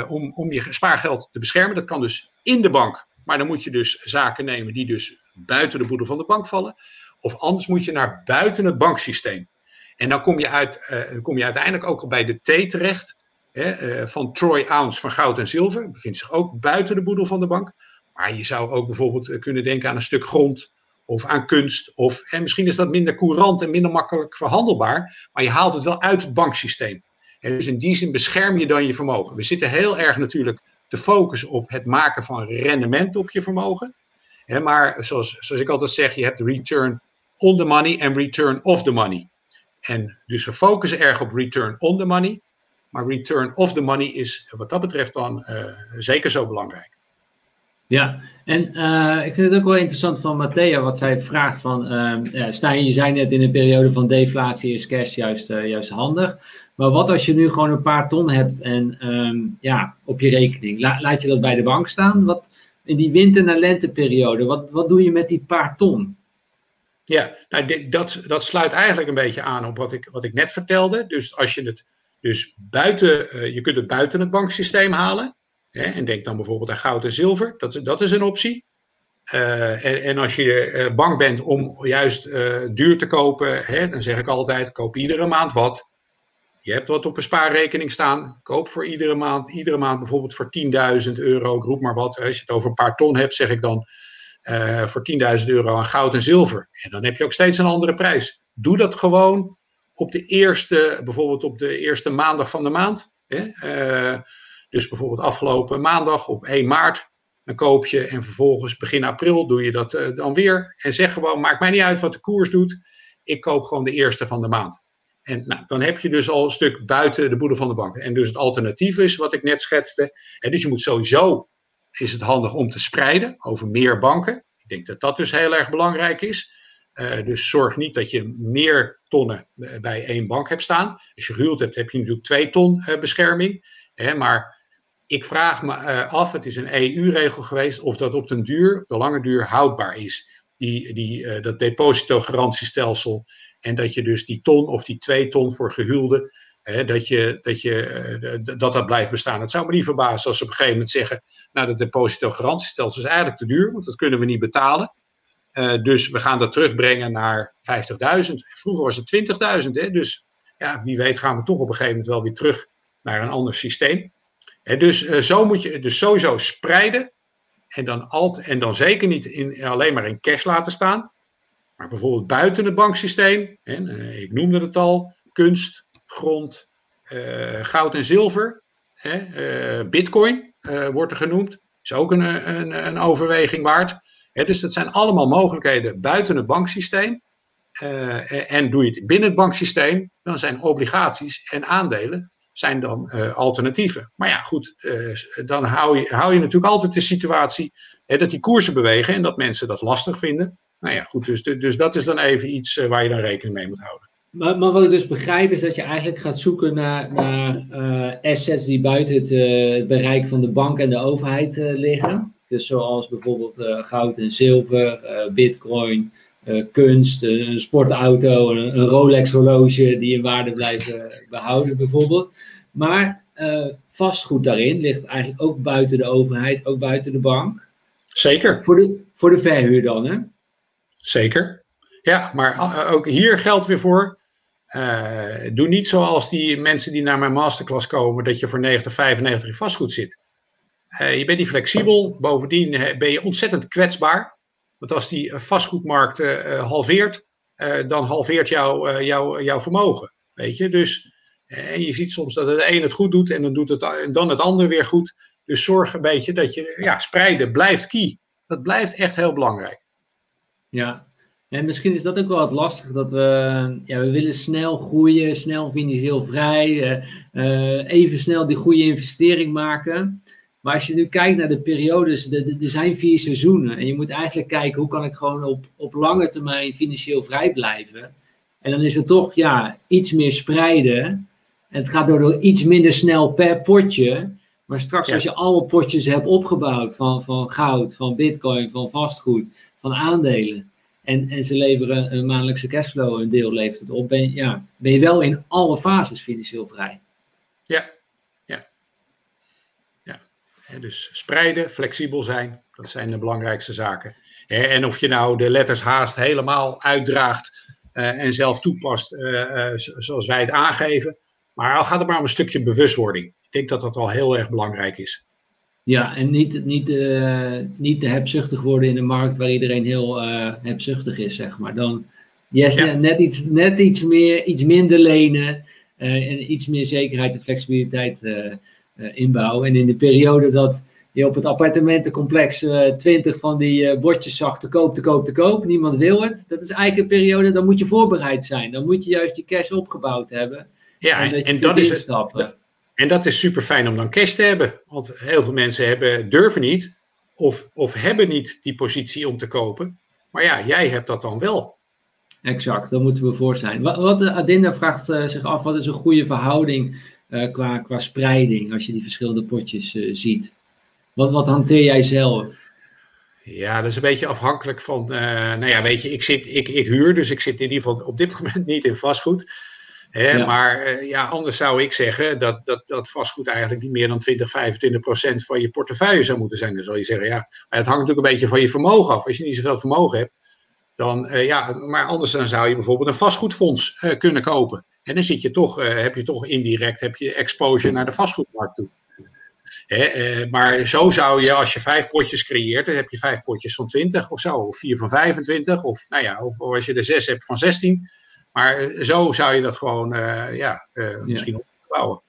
om, om je spaargeld te beschermen. Dat kan dus in de bank, maar dan moet je dus zaken nemen die dus buiten de boedel van de bank vallen. Of anders moet je naar buiten het banksysteem. En dan kom je, uit, kom je uiteindelijk ook al bij de T terecht. Hè, van Troy Ounce van goud en zilver. Bevindt zich ook buiten de boedel van de bank. Maar je zou ook bijvoorbeeld eh, kunnen denken aan een stuk grond of aan kunst. Of, en misschien is dat minder courant en minder makkelijk verhandelbaar, maar je haalt het wel uit het banksysteem. En dus in die zin bescherm je dan je vermogen. We zitten heel erg natuurlijk te focussen op het maken van rendement op je vermogen. maar zoals, zoals ik altijd zeg, je hebt return on the money en return of the money. En dus we focussen erg op return on the money. Maar return of the money is wat dat betreft dan uh, zeker zo belangrijk. Ja, en uh, ik vind het ook wel interessant van Matthea wat zij vraagt van, uh, ja, je zei net in een periode van deflatie is cash juist, uh, juist handig. Maar wat als je nu gewoon een paar ton hebt en um, ja, op je rekening, La laat je dat bij de bank staan? Wat, in die winter- naar lenteperiode, wat, wat doe je met die paar ton? Ja, nou, dat, dat sluit eigenlijk een beetje aan op wat ik, wat ik net vertelde. Dus als je het dus buiten, je kunt het buiten het banksysteem halen. Hè, en denk dan bijvoorbeeld aan goud en zilver. Dat, dat is een optie. Uh, en, en, als je uh, bang bent om juist duur te kopen, hè, dan zeg ik altijd: koop iedere maand wat. Je hebt wat op een spaarrekening staan. Koop voor iedere maand, iedere maand bijvoorbeeld voor 10.000 euro, ik roep maar wat. Als je het over een paar ton hebt, zeg ik dan voor 10.000 euro aan goud en zilver. En dan heb je ook steeds een andere prijs. Doe dat gewoon op de eerste, bijvoorbeeld op de eerste maandag van de maand. Hè, dus bijvoorbeeld afgelopen maandag op 1 maart, dan koop je en vervolgens begin april doe je dat uh, dan weer. En zeg gewoon, maakt mij niet uit wat de koers doet, ik koop gewoon de eerste van de maand. En nou, dan heb je dus al een stuk buiten de boedel van de bank. En dus het alternatief is wat ik net schetste. Dus je moet sowieso, is het handig om te spreiden over meer banken. Ik denk dat dat dus heel erg belangrijk is. Uh, dus zorg niet dat je meer tonnen eh, bij één bank hebt staan. Als je gehuurd hebt, heb je natuurlijk twee ton uh, bescherming. Hè, maar ik vraag me af, het is een EU-regel geweest, of dat op duur, de lange duur, houdbaar is. Die, die, dat depositogarantiestelsel. En dat je dus die ton of die twee ton voor gehuwden, Hè, dat, je, dat, je, dat dat blijft bestaan. Het zou me niet verbazen als ze op een gegeven moment zeggen, nou de depositogarantiestelsel is eigenlijk te duur, want dat kunnen we niet betalen. dus we gaan dat terugbrengen naar 50.000. Vroeger was het 20.000, dus ja, wie weet gaan we toch op een gegeven moment wel weer terug naar een ander systeem. dus zo moet je dus sowieso spreiden en dan, alt, en dan zeker niet in, alleen maar in cash laten staan. Maar bijvoorbeeld buiten het banksysteem. Uh, ik noemde het al. Kunst, grond, uh, goud en zilver. Hè, uh, bitcoin wordt er genoemd. Is ook een, een, een overweging waard. Hè, dus dat zijn allemaal mogelijkheden buiten het banksysteem. en doe je het binnen het banksysteem, dan zijn obligaties en aandelen zijn dan alternatieven. Maar ja, goed, dan hou je, hou je natuurlijk altijd de situatie hè, dat die koersen bewegen en dat mensen dat lastig vinden. Nou ja, goed, dus, dus dat is dan even iets waar je dan rekening mee moet houden. Maar, maar, wat ik dus begrijp is dat je eigenlijk gaat zoeken naar, naar assets die buiten het, het, bereik van de bank en de overheid liggen. Dus zoals bijvoorbeeld goud en zilver, bitcoin, kunst, een sportauto, een, een Rolex horloge die in waarde blijven behouden bijvoorbeeld. Maar vastgoed daarin ligt eigenlijk ook buiten de overheid, ook buiten de bank. Zeker. Voor de, voor de verhuur dan, hè? Zeker. Ja, maar ook hier geldt weer voor. Uh, doe niet zoals die mensen die naar mijn masterclass komen, dat je voor 90, 95 in vastgoed zit. Uh, je bent niet flexibel, bovendien ben je ontzettend kwetsbaar. Want als die vastgoedmarkt halveert, dan halveert jouw jou, jouw vermogen. Weet je, dus en je ziet soms dat het een het goed doet en dan doet het en dan het ander weer goed. Dus zorg een beetje dat je, ja, spreiden blijft key. Dat blijft echt heel belangrijk. Ja, en misschien is dat ook wel wat lastig, dat we, ja, we willen snel groeien, snel financieel vrij, uh, even snel die goede investering maken. Maar als je nu kijkt naar de periodes, er zijn vier seizoenen. En je moet eigenlijk kijken, hoe kan ik gewoon op, op lange termijn financieel vrij blijven? En dan is het toch, ja, iets meer spreiden. En het gaat door iets minder snel per potje. Maar straks als je alle potjes hebt opgebouwd van, van goud, van bitcoin, van vastgoed, van aandelen. En, en ze leveren een maandelijkse cashflow, een deel levert het op. Ben, ja, ben je wel in alle fases financieel vrij. Ja, ja. ja. Dus spreiden, flexibel zijn, dat zijn de belangrijkste zaken. En of je nou de letters haast helemaal uitdraagt uh, en zelf toepast uh, uh, zoals wij het aangeven. Maar al gaat het maar om een stukje bewustwording. Ik denk dat dat wel heel erg belangrijk is. Ja, en niet, niet, uh, niet te hebzuchtig worden in een markt waar iedereen heel uh, hebzuchtig is, zeg maar. Dan yes, ja. net, iets, net iets, meer, iets minder lenen uh, en iets meer zekerheid en flexibiliteit inbouwen. En in de periode dat je op het appartementencomplex twintig van die bordjes zag, te koop, te koop, te koop, niemand wil het. Dat is eigenlijk een periode, dan moet je voorbereid zijn. Dan moet je juist die cash opgebouwd hebben. Ja, en, en dat is En dat is super fijn om dan cash te hebben. Want heel veel mensen hebben, durven niet of, of hebben niet die positie om te kopen. Maar ja, jij hebt dat dan wel. Exact, daar moeten we voor zijn. Wat, wat Adinda vraagt uh, zich af, wat is een goede verhouding uh, qua, qua spreiding als je die verschillende potjes uh, ziet? Wat, wat hanteer jij zelf? Ja, dat is een beetje afhankelijk van, nou ja, weet je, ik, zit, ik, ik huur, dus ik zit in ieder geval op dit [LAUGHS] moment niet in vastgoed. Hè, Maar uh, ja, anders zou ik zeggen dat, dat, dat vastgoed eigenlijk niet meer dan 20, 25 procent van je portefeuille zou moeten zijn. Dan zal je zeggen, ja, het hangt natuurlijk een beetje van je vermogen af. Als je niet zoveel vermogen hebt, dan uh, ja, maar anders dan zou je bijvoorbeeld een vastgoedfonds uh, kunnen kopen. En dan zit je toch, heb je toch indirect heb je exposure naar de vastgoedmarkt toe. Hè, maar zo zou je, als je vijf potjes creëert, dan heb je vijf potjes van 20 of zo, of vier van 25, of, nou ja, of als je er zes hebt van 16 maar eh, zo zou je dat gewoon uh, ja, uh, misschien ja. opbouwen.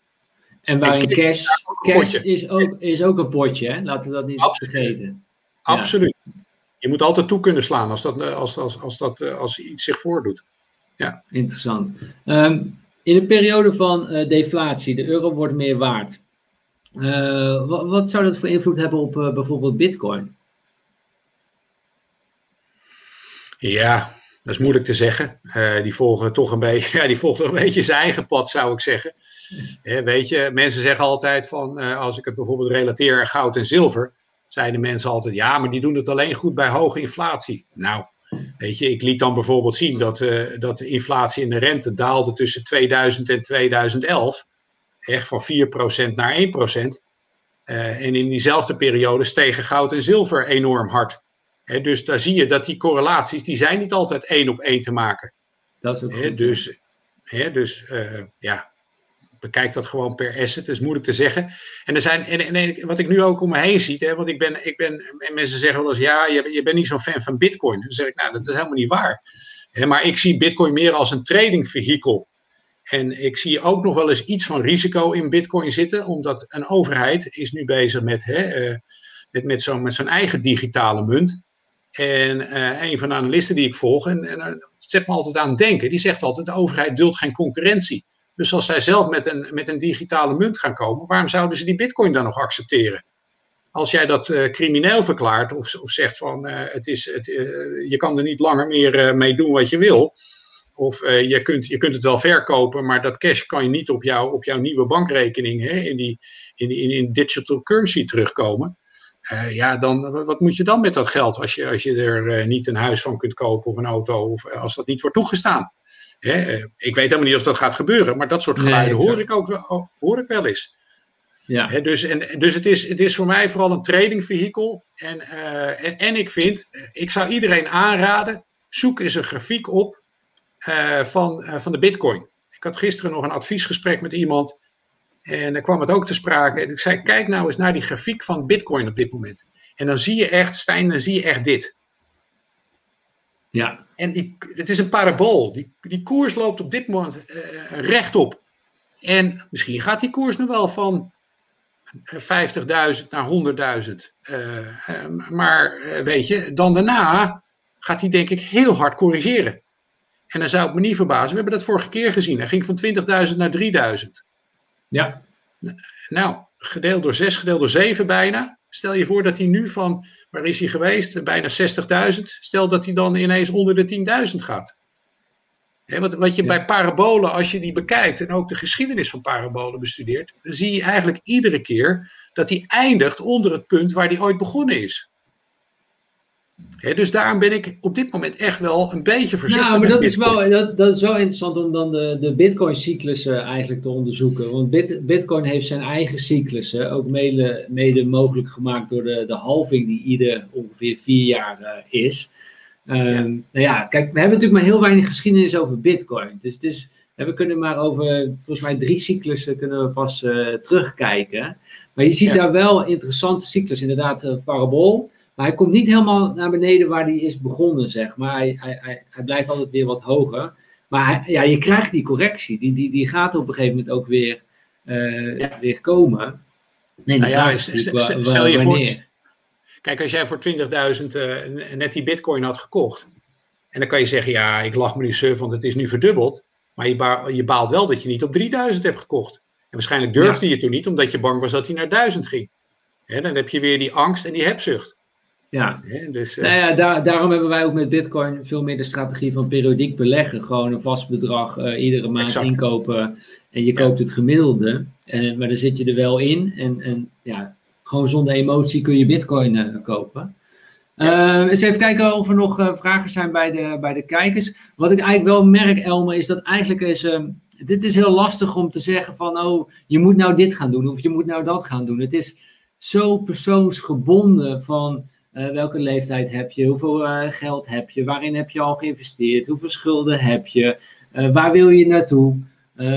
En waarin en cash, cash is, ook, is ook een potje, hè? laten we dat niet Absoluut. vergeten. Absoluut. Ja. Je moet altijd toe kunnen slaan als, dat, als, als, als, dat, als iets zich voordoet. Ja. Interessant. Um, in een periode van uh, deflatie, de euro wordt meer waard. Uh, wat, wat, zou dat voor invloed hebben op uh, bijvoorbeeld Bitcoin? Ja, dat is moeilijk te zeggen. Uh, die volgen toch een beetje, [LAUGHS] ja, die volgen een beetje zijn eigen pad, zou ik zeggen. Weet je, mensen zeggen altijd van, uh, als ik het bijvoorbeeld relateer aan goud en zilver, zeiden mensen altijd, ja, maar die doen het alleen goed bij hoge inflatie. Nou, Weet je, ik liet dan bijvoorbeeld zien dat, uh, dat de inflatie in de rente daalde tussen 2000 en 2011. Echt van 4% naar 1%. Uh, en in diezelfde periode stegen goud en zilver enorm hard. He, dus daar zie je dat die correlaties, die zijn niet altijd één op één te maken. Dat is ook He, dus, dus uh, ja, bekijk dat gewoon per asset. Dat is moeilijk te zeggen. En, er zijn, en, en wat ik nu ook om me heen zie, hè, want ik ben, ik ben, mensen zeggen wel eens, ja, je, je bent niet zo'n fan van Bitcoin. Dan zeg ik, nou, dat is helemaal niet waar. Maar ik zie Bitcoin meer als een tradingvehikel. En ik zie ook nog wel eens iets van risico in Bitcoin zitten, omdat een overheid is nu bezig met, hè, uh, met, met zo'n met zo'n eigen digitale munt. En uh, een van de analisten die ik volg, en, en uh, zet me altijd aan het denken, die zegt altijd: de overheid duldt geen concurrentie. Dus als zij zelf met een, met een digitale munt gaan komen, waarom zouden ze die bitcoin dan nog accepteren? Als jij dat uh, crimineel verklaart of, of zegt van het is, het, je kan er niet langer meer mee doen wat je wil. Of je, kunt, je kunt het wel verkopen, maar dat cash kan je niet op, jou, op jouw nieuwe bankrekening hè, in, die, in, in, in digital currency terugkomen. Ja, dan, wat moet je dan met dat geld als je, als je er niet een huis van kunt kopen of een auto of als dat niet wordt toegestaan? Hè, ik weet helemaal niet of dat gaat gebeuren, maar dat soort geluiden nee, hoor, ik ook, hoor ik wel eens. Ja. Hè, dus en, dus het, is, het is voor mij vooral een tradingvehikel. En, uh, en, en, ik vind, ik zou iedereen aanraden, zoek eens een grafiek op uh, van, uh, van de bitcoin. Ik had gisteren nog een adviesgesprek met iemand en dan kwam het ook te sprake. Ik zei, kijk nou eens naar die grafiek van bitcoin op dit moment. En dan zie je echt, Stijn, dan zie je echt dit. Ja. En die, het is een parabool. Die, die koers loopt op dit moment uh, rechtop. En misschien gaat die koers nog wel van 50.000 naar 100.000. Uh, maar weet je, dan daarna gaat hij denk ik heel hard corrigeren. En dan zou het me niet verbazen. We hebben dat vorige keer gezien. Hij ging van 20.000 naar 3.000. Ja. Nou, gedeeld door 6, gedeeld door 7 bijna. Stel je voor dat hij nu van, waar is hij geweest? Bijna 60.000. Stel dat hij dan ineens onder de 10.000 gaat. He, wat, wat je ja. bij parabolen, als je die bekijkt en ook de geschiedenis van parabolen bestudeert, dan zie je eigenlijk iedere keer dat hij eindigt onder het punt waar hij ooit begonnen is. He, dus daarom ben ik op dit moment echt wel een beetje voorzichtig. Nou, maar dat is, wel, dat, dat is wel interessant om dan de, de Bitcoin-cyclussen eigenlijk te onderzoeken. Want Bit, Bitcoin heeft zijn eigen cyclussen, ook mede, mede mogelijk gemaakt door de, de halving die ieder ongeveer vier jaar uh, is. Um, ja. Nou ja, kijk, we hebben natuurlijk maar heel weinig geschiedenis over Bitcoin. Dus het is, we kunnen maar over, volgens mij drie cyclussen kunnen we pas uh, terugkijken. Maar je ziet ja. daar wel interessante cyclus, inderdaad, uh, parabool. Maar hij komt niet helemaal naar beneden waar hij is begonnen, zeg maar. Hij, hij, hij, hij blijft altijd weer wat hoger. Maar ja, je krijgt die correctie. Die, die, die gaat op een gegeven moment ook weer, uh, ja. weer komen. Nee, nou ja, stel, je voor... Kijk, als jij voor 20.000 uh, net die bitcoin had gekocht. En dan kan je zeggen, ja, ik lach me nu suf, want het is nu verdubbeld. Maar je, ba je baalt wel dat je niet op 3000 hebt gekocht. En waarschijnlijk durfde ja. je toen niet, omdat je bang was dat hij naar 1000 ging. Dan heb je weer die angst en die hebzucht. Ja, He, dus, uh... nou ja daar, daarom hebben wij ook met Bitcoin veel meer de strategie van periodiek beleggen. Gewoon een vast bedrag uh, iedere maand exact. inkopen en je koopt ja. het gemiddelde. Uh, maar dan zit je er wel in. En, en ja, gewoon zonder emotie kun je Bitcoin uh, kopen. Ja. Uh, eens even kijken of er nog vragen zijn bij de, bij de kijkers. Wat ik eigenlijk wel merk, Elmer, is dat eigenlijk is. Uh, dit is heel lastig om te zeggen van. Oh, je moet nou dit gaan doen of je moet nou dat gaan doen. Het is zo persoonsgebonden van. Welke leeftijd heb je? Hoeveel geld heb je? Waarin heb je al geïnvesteerd? Hoeveel schulden heb je? waar wil je naartoe?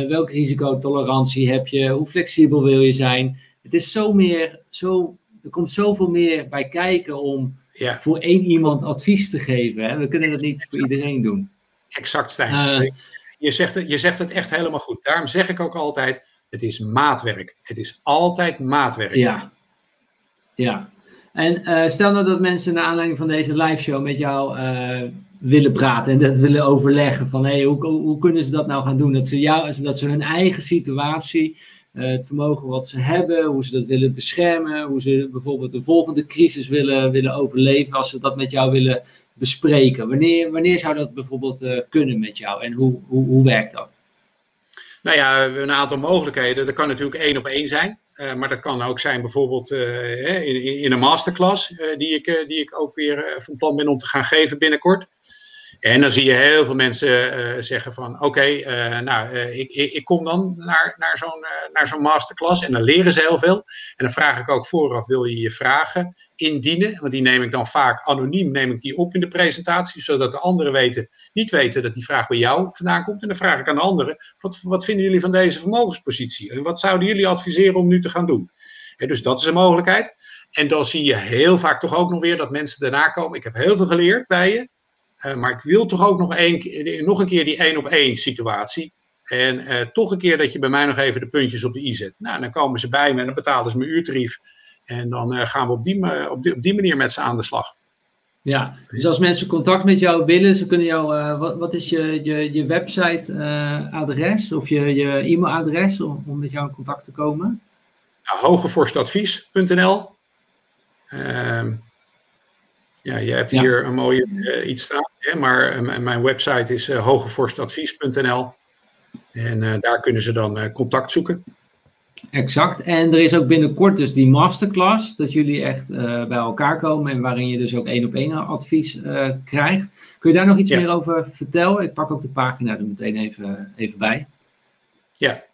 welke risicotolerantie heb je? Hoe flexibel wil je zijn? Het is zo meer, zo, er komt zoveel meer bij kijken om ja. voor één iemand advies te geven. Hè? We kunnen dat niet voor iedereen doen. Exact, Stijn. Je, zegt het, je zegt het echt helemaal goed. Daarom zeg ik ook altijd, het is maatwerk. Het is altijd maatwerk. Ja, ja. En uh, stel nou dat mensen naar aanleiding van deze live show met jou uh, willen praten en dat willen overleggen van hey, hoe, hoe kunnen ze dat nou gaan doen? Dat ze, jou, dat ze hun eigen situatie uh, het vermogen wat ze hebben, hoe ze dat willen beschermen, hoe ze bijvoorbeeld de volgende crisis willen, willen overleven, als ze dat met jou willen bespreken. Wanneer, wanneer zou dat bijvoorbeeld kunnen met jou en hoe, hoe, hoe werkt dat? Nou ja, een aantal mogelijkheden. Dat kan natuurlijk één op één zijn. Uh, maar dat kan ook zijn bijvoorbeeld in, in, een masterclass, die, ik, die ik ook weer van plan ben om te gaan geven binnenkort. En dan zie je heel veel mensen uh, zeggen van oké, uh, nou, uh, ik, ik, ik, kom dan naar, naar zo'n naar zo'n masterclass en dan leren ze heel veel. En dan vraag ik ook vooraf, wil je je vragen indienen? Want die neem ik dan vaak anoniem neem ik die op in de presentatie, zodat de anderen weten, niet weten dat die vraag bij jou vandaan komt. En dan vraag ik aan de anderen, wat, wat vinden jullie van deze vermogenspositie? En wat zouden jullie adviseren om nu te gaan doen? En dus dat is een mogelijkheid. En dan zie je heel vaak toch ook nog weer dat mensen daarna komen. Ik heb heel veel geleerd bij je. Uh, maar ik wil toch ook nog, een, nog een keer die één op één situatie. En uh, toch een keer dat je bij mij nog even de puntjes op de i zet. Nou, dan komen ze bij me en dan betalen ze mijn uurtarief. En dan gaan we op die, op, die, op die manier met ze aan de slag. Ja, dus als mensen contact met jou willen, ze kunnen jou, wat, wat is je, je, je website adres of je, je e-mailadres om, om met jou in contact te komen? Nou, hogevorstadvies.nl ehm, ja, je hebt hier een mooie iets staan, hè, maar uh, mijn website is uh, hogevorstadvies.nl en daar kunnen ze dan contact zoeken. Exact. En er is ook binnenkort dus die masterclass, dat jullie echt bij elkaar komen en waarin je dus ook één op één advies krijgt. Kun je daar nog iets meer over vertellen? Ik pak ook de pagina er meteen even, even bij. Ja.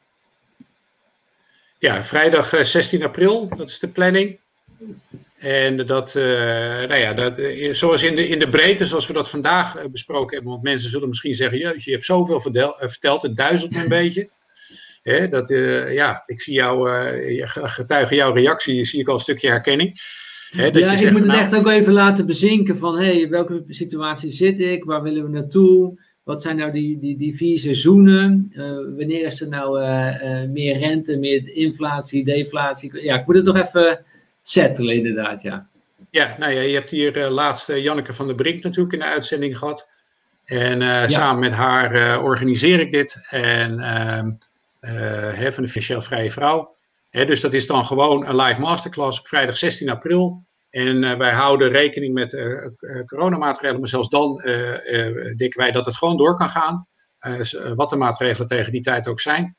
Ja, vrijdag 16 april, dat is de planning. En dat, uh, nou ja, dat, uh, zoals in de, in de breedte, zoals we dat vandaag uh, besproken hebben, want mensen zullen misschien zeggen, jeetje, je hebt zoveel verdel, verteld, het duizelt me een [LAUGHS] beetje. Hè, dat, ja, ik zie jou, getuigen jouw reactie, zie ik al een stukje herkenning. Hè, dat ja, je ik moet het nou, echt ook even laten bezinken van, hé, hey, welke situatie zit ik, waar willen we naartoe? Wat zijn nou die, die, die vier seizoenen? wanneer is er nou meer rente, meer inflatie, deflatie? Ja, ik moet het nog even settelen, inderdaad, ja. Ja, nou ja, je hebt hier uh, laatst uh, Janneke van der Brink natuurlijk in de uitzending gehad. En uh, samen met haar organiseer ik dit. En ehm, hè, van de Financieel Vrije Vrouw. Hè, dus dat is dan gewoon een live masterclass op vrijdag 16 april. En wij houden rekening met coronamaatregelen, maar zelfs dan denken wij dat het gewoon door kan gaan. wat de maatregelen tegen die tijd ook zijn.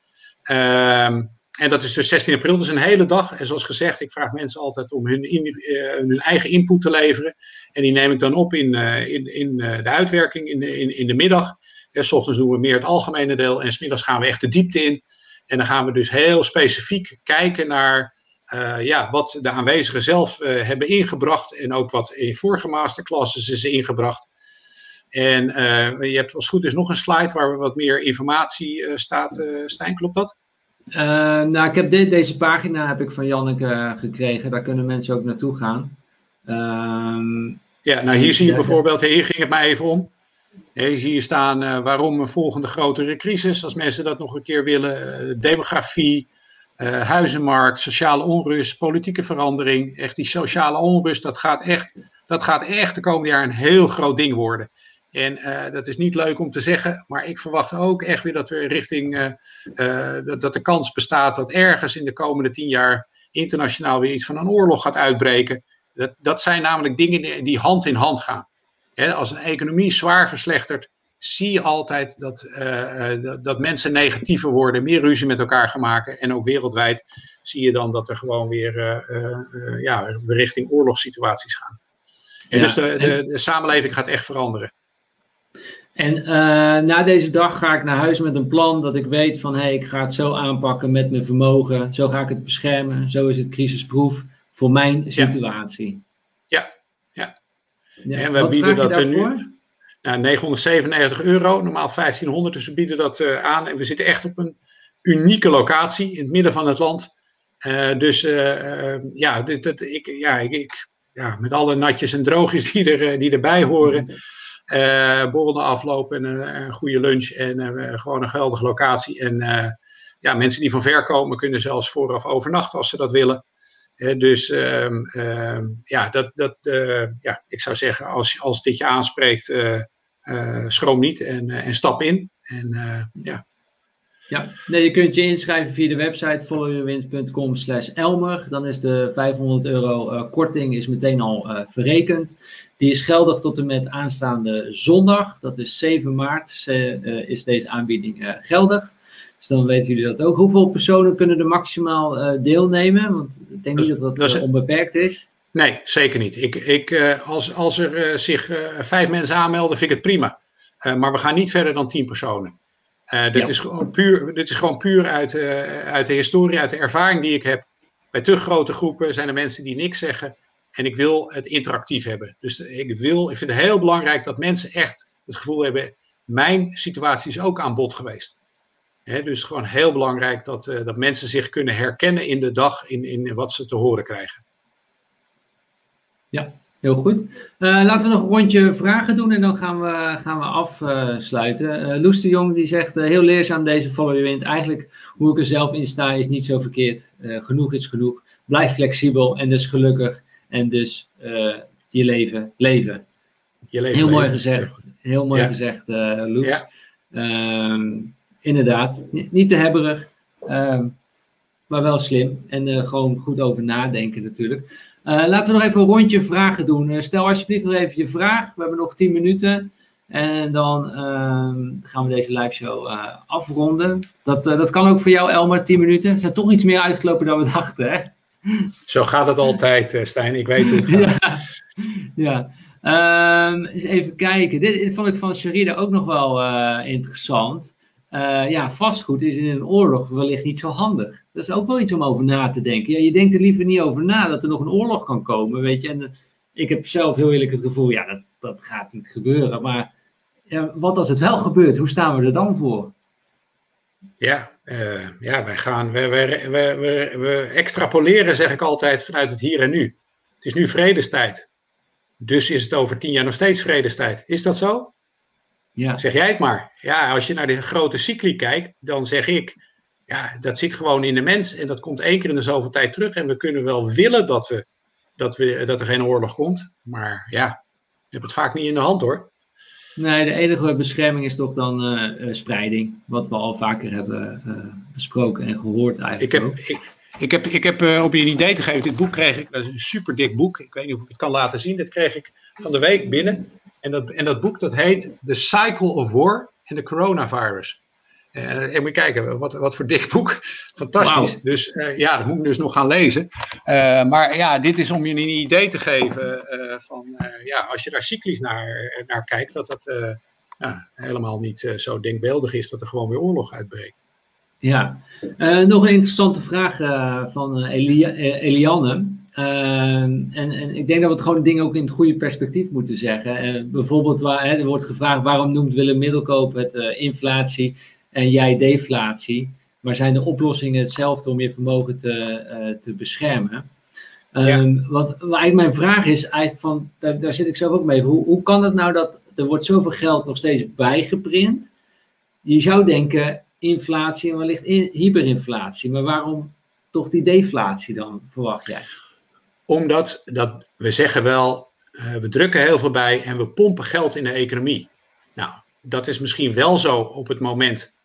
En dat is dus 16 april, dus een hele dag. En zoals gezegd, ik vraag mensen altijd om hun, uh, hun eigen input te leveren. En die neem ik dan op in, uh, in, in uh, de uitwerking in de, in, in de middag. En s ochtends doen we meer het algemene deel en s middags gaan we echt de diepte in. En dan gaan we dus heel specifiek kijken naar ja, wat de aanwezigen zelf hebben ingebracht. En ook wat in vorige masterclasses is ingebracht. En je hebt als het goed is nog een slide waar wat meer informatie staat. Stijn, klopt dat? Uh, nou, ik heb deze pagina heb ik van Janneke gekregen. Daar kunnen mensen ook naartoe gaan. Uh, ja, nou hier zie je bijvoorbeeld, hier ging het mij even om. Hier zie je staan uh, waarom een volgende grotere crisis, als mensen dat nog een keer willen. demografie, huizenmarkt, sociale onrust, politieke verandering. Echt die sociale onrust, dat gaat echt, dat gaat echt de komende jaar een heel groot ding worden. En uh, dat is niet leuk om te zeggen, maar ik verwacht ook echt weer dat we richting uh, uh, dat, dat, de kans bestaat dat ergens in de komende tien jaar internationaal weer iets van een oorlog gaat uitbreken. Dat, dat zijn namelijk dingen die hand in hand gaan. als een economie zwaar verslechtert, zie je altijd dat, dat, dat, mensen negatiever worden, meer ruzie met elkaar gaan maken. En ook wereldwijd zie je dan dat er gewoon weer ja, richting oorlogssituaties gaan. En ja, dus de, de, de samenleving gaat echt veranderen. En uh, na deze dag ga ik naar huis met een plan dat ik weet van hé, hey, ik ga het zo aanpakken met mijn vermogen. Zo ga ik het beschermen. Zo is het crisisproef voor mijn situatie. Ja, ja. ja. En we bieden dat er nu. Nou, 997 euro, normaal 1500, dus we bieden dat uh, aan. En we zitten echt op een unieke locatie in het midden van het land. Uh, dus uh, ja, dit, dit, ik, ja, ik, ja, met alle natjes en droogjes [LAUGHS] die, er, die erbij horen. Uh, borrel afloop en een, goede lunch en gewoon een geweldige locatie. En uh, ja, mensen die van ver komen kunnen zelfs vooraf overnachten als ze dat willen. dus um, um, ja, dat, dat, ja, ik zou zeggen, als, als dit je aanspreekt, schroom niet en, en stap in. En ja. Ja, nee, je kunt je inschrijven via de website followyourwind.com slash Elmer. Dan is de 500 euro korting is meteen al verrekend. Die is geldig tot en met aanstaande zondag. Dat is 7 maart uh, is deze aanbieding uh, geldig. Dus dan weten jullie dat ook. Hoeveel personen kunnen er maximaal uh, deelnemen? Want ik denk niet dat dat, dat is, onbeperkt is. Nee, zeker niet. Ik, ik, als, als er zich vijf mensen aanmelden, vind ik het prima. maar we gaan niet verder dan 10 personen. dit, is gewoon puur, dit is gewoon puur uit, uit de historie, uit de ervaring die ik heb. Bij te grote groepen zijn er mensen die niks zeggen. En ik wil het interactief hebben. Dus ik, wil, ik vind het heel belangrijk dat mensen echt het gevoel hebben: mijn situatie is ook aan bod geweest. Dus gewoon heel belangrijk dat, uh, dat mensen zich kunnen herkennen in de dag, in, in wat ze te horen krijgen. Ja, heel goed. Uh, laten we nog een rondje vragen doen en dan gaan we, gaan we afsluiten. Uh, Loes de Jong die zegt, heel leerzaam deze Follow. Eigenlijk hoe ik er zelf in sta is niet zo verkeerd. genoeg is genoeg. Blijf flexibel en dus gelukkig. En dus je leven leven. Je leven heel mooi gezegd. Heel mooi gezegd, Loes. Ja. Ehm, inderdaad, niet te hebberig, ehm, maar wel slim. En uh, gewoon goed over nadenken natuurlijk. Uh, laten we nog even een rondje vragen doen. Uh, stel alsjeblieft nog even je vraag. We hebben nog 10 minuten. En dan ehm, gaan we deze live show afronden. Dat, dat kan ook voor jou, Elmer, 10 minuten. We zijn toch iets meer uitgelopen dan we dachten, hè? Zo gaat het altijd, Stijn. Ik weet hoe het gaat. [LAUGHS] ja. ja. Um, eens even kijken. Dit, dit, vond ik van Sharida ook nog wel interessant. Uh, ja, vastgoed is in een oorlog wellicht niet zo handig. Dat is ook wel iets om over na te denken. Ja, je denkt er liever niet over na dat er nog een oorlog kan komen, weet je. En uh, ik heb zelf heel eerlijk het gevoel, ja, dat, dat gaat niet gebeuren. Maar ja, wat als het wel gebeurt, hoe staan we er dan voor? Ja, uh, ja wij gaan, we, we, we, we, extrapoleren, zeg ik altijd, vanuit het hier en nu. Het is nu vredestijd. Dus is het over tien jaar nog steeds vredestijd. Is dat zo? Ja. Zeg jij het maar. Ja, als je naar de grote cycli kijkt, dan zeg ik, ja, dat zit gewoon in de mens en dat komt één keer in de zoveel tijd terug. En we kunnen wel willen dat, we, dat, we, dat er geen oorlog komt, maar ja, je hebt het vaak niet in de hand hoor. Nee, de enige bescherming is toch dan uh, spreiding, wat we al vaker hebben uh, besproken en gehoord eigenlijk. Ik heb, ik, ik heb, ik heb uh, op je een idee te geven, dit boek kreeg ik, dat is een super dik boek. Ik weet niet of ik het kan laten zien. Dat kreeg ik van de week binnen. En dat, en dat boek dat heet The Cycle of War and the Coronavirus. Uh, en moet kijken, wat, wat voor dik boek. Fantastisch. Dus uh, ja, dat moet ik dus nog gaan lezen. Uh, maar ja, dit is om je een idee te geven van, ja, als je daar cyclisch naar, naar kijkt, dat dat ja, helemaal niet zo denkbeeldig is dat er gewoon weer oorlog uitbreekt. Ja, nog een interessante vraag van Elia, Eliane. En, en, ik denk dat we het gewoon dingen ook in het goede perspectief moeten zeggen. Uh, bijvoorbeeld, waar, hè, er wordt gevraagd waarom noemt Willem Middelkoop het uh, inflatie en jij deflatie. Maar zijn de oplossingen hetzelfde om je vermogen te, uh, te beschermen? Um, ja. wat, wat, eigenlijk mijn vraag is, eigenlijk van, daar, daar zit ik zelf ook mee. Hoe, hoe kan het nou dat er wordt zoveel geld nog steeds bijgeprint? Je zou denken inflatie en wellicht in, hyperinflatie. Maar waarom toch die deflatie dan, verwacht jij? Omdat dat, we zeggen wel, uh, we drukken heel veel bij en we pompen geld in de economie. Nou, dat is misschien wel zo op het moment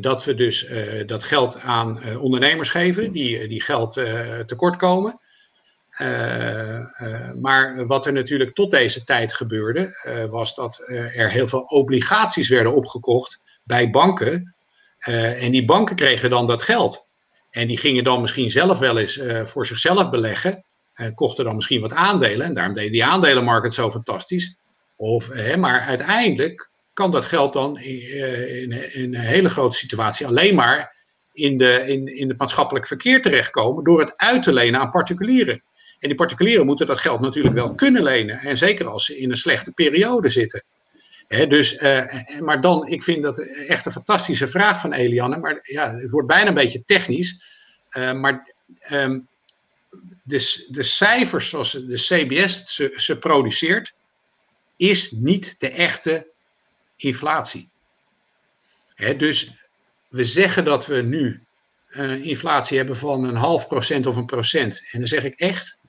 dat we dus uh, dat geld aan ondernemers geven, die, die geld tekort komen. maar wat er natuurlijk tot deze tijd gebeurde, was dat er heel veel obligaties werden opgekocht bij banken. en die banken kregen dan dat geld. En die gingen dan misschien zelf wel eens voor zichzelf beleggen en kochten dan misschien wat aandelen. En daarom deed die aandelenmarkt zo fantastisch. Of, maar uiteindelijk kan dat geld dan in, in, een hele grote situatie alleen maar in, de, in, in het maatschappelijk verkeer terechtkomen door het uit te lenen aan particulieren. En die particulieren moeten dat geld natuurlijk wel kunnen lenen. En zeker als ze in een slechte periode zitten. dus, uh, maar dan, ik vind dat echt een fantastische vraag van Eliane. Maar ja, het wordt bijna een beetje technisch. Uh, maar um, de, de cijfers zoals de CBS ze, ze produceert, is niet de echte inflatie. dus we zeggen dat we nu een inflatie hebben van een half procent of een procent. En dan zeg ik echt,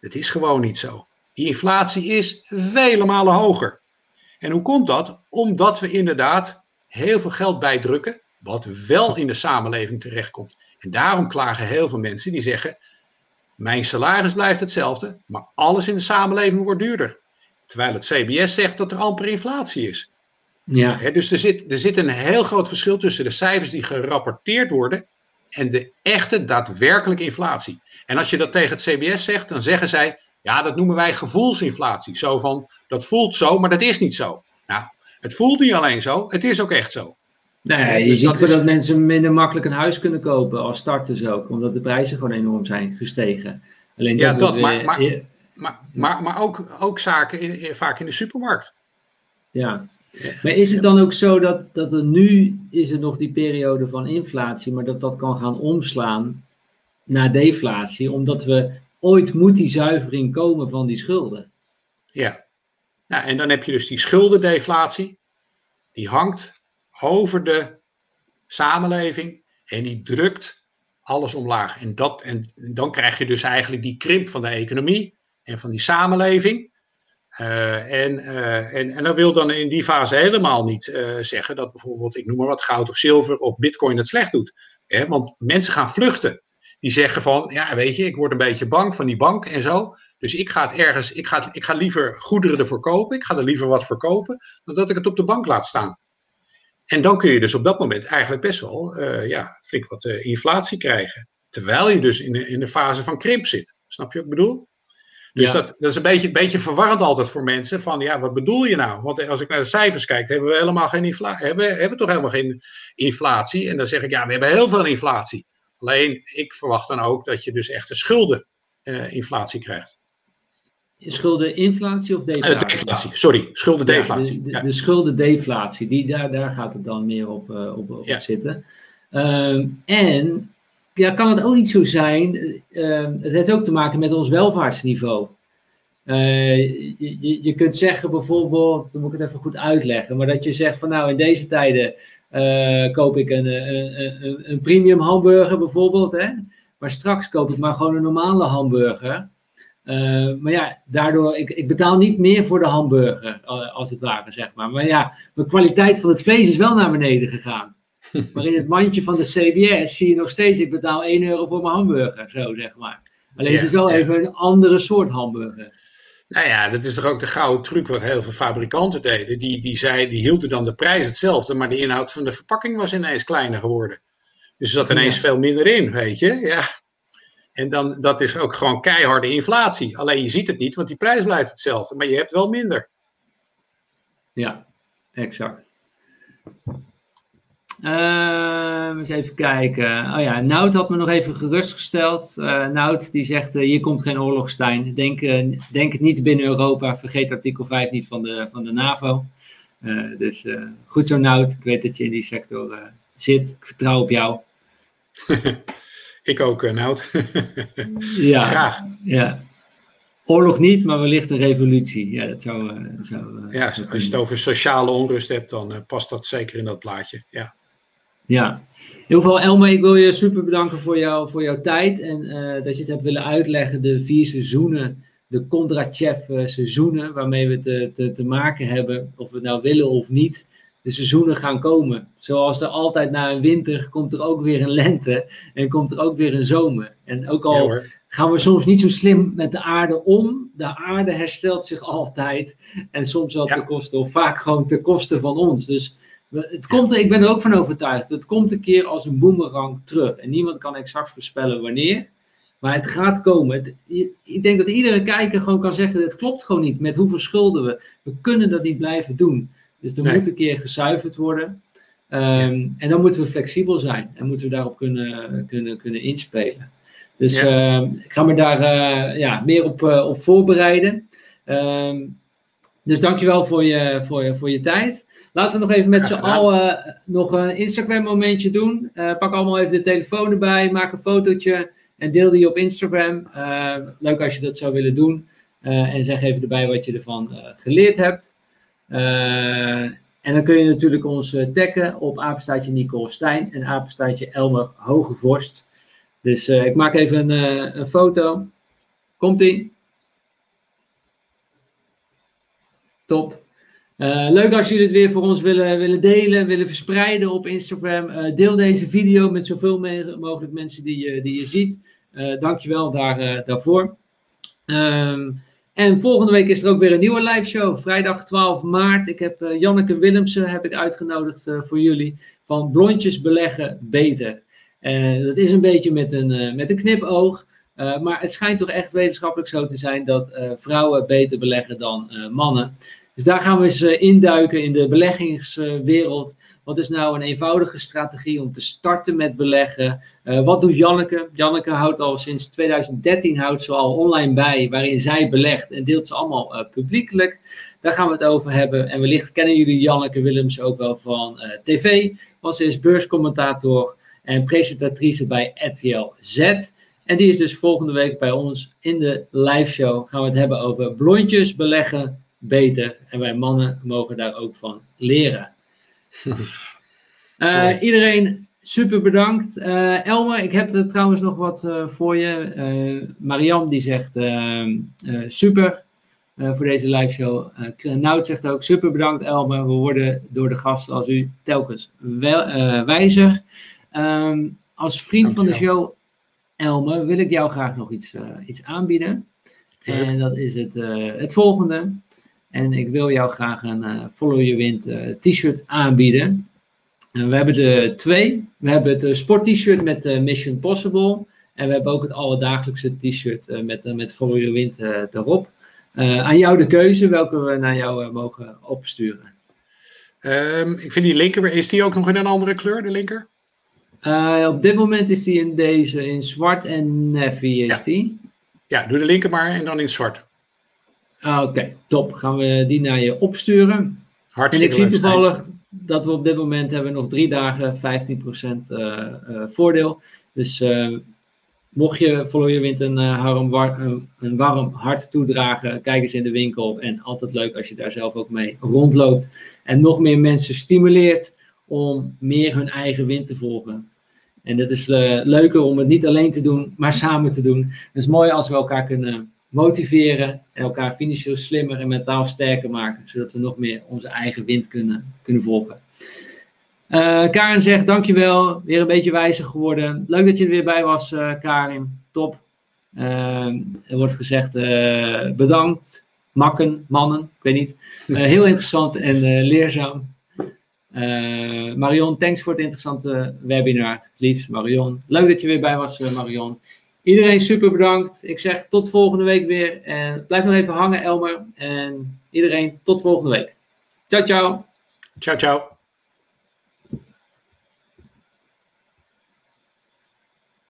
het is gewoon niet zo. Die inflatie is vele malen hoger. En hoe komt dat? Omdat we inderdaad heel veel geld bijdrukken, wat wel in de samenleving terechtkomt. En daarom klagen heel veel mensen die zeggen: mijn salaris blijft hetzelfde, maar alles in de samenleving wordt duurder. Terwijl het CBS zegt dat er amper inflatie is. Ja. dus er zit, er zit een heel groot verschil tussen de cijfers die gerapporteerd worden en de echte daadwerkelijke inflatie. En als je dat tegen het CBS zegt, dan zeggen zij, ja, dat noemen wij gevoelsinflatie. Zo van, dat voelt zo, maar dat is niet zo. Nou, Het voelt niet alleen zo, het is ook echt zo. Nee, je dus ziet dat, dat mensen minder makkelijk een huis kunnen kopen als starters ook, omdat de prijzen gewoon enorm zijn gestegen. Alleen ja, dat, maar, maar, maar, maar, maar, ook, ook zaken in, vaak in de supermarkt. Ja, maar is het dan ook zo dat, dat er nu is er nog die periode van inflatie, maar dat dat kan gaan omslaan naar deflatie, omdat we ooit moet die zuivering komen van die schulden? Ja, nou, en dan heb je dus die schuldendeflatie, die hangt over de samenleving en die drukt alles omlaag. En, dat, en dan krijg je dus eigenlijk die krimp van de economie en van die samenleving. Uh, en, uh, en, en dat wil dan in die fase helemaal niet uh, zeggen dat bijvoorbeeld, ik noem maar wat, goud of zilver of bitcoin het slecht doet. Hè? Want mensen gaan vluchten. Die zeggen van, ja weet je, ik word een beetje bang van die bank en zo. Dus ik ga het ergens, ik ga, ik ga liever goederen ervoor kopen. Ik ga er liever wat verkopen, dan dat ik het op de bank laat staan. En dan kun je dus op dat moment eigenlijk best wel ja, flink wat inflatie krijgen. Terwijl je dus in in de fase van krimp zit. Snap je wat ik bedoel? Dus dat, dat is een beetje, beetje verwarrend altijd voor mensen. Van ja, wat bedoel je nou? Want als ik naar de cijfers kijk, hebben we helemaal geen inflatie. Hebben, hebben we toch helemaal geen inflatie? En dan zeg ik ja, we hebben heel veel inflatie. Alleen ik verwacht dan ook dat je dus echt een schuldeninflatie uh, krijgt. Schuldeninflatie of deflatie? Uh, deflatie, sorry, schuldendeflatie. Ja, de, de, schuldendeflatie, die, daar, daar gaat het dan meer op, uh, op, op zitten. Um, en ja, kan het ook niet zo zijn. Uh, het heeft ook te maken met ons welvaartsniveau. Uh, je, je kunt zeggen bijvoorbeeld, dan moet ik het even goed uitleggen, maar dat je zegt van nou in deze tijden uh, koop ik een, een, een, een, premium hamburger bijvoorbeeld, hè? maar straks koop ik maar gewoon een normale hamburger. maar ja, daardoor, ik, ik betaal niet meer voor de hamburger, als het ware, zeg maar. Maar ja, de kwaliteit van het vlees is wel naar beneden gegaan. Maar in het mandje van de CBS zie je nog steeds, ik betaal 1 euro voor mijn hamburger, zo zeg maar. Alleen het is wel even een andere soort hamburger. Nou ja, dat is toch ook de gouden truc wat heel veel fabrikanten deden. Die, die, zei, die hielden dan de prijs hetzelfde, maar de inhoud van de verpakking was ineens kleiner geworden. Dus er zat ineens veel minder in, weet je. Ja. En dan, dat is ook gewoon keiharde inflatie. Alleen je ziet het niet, want die prijs blijft hetzelfde, maar je hebt wel minder. Ja, exact. Uh, eens even kijken. Oh ja, Nout had me nog even gerustgesteld. Uh, Nout die zegt, uh, hier komt geen oorlogstein. Denk, uh, denk het niet binnen Europa. Vergeet artikel 5 niet van de, van de NAVO. dus goed zo Nout. Ik weet dat je in die sector zit. Ik vertrouw op jou. [LAUGHS] Ik ook, Nout. [LAUGHS] ja, Graag. Ja. Oorlog niet, maar wellicht een revolutie. Ja, dat zou, zou, ja als je het over sociale onrust hebt, dan past dat zeker in dat plaatje. Ja. Ja, heel veel Elme, ik wil je super bedanken voor, jou, voor jouw tijd en uh, dat je het hebt willen uitleggen, de vier seizoenen, de Kondrachev eh, seizoenen, waarmee we te, te, te maken hebben, of we het nou willen of niet. De seizoenen gaan komen. Zoals er altijd na een winter komt er ook weer een lente en komt er ook weer een zomer. En ook al gaan we soms niet zo slim met de aarde om, de aarde herstelt zich altijd en soms wel ja. ten koste, of vaak gewoon ten koste van ons. Dus het komt, ik ben er ook van overtuigd. Het komt een keer als een boemerang terug. En niemand kan exact voorspellen wanneer. Maar het gaat komen. ik denk dat iedere kijker gewoon kan zeggen: het klopt gewoon niet. Met hoeveel schulden we. We kunnen dat niet blijven doen. Dus er moet een keer gezuiverd worden. Ehm, en dan moeten we flexibel zijn. En moeten we daarop kunnen, kunnen, kunnen inspelen. Dus ja. uh, ik ga me daar uh, ja, meer op, uh, op voorbereiden. Um, dus dankjewel voor je, voor, je, voor je tijd. Laten we nog even met z'n allen nog een Instagram momentje doen. Uh, pak allemaal even de telefoon erbij, maak een fotootje en deel die op Instagram. Uh, leuk als je dat zou willen doen. en zeg even erbij wat je ervan geleerd hebt. en dan kun je natuurlijk ons taggen op apenstaatje Nicole Stijn en apenstaatje Elmer Hogevorst. Dus ik maak even een, een foto. Komt-ie. Top. Uh, leuk als jullie het weer voor ons willen, willen delen, willen verspreiden op Instagram. Uh, deel deze video met zoveel mogelijk mensen die je, die je ziet. Uh, dankjewel daar, daarvoor. Um, en volgende week is er ook weer een nieuwe live show. Vrijdag 12 maart. Ik heb Janneke Willemsen heb ik uitgenodigd voor jullie. Van Blondjes beleggen beter. dat is een beetje met een, met een knipoog. maar het schijnt toch echt wetenschappelijk zo te zijn dat vrouwen beter beleggen dan mannen. Dus daar gaan we eens induiken in de beleggingswereld. Wat is nou een eenvoudige strategie om te starten met beleggen? wat doet Janneke? Janneke houdt al sinds 2013 houdt ze al online bij, waarin zij belegt en deelt ze allemaal publiekelijk. Daar gaan we het over hebben. En wellicht kennen jullie Janneke Willems ook wel van tv, want ze is beurscommentator en presentatrice bij RTL Z. En die is dus volgende week bij ons in de live show. Gaan we het hebben over blondjes beleggen beter. En wij mannen mogen daar ook van leren. Uh, iedereen super bedankt. Uh, Elmer, ik heb er trouwens nog wat uh, voor je. Mariam die zegt super voor deze live show. Nout zegt ook super bedankt Elmer. We worden door de gasten als u telkens wel, wijzer. Um, als vriend van de show, Elmer, wil ik jou graag nog iets, iets aanbieden. En dat is het, het volgende. En ik wil jou graag een uh, Follow Your Wind t-shirt aanbieden. En we hebben er twee. We hebben het sport t-shirt met Mission Possible. En we hebben ook het alledagelijkse t-shirt met, met Follow Your Wind erop. aan jou de keuze welke we naar jou mogen opsturen. Um, ik vind die linker, is die ook nog in een andere kleur, de linker? Op dit moment is die in deze, in zwart en navy is ja. die. Ja, doe de linker maar en dan in zwart. Ah, Oké, top. Gaan we die naar je opsturen. Hartstikke en ik zie toevallig dat we op dit moment hebben nog drie dagen 15% uh, uh, voordeel. Dus uh, mocht je Follow je Wind een, een, een, warm hart toedragen, kijk eens in de winkel. En altijd leuk als je daar zelf ook mee rondloopt. En nog meer mensen stimuleert om meer hun eigen wind te volgen. En het is leuker om het niet alleen te doen, maar samen te doen. Het is mooi als we elkaar kunnen motiveren en elkaar financieel slimmer en mentaal sterker maken, zodat we nog meer onze eigen wind kunnen, kunnen volgen. Uh, Karin zegt dankjewel, weer een beetje wijzer geworden. Leuk dat je er weer bij was, uh, Karin. Top. er wordt gezegd bedankt, makken, mannen, ik weet niet. [LAUGHS] heel interessant en leerzaam. Marion, thanks voor het interessante webinar. Liefst Marion. Leuk dat je weer bij was, Marion. Iedereen super bedankt. Ik zeg tot volgende week weer. En blijf nog even hangen, Elmer. En iedereen tot volgende week. Ciao, ciao. Ciao, ciao.